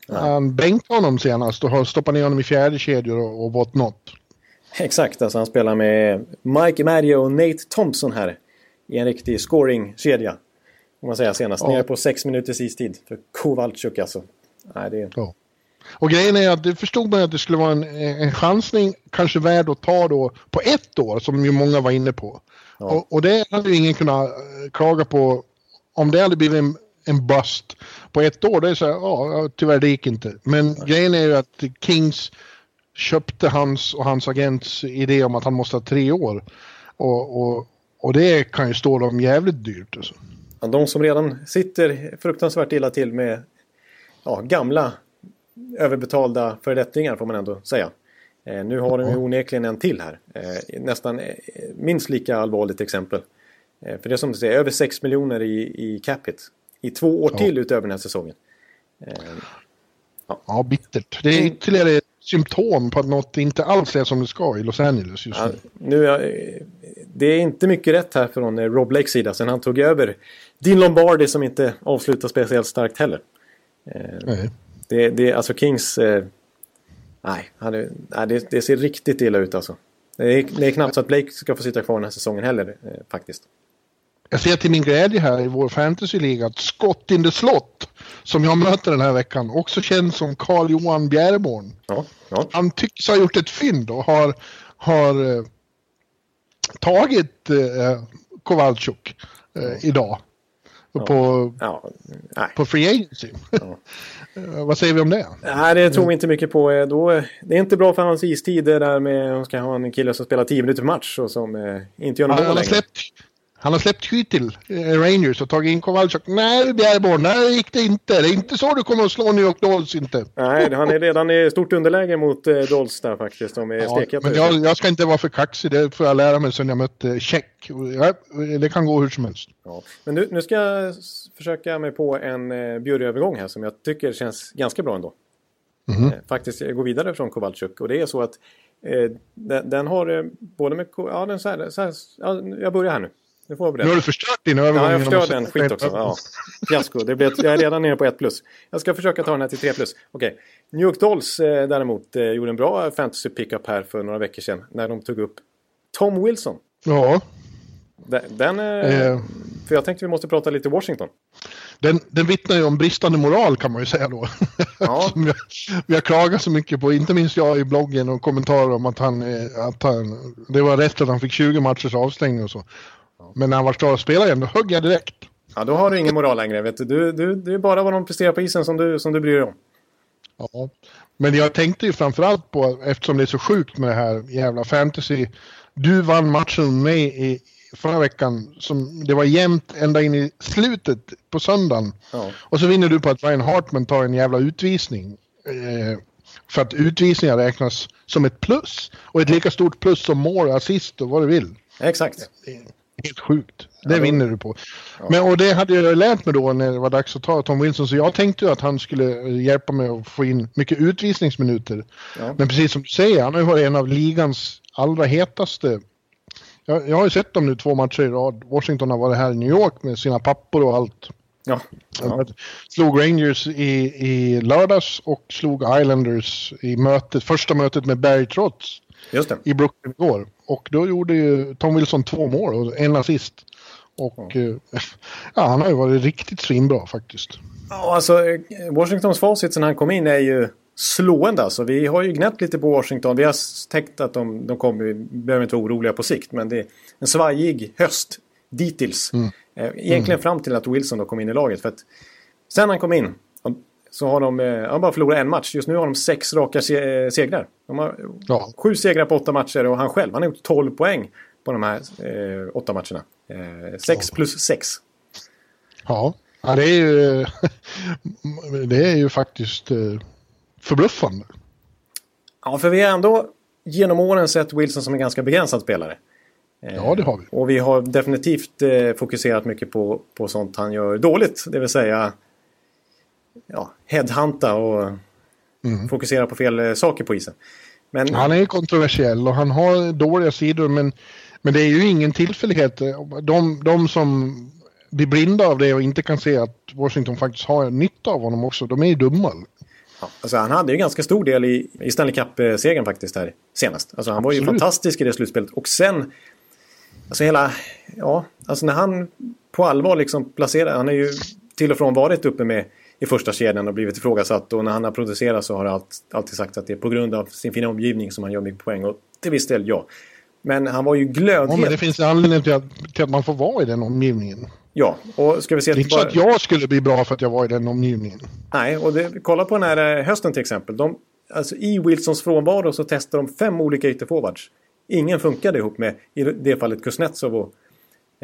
S4: Han bänkade honom senast och har stoppat ner honom i fjärde kedjor och, och whatnot.
S1: Exakt, alltså han spelar med Mike Mario och Nate Thompson här. I en riktig scoring-kedja. Om man säger senast.
S4: Ja.
S1: Nere på sex minuters istid. För Kowalczyk alltså. Nej, det är...
S4: Ja. Och grejen är att det förstod man att det skulle vara en, en chansning kanske värd att ta då på ett år som ju många var inne på.
S1: Ja.
S4: Och, och det hade ju ingen kunnat eh, klaga på om det hade blivit en, en bust på ett år. Det är så här, ja tyvärr det gick inte. Men grejen är ju att Kings köpte hans och hans agents idé om att han måste ha tre år. Och, och, och det kan ju stå dem jävligt dyrt. Alltså.
S1: Ja, de som redan sitter fruktansvärt illa till med ja, gamla överbetalda föredettingar får man ändå säga. Eh, nu har de ju onekligen en till här. Eh, nästan eh, minst lika allvarligt exempel. Eh, för det är som du säger, över 6 miljoner i, i cap hit. I två år
S4: Ja.
S1: till utöver den här säsongen. Eh,
S4: Ja, bittert. Det är ytterligare ett symptom på att något inte alls är som det ska i Los Angeles just
S1: Ja,
S4: nu.
S1: är, det är inte mycket rätt här från eh, Rob Lakes sida sen han tog över Dean Lombardi som inte avslutar speciellt starkt heller. Eh,
S4: Nej.
S1: det, det, alltså Kings... Eh, nej, han nej det, det ser riktigt illa ut alltså. Det är, det är knappt så att Blake ska få sitta kvar den här säsongen heller eh, faktiskt.
S4: Jag ser till min glädje här i vår fantasyliga att Scott in the Slot, som jag möter den här veckan, också känd som Carl Johan Bjärborn.
S1: Ja, ja.
S4: Han tycks ha gjort ett fynd och har, har eh, tagit eh, Kowalczyk eh, idag. På,
S1: ja
S4: på Free Agency. <laughs> Eh, Vad säger vi om det?
S1: nej, det tror vi inte mycket på. Eh, Då, eh, det är inte bra för hans istider där med att ska ha en kille som spelar 10 minuter match och som eh, inte gör något mål längre.
S4: släppt, han har släppt till eh, Rangers och tagit in Kowalczyk. Nej, Bjärborn, nej gick det inte. Det är inte så du kommer att slå New York Dolls inte.
S1: Nej, han är redan i stort underläge mot eh, Dolls där faktiskt. De är
S4: Ja, men jag, jag ska inte vara för kaxig, det får jag lära mig sen jag mötte Tjeck. Ja, det kan gå hur som helst.
S1: Ja. Men nu, nu ska jag försöka mig på en eh, Bjury-övergång här som jag tycker känns ganska bra ändå.
S4: Mhm.
S1: Eh, faktiskt gå vidare från Kowalczyk. Och det är så att eh, den, den har eh, både med... Ja, den så här, så här, ja, jag börjar här nu. Nu får jag
S4: Nu har du förstört din övergång.
S1: Ja, jag förstörde en
S4: sätta-
S1: skit också. Ja. Fiasko. Det blev, jag är redan nere på 1 plus. Jag ska försöka ta den här till 3 plus. Okej. New York Dolls eh, däremot eh, gjorde en bra fantasy pickup här för några veckor sedan. När de tog upp Tom Wilson.
S4: Ja,
S1: Den, den eh,
S4: Eh.
S1: För jag tänkte vi måste prata lite Washington.
S4: den, den vittnar ju om bristande moral kan man ju säga då.
S1: Ja. <laughs>
S4: Vi har klagat så mycket på, inte minst jag i bloggen och kommentarer om att han, eh, att han det var rätt att han fick 20 matchers avstängning och så. Men när han var klar att spela igen, då högg jag direkt.
S1: Ja, då har du ingen moral längre. Vet du. Du, du, det är bara vad de presterar på isen som du, som du bryr dig om.
S4: Ja. Men jag tänkte ju framförallt på, eftersom det är så sjukt med det här jävla fantasy. Du vann matchen med mig i förra veckan. Som, det var jämnt ända in i slutet på söndagen.
S1: Ja.
S4: Och så vinner du på att Ryan Hartman tar en jävla utvisning. Eh, för att utvisningar räknas som ett plus. Och ett lika stort plus som mål, assist och vad du vill.
S1: Exakt.
S4: Helt sjukt. Det
S1: Ja,
S4: vinner du på. Men, och det hade jag lärt mig då när det var dags att ta Tom Wilson. Så jag tänkte ju att han skulle eh, hjälpa mig att få in mycket utvisningsminuter.
S1: Ja.
S4: Men precis som du säger, han har ju varit en av ligans allra hetaste. Jag, jag har ju sett dem nu två matcher i rad. Washington har varit här i New York med sina pappor och allt.
S1: Ja. ja.
S4: Slog Rangers i, i lördags och slog Islanders i mötet, första mötet med Barry Trotz
S1: Just det.
S4: i Brooklyn igår. Och då gjorde ju Tom Wilson två mål och en assist. Och eh, <laughs> ja, han har ju varit riktigt svinbra faktiskt.
S1: Ja, alltså eh, Washingtons facit sen han kom in är ju slående alltså. Vi har ju gnällt lite på Washington. Vi har tänkt att de, de kommer, behöver inte vara oroliga på sikt. Men det är en svajig höst dittills. Eh, Egentligen
S4: Mm.
S1: fram till att Wilson då kom in i laget. För att sen han kom in så har de, eh, han bara förlorat en match. Just nu har de sex raka se- eh, segrar. De har
S4: Ja.
S1: sju segrar på åtta matcher och han själv, han har gjort 12 poäng på de här eh, åtta matcherna. Eh, sex plus sex.
S4: Ja, ja det är ju, <laughs> det är ju faktiskt eh, förbluffande.
S1: Ja, för vi har ändå genom åren sett Wilson som en ganska begränsad spelare.
S4: Ja, det har vi.
S1: Och vi har definitivt fokuserat mycket på, på sånt han gör dåligt. Det vill säga ja, headhunta och fokusera på fel eh, saker på isen. Men
S4: Han är kontroversiell och han har dåliga sidor men, men det är ju ingen tillfällighet. De, de som blir blinda av det och inte kan se att Washington faktiskt har nytta av honom också, de är ju dumma.
S1: ja, alltså, han hade ju ganska stor del i, i Stanley Cup-segern faktiskt här senast. Alltså, han var ju fantastisk i det slutspelet. Och sen, alltså hela, ja, alltså när han på allvar liksom placerar, han har ju till och från varit uppe med i första kedjan och blivit ifrågasatt. Och när han har producerat så har han allt, alltid sagt att det är på grund av sin fina omgivning som han gör mycket poäng. Och till viss del ja. Men han var ju
S4: Ja,
S1: glödhet.
S4: men det finns anledning till att, till att man får vara i den omgivningen.
S1: Ja, och ska vi se...
S4: Det är inte så att jag skulle bli bra för att jag var i den omgivningen.
S1: Nej, och det, kolla på den här eh, hösten till exempel. De, alltså, I Wilsons frånvaro så testade de fem olika ytterforwards. Ingen funkade ihop med, i det fallet, Kuznetsov och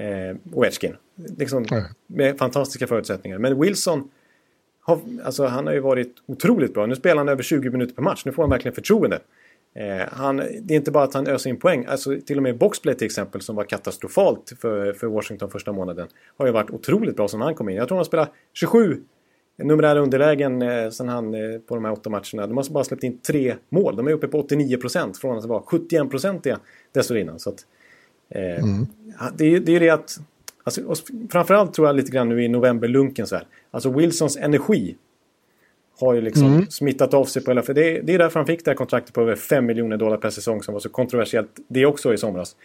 S1: eh, Ovechkin. Liksom, med fantastiska förutsättningar. Men Wilson, har, alltså, han har ju varit otroligt bra. Nu spelar han över 20 minuter per match. Nu får han verkligen förtroende. Eh, han, det är inte bara att han öser in poäng. Alltså, till och med boxplay till exempel som var katastrofalt för, för Washington första månaden. Har ju varit otroligt bra som han kom in. Jag tror han spelar 27 numerära underlägen eh, sen han eh, på de här åtta matcherna. De har bara släppt in tre mål. De är uppe på 89 procent från att vara 71 procentiga dessförinnan. Så att, eh, ha- det, är det är ju det att... Alltså, och framförallt tror jag lite grann nu i novemberlunken så här. Alltså Wilsons energi har ju liksom smittat av sig på hela... För det, är- det är därför han fick det här kontraktet på över 5 miljoner dollar per säsong som var så kontroversiellt det också i somras.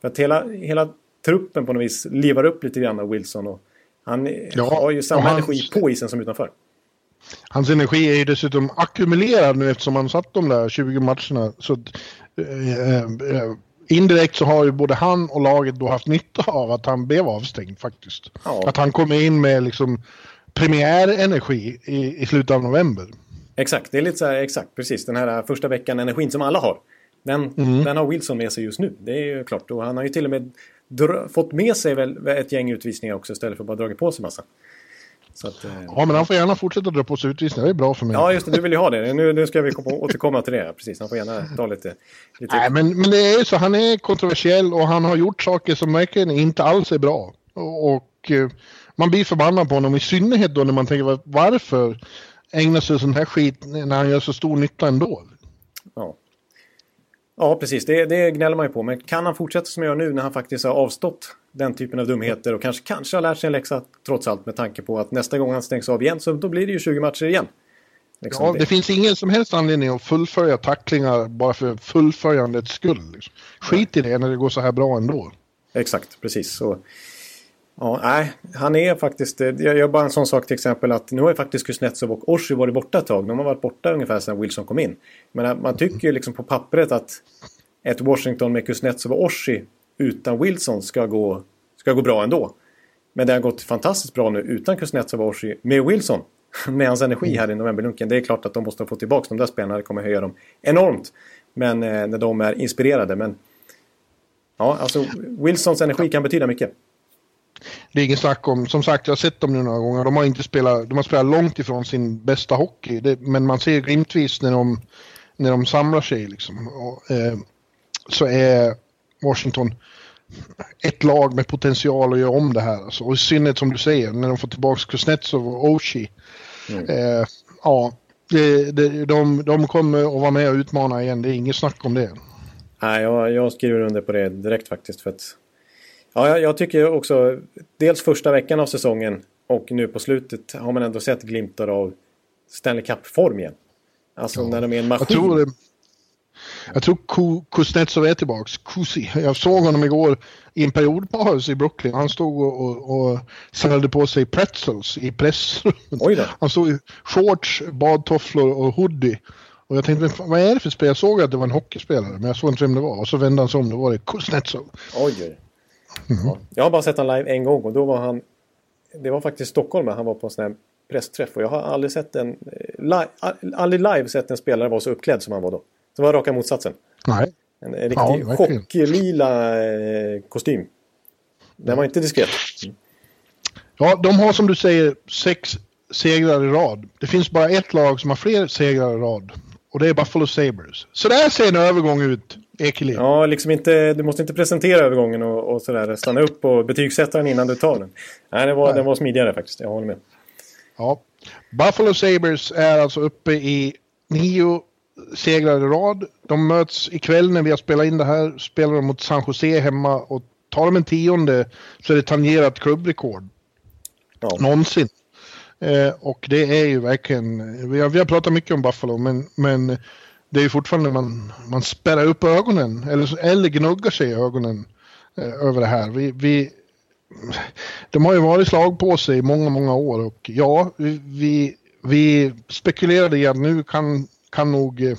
S1: För att hela, hela truppen på något vis livar upp lite grann av Wilson. Och han
S4: Ja,
S1: har ju samma
S4: hans-
S1: energi på isen som utanför.
S4: Hans energi är ju dessutom ackumulerad nu eftersom han satt de där 20 matcherna. Så att, eh, eh, indirekt så har ju både han och laget då haft nytta av att han blev avstängd faktiskt.
S1: Ja.
S4: Att han kom in med liksom premiärenergi i, i slutet av november.
S1: Exakt, det är lite så här, exakt, precis. Den här första veckan, energin som alla har. Den,
S4: Mm.
S1: den har Wilson med sig just nu. Det är ju klart. Och han har ju till och med fått med sig väl ett gäng utvisningar också istället för att bara dragit på sig massa. Att, eh,
S4: Ja, men han får gärna fortsätta dra på sig utvisningar. Det är bra för mig.
S1: ja, just det. Du vill ju ha det. Nu, nu ska vi komma, återkomma till det. Precis, han får gärna ta lite... lite
S4: Nej, men, men det är ju så. Han är kontroversiell och han har gjort saker som verkligen inte alls är bra. Och, och eh, man blir förbannad på honom. I synnerhet då när man tänker var- varför ägna sig sån här skit när han gör så stor nytta ändå.
S1: Ja. Ja, precis. Det, det gnäller man ju på. Men kan han fortsätta som han gör nu när han faktiskt har avstått den typen av dumheter och kanske, kanske har lärt sig en läxa trots allt med tanke på att nästa gång han stängs av igen så då blir det ju 20 matcher igen. Liksom
S4: Ja,
S1: det-
S4: det finns ingen som helst anledning att fullfölja tacklingar bara för fullföljandets skull. Skit i det när det går så här bra ändå.
S1: Exakt, precis. Så, ja, nej, han är faktiskt... eh, Jag gör bara en sån sak till exempel att nu har ju faktiskt Kuznetsov och Orsi varit borta ett tag. De har varit borta ungefär sedan Wilson kom in. Men eh, man tycker ju liksom på pappret att ett Washington med Kuznetsov och Orsi utan Wilson ska gå, ska gå bra ändå. Men det har gått fantastiskt bra nu utan Kuznetsov och Orsi med Wilson. <laughs> Med hans energi här i novemberlunken. Det är klart att de måste få tillbaka de där spelarna. Det kommer höja dem enormt. Men eh, när de är inspirerade. Men ja, alltså Wilsons energi kan betyda mycket.
S4: Det är ingen snack om, som sagt jag har sett dem nu några gånger, de har inte spelat, de har spelat långt ifrån sin bästa hockey. Det, men man ser glimtvis när de, när de samlar sig liksom. Och, eh, så är Washington ett lag med potential att göra om det här. Alltså. Och i synnerhet som du säger, när de får tillbaka Kuznetsov och Oshie. Eh, ja, det, det, de, de kommer att vara med och utmana igen, det är inget snack om det.
S1: Nej, jag, jag skriver under på det direkt faktiskt. För att, ja, jag, jag tycker också, dels första veckan av säsongen och nu på slutet har man ändå sett glimtar av Stanley Cup-form igen. Alltså när de är en maskin.
S4: Jag tror, det- jag tror Ku- Kuznetsov är tillbaks. Kusi. Jag såg honom igår i en periodpaus i Brooklyn. Han stod och, och, och samlade på sig pretzels i pressrummet. Han stod i shorts, badtofflor och hoodie. Och jag tänkte, vad är det för spel? Jag såg att det var en hockeyspelare, men jag såg inte vem det var. Och så vände han sig om, då var det Kuznetsov.
S1: Oj, oj. Ja, jag har bara sett honom live en gång och då var han... Det var faktiskt Stockholm han var på en sån här pressträff och jag har aldrig sett en... Li, aldrig live sett en spelare vara så uppklädd som han var då. Det var raka motsatsen.
S4: Nej.
S1: En, en riktig
S4: Ja,
S1: chocklila eh, kostym. Den var inte diskret.
S4: Ja, de har som du säger sex segrar i rad. Det finns bara ett lag som har fler segrar i rad. Och det är Buffalo Sabres. Så där ser en övergång ut, Ekelid.
S1: Ja, liksom inte, du måste inte presentera övergången och, och sådär. Stanna upp och betygsätta den innan du tar den. Nej, det var,
S4: Nej.
S1: den var smidigare faktiskt. Jag håller med.
S4: Ja. Buffalo Sabres är alltså uppe i nio segrar i rad. De möts ikväll när vi har spelat in det här. Spelar de mot San Jose hemma och tar de en tionde så är det tangerat klubbrekord
S1: Ja.
S4: någonsin. Eh, och det är ju verkligen, vi har, vi har pratat mycket om Buffalo men, men det är ju fortfarande man, man spärrar upp ögonen eller, eller gnuggar sig i ögonen eh, över det här. Vi, vi, de har ju varit slag på sig i många, många år och ja, vi, vi, vi spekulerade i att nu kan, kan nog eh,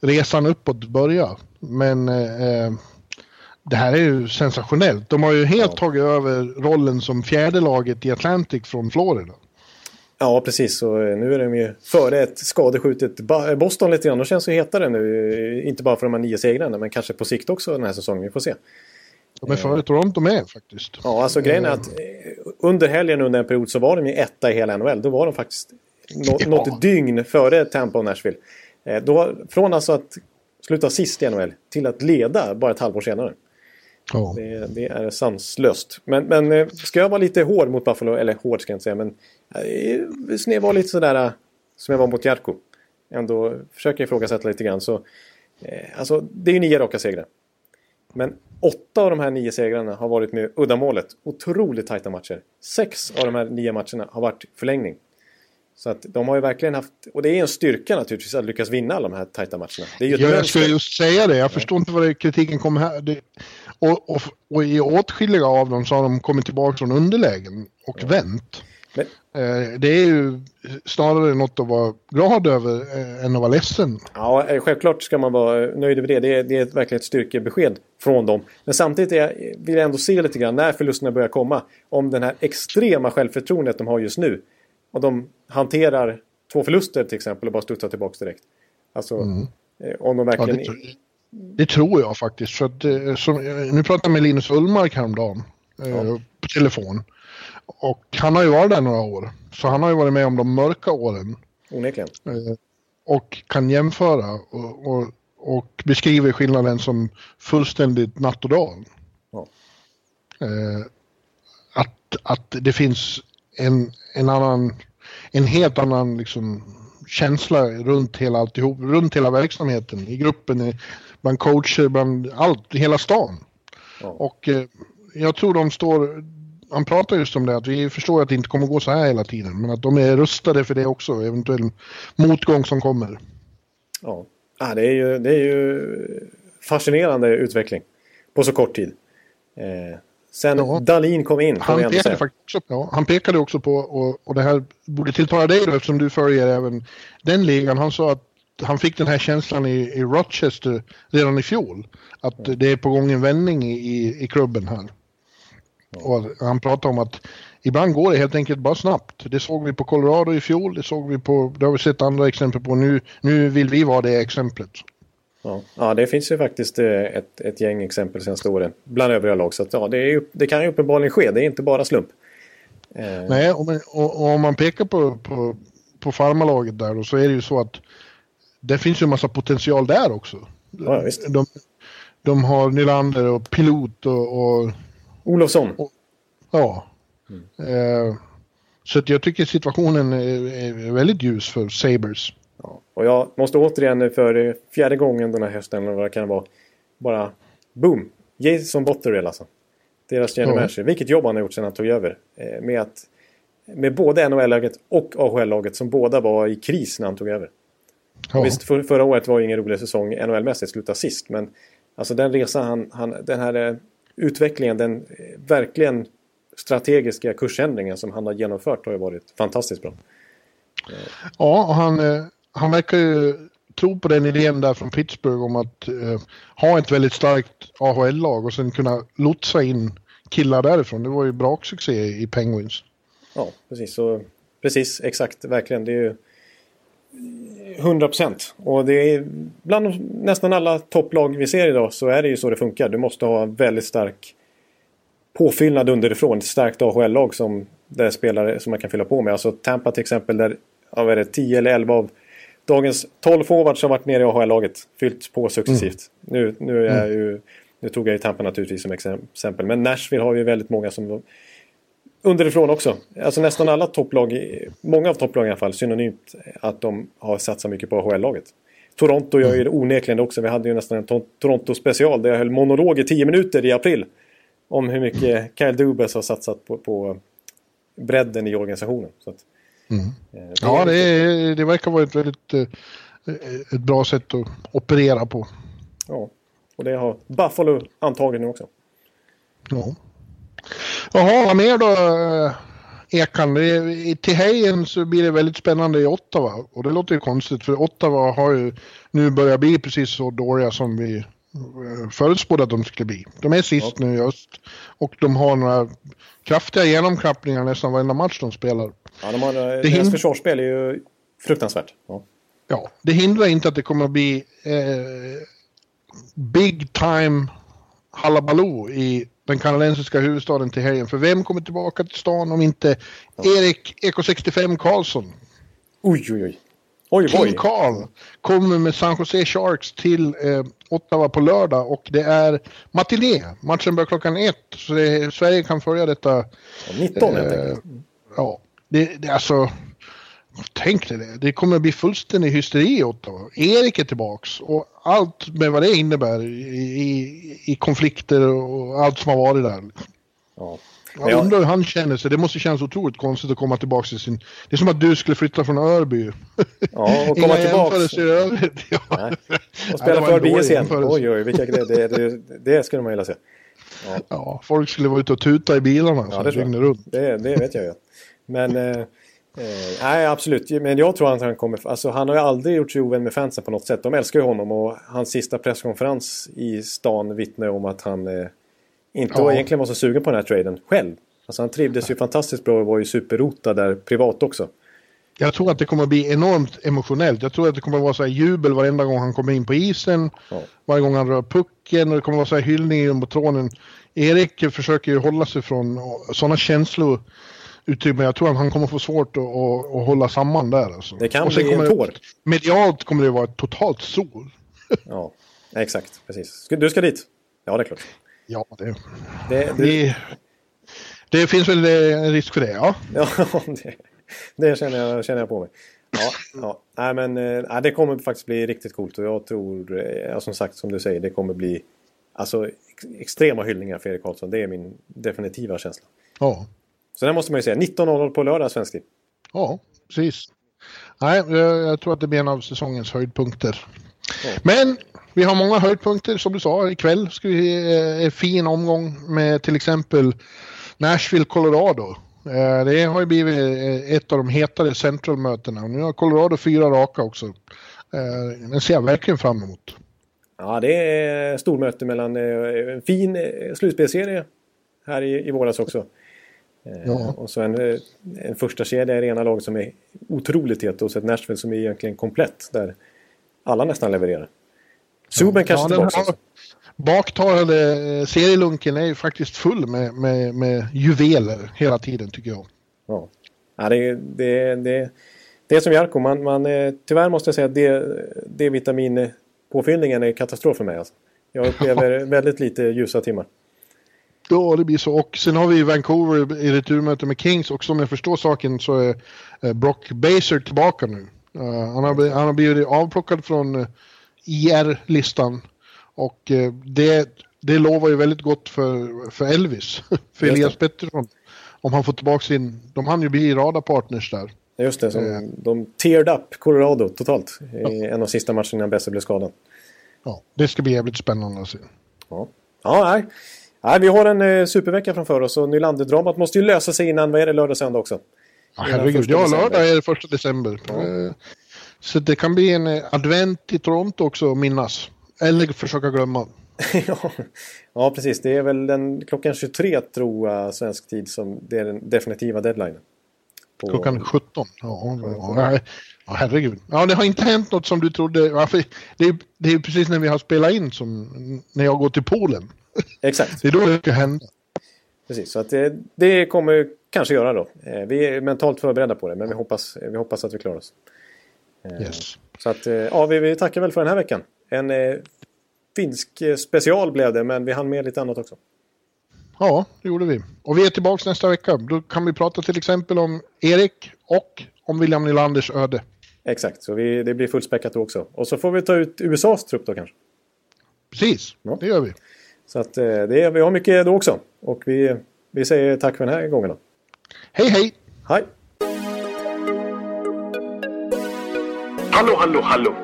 S4: resan uppåt börja. Men eh, eh, det här är ju sensationellt. De har ju helt
S1: Ja.
S4: tagit över rollen som fjärde laget i Atlantic från Florida.
S1: Ja, precis. Och eh, nu är de ju före ett skadeskjutet Boston lite grann. De känns ju hetare nu. Inte bara för de här nio segrarna, men kanske på sikt också den här säsongen. Vi får se.
S4: De är före Toronto med faktiskt.
S1: Ja, alltså grejen är att under helgen under en period så var de ju etta i hela NHL. Då var de faktiskt nå-
S4: Ja.
S1: något dygn före Tampa och Nashville. Eh, Då, från alltså att sluta sist i NHL till att leda bara ett halvår senare.
S4: Ja.
S1: Det, det är sanslöst. Men, men eh, ska jag vara lite hård mot Buffalo, eller hård ska jag inte säga, men eh, sned var lite sådär eh, som jag var mot Jarko. Ändå försöker ifrågasätta lite grann. Så, eh, alltså, det är ju nio raka segrar. Men åtta av de här nio segrarna har varit med uddamålet. Otroligt tajta matcher. Sex av de här nio matcherna har varit förlängning. Så att de har ju verkligen haft, och det är en styrka naturligtvis att lyckas vinna alla de här tajta matcherna. Det är ju
S4: Ja, jag skulle just säga det. Jag förstår inte var kritiken kommer här. Det, och, och, och i åtskilliga av dem så har de kommit tillbaka från underlägen och vänt.
S1: Men-
S4: Eh, det är ju snarare något att vara glad över eh, än att vara ledsen.
S1: Ja, eh, självklart ska man vara nöjd över det. Det är, det är ett verkligen ett styrkebesked från dem. Men samtidigt är vill jag ändå se lite grann när förlusterna börjar komma. Om den här extrema självförtroendet de har just nu. Och de hanterar två förluster till exempel och bara studsar tillbaka direkt. Alltså, eh, om de
S4: Ja,
S1: verkligen...
S4: det, tr- det tror jag faktiskt. För att, eh, som, eh, nu pratade jag med Linus Ullmark häromdagen eh, på telefon. Och han har ju varit där några år. Så han har ju varit med om de mörka åren.
S1: onekligen.
S4: Eh, och kan jämföra och, och, och beskriver skillnaden som fullständigt natt och dag.
S1: Ja.
S4: Eh, att, att det finns en, en annan, en helt annan liksom känsla runt hela alltihop, runt hela verksamheten, i gruppen, bland coacher, bland allt, hela stan.
S1: Ja.
S4: Och eh, jag tror de står, han pratar just om det, att vi förstår att det inte kommer gå så här hela tiden, men att de är rustade för det också, eventuell motgång som kommer.
S1: Ja, ah, det, är ju, det är ju fascinerande utveckling på så kort tid. Eh, sen
S4: Ja.
S1: Dalin kom in,
S4: Han pekade, faktiskt ja, han pekade också på, och, och det här borde tilltala dig då eftersom du följer även den ligan. Han sa att han fick den här känslan i, i Rochester redan i fjol. Att det är på gång en vändning i, i, i klubben här. Och han pratade om att ibland går det helt enkelt bara snabbt. Det såg vi på Colorado i fjol, det såg vi på, det har vi sett andra exempel på. Nu, nu vill vi vara det exemplet.
S1: Ja. ja, det finns ju faktiskt eh, ett, ett gäng exempel senaste åren. Bland övriga lag. Så att, ja, det, är det kan ju uppenbarligen ske. Det är inte bara slump. Eh,
S4: Nej, och, och, och om man pekar på, på, på farmalaget där då, så är det ju så att det finns ju en massa potential där också.
S1: Ja.
S4: De, de har Nylander och Pilot och, och
S1: Olofsson.
S4: ja. Eh, så att jag tycker situationen är, är väldigt ljus för Sabres.
S1: Och jag måste återigen nu för fjärde gången den här hösten, eller vad det kan vara, bara boom! Jason Botterill alltså. Deras general manager. Vilket jobb han har gjort sedan han tog över. Eh, med, att, med både NHL-laget och AHL-laget som båda var i kris när han tog över.
S4: Ja.
S1: Visst, för, förra året var ju ingen rolig säsong NHL-mässigt, sluta sist. Men alltså den resan, han, han, den här eh, utvecklingen, den eh, verkligen strategiska kursändringen som han har genomfört har ju varit fantastiskt bra.
S4: Ja, och han, han verkar ju tro på den idén där från Pittsburgh om att eh, ha ett väldigt starkt AHL-lag och sen kunna lotsa in killar därifrån. Det var ju bra succé i Penguins.
S1: Ja, precis. Så, precis, exakt, verkligen. Det är ju 100 procent. Och det är bland nästan alla topplag vi ser idag så är det ju så det funkar. Du måste ha en väldigt stark påfyllnad underifrån. Ett starkt AHL-lag som där spelare som man kan fylla på med. Alltså Tampa till exempel där ja, är det 10 eller 11 av dagens 12 forwards har varit med i AHL-laget. Fyllt på successivt. Mm. Nu, nu, är mm. ju, nu tog jag ju Tampa naturligtvis som exempel. Men Nashville har ju väldigt många som underifrån också. Alltså nästan alla topplag, många av topplagen i alla fall, synonymt att de har satsat mycket på AHL-laget. Toronto gör ju det onekligen också. Vi hade ju nästan en Toronto-special där jag höll monolog i 10 minuter i april. Om hur mycket Kyle Dubas har satsat på, på bredden i organisationen. Så att,
S4: mm. Eh, det ja, det, är, det verkar vara ett väldigt eh, ett bra sätt att operera på.
S1: Ja, och det har Buffalo antagligen också.
S4: Ja. Jaha, vad mer då Ekan? Till helgen så blir det väldigt spännande i Ottawa. Och det låter ju konstigt för Ottawa har ju nu börjat bli precis så dåliga som vi eh, förutspådde att de skulle bli. De är sist ja. nu i öst. Och de har några kraftiga genomklappningar nästan varenda match de spelar.
S1: Ja, de har, det deras försvarsspel är ju fruktansvärt. Ja.
S4: ja, det hindrar inte att det kommer att bli eh, big time halabaloo i den kanadensiska huvudstaden till helgen. För vem kommer tillbaka till stan om inte Erik Eko65 Karlsson?
S1: Oj, oj, oj. Oj,
S4: King oj. Carl kommer med San Jose Sharks till eh, Ottawa på lördag och det är matiné. Matchen börjar klockan ett så det, Sverige kan följa detta.
S1: 19 eh, helt enkelt.
S4: Ja, det, det alltså Tänk dig det. Det kommer att bli fullständig hysteri i Ottawa. Erik är tillbaks och allt med vad det innebär i, i, i konflikter och allt som har varit där. Ja. Jag undrar hur han känner sig. Det måste kännas otroligt konstigt att komma tillbaka till sin... Det är som att du skulle flytta från Örby.
S1: Ja, och komma <laughs> tillbaka. ja. Och spela för BS igen. Oj, oj, vilka grejer. Det, det, det skulle man vilja se.
S4: Ja. ja. folk skulle vara ute och tuta i bilarna. Ja, det, runt.
S1: Det, det vet jag ju. Men... Eh, Eh, nej, absolut. Men jag tror att han kommer... Alltså, han har ju aldrig gjort sig ovän med fansen på något sätt. De älskar ju honom och hans sista presskonferens i stan vittnar om att han eh, inte ja. egentligen var så sugen på den här traden själv. Alltså han trivdes ju fantastiskt bra och var ju superrotad där privat också.
S4: Jag tror att det kommer att bli enormt emotionellt. Jag tror att det kommer att vara så här jubel varenda gång han kommer in på isen. Ja. Varje gång han rör pucken och det kommer att vara så här hyllning i tronen. Erik försöker ju hålla sig från sådana känslor utrymme. Jag tror att han kommer få svårt att, att, att hålla samman där. Alltså.
S1: Det kan bli en tår.
S4: Medialt kommer det vara ett totalt sol.
S1: ja, exakt. Precis. Du ska dit? Ja, det är klart.
S4: Ja, det... Det, det... det, finns väl en risk för det, ja. <laughs>
S1: ja, det, det känner, jag, känner jag på mig. Ja, ja. Nej, men äh, det kommer faktiskt bli riktigt coolt och jag tror, eh, ja, som sagt, som du säger, det kommer bli alltså, ex extrema hyllningar för Erik Karlsson. Det är min definitiva känsla.
S4: Ja.
S1: Så det måste man ju säga. 19.00 på lördag svensk tid.
S4: Ja, precis. Nej, jag, jag, tror att det blir en av säsongens höjdpunkter. Ja. Men vi har många höjdpunkter som du sa. Ikväll ska vi eh, en fin omgång med till exempel Nashville, Colorado. Eh, det har ju blivit eh, ett av de hetare centralmötena. Nu har Colorado fyra raka också. Den ser jag verkligen fram emot.
S1: Ja, det är stormöte mellan en fin slutspelserie här i, i våras också. Eh, ja. Och så en, eh, en första kedja i rena lag som är otroligt het och så ett Nashville som är egentligen komplett där alla nästan levererar. Ja, kanske ja, tillbaka också.
S4: Baktalade eh, serielunken är ju faktiskt full med, med, med juveler hela tiden tycker jag.
S1: Ja, ja det, det, det, det är som Jarko, man, man, tyvärr måste jag säga att D-vitaminpåfyllningen är katastrof för mig. Alltså. Jag upplever <laughs> väldigt lite ljusa timmar.
S4: Ja, det blir så. Och sen har vi Vancouver i returmöte med Kings och som jag förstår saken så är eh, Brock Baser tillbaka nu. Uh, han, har, han har blivit avplockad från eh, IR-listan och uh, det, det lovar ju väldigt gott för, för Elvis, <laughs> för Elias Pettersson. Om han får tillbaka sin, de hann ju bli radarpartners där.
S1: Just det, som, de teared up Colorado totalt i en av sista matcherna innan Besser blev skadad.
S4: Ja, det ska bli jävligt spännande att se.
S1: Ja, ja nej. Nej, vi har en eh, supervecka framför oss och Nylander-dramat måste ju lösa sig innan, vad är det, lördag söndag också?
S4: Ja, herregud, ja lördag är det första december. Ja. Så det kan bli en eh, advent i Toronto också att minnas. Eller försöka glömma. <laughs>
S1: ja, precis. Det är väl den klockan 23 tror jag svensk tid som det är den definitiva deadline.
S4: På... Klockan 17? Ja, ja, ja, herregud. Ja, det har inte hänt något som du trodde. Det är, det är precis när vi har spelat in som när jag går till Polen. <laughs>
S1: Exakt.
S4: det är då det ska hända.
S1: Precis, så att det, det kommer kanske göra då. Eh, vi är mentalt förberedda på det, men vi hoppas, vi hoppas att vi klarar oss.
S4: Eh, yes.
S1: Så att, eh, ja, vi, vi tackar väl för den här veckan. En eh, finsk special blev det, men vi hann med lite annat också.
S4: Ja, det gjorde vi. Och vi är tillbaka nästa vecka. Då kan vi prata till exempel om Erik och om William Nylanders öde.
S1: Exakt, så vi, det blir fullspäckat då också. Och så får vi ta ut USAs trupp då kanske.
S4: Precis, ja. det gör vi.
S1: Så att det vi har mycket då också. Och vi, vi säger tack för den här gången då.
S4: Hej hej!
S1: Hej!
S6: Hallå, hallå, hallå!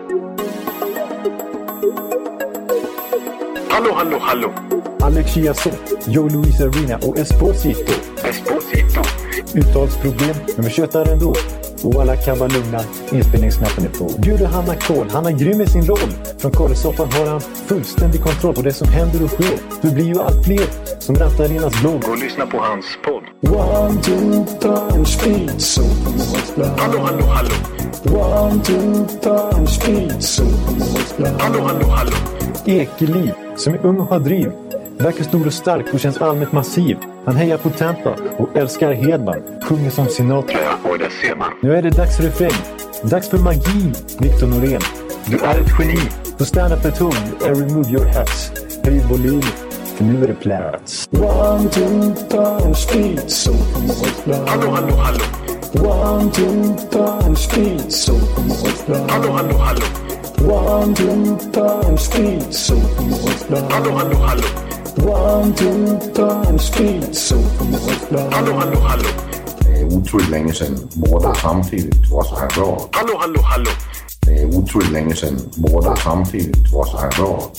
S6: Hallå, hallå, hallå!
S7: Alex Chiazot, Joe Luis Arena och Esposito.
S6: Esposito.
S7: Uttalsproblem, men vi tjötar ändå. Och alla kan vara lugna, inspelningsknappen är på. Bjuder Hanna Kohl, han är grym i sin roll. Från Kållesoffan har han fullständig kontroll på det som händer och sker. Det blir ju allt fler som rattar Arenas blogg.
S6: Gå och lyssna på hans podd.
S7: One, two, punch, speed, so
S6: Hallå, hallå, hallå!
S7: One, two, speed, so
S6: Hallå, hallå, hallå!
S7: Ekeliv, som är ung och har driv. Verkar stor och stark och känns allmänt massiv. Han hejar på Tampa och älskar Hedman. Sjunger som Sinatra.
S6: Ja, och det ser man.
S7: Nu är det dags för refräng. Dags för magi, Victor Norén.
S6: Du är ett geni.
S7: Så stand up at home and remove your hats. Höj volym, för nu är det plats. One, two, speed, so
S6: Hallå, hallå, hallå!
S7: One, two, punch, speed, so
S6: Hallå, hallå, hallå!
S7: One, two, punch, speed, so
S6: Hallå, hallå, hallå!
S7: One, two, punch, speed, so
S6: Hallå, hallå, hallå!
S8: Det är otroligt länge sedan båda samtidigt var så här bra.
S6: Hallå, hallå, hallå!
S8: Det är otroligt länge sedan båda samtidigt var så här bra.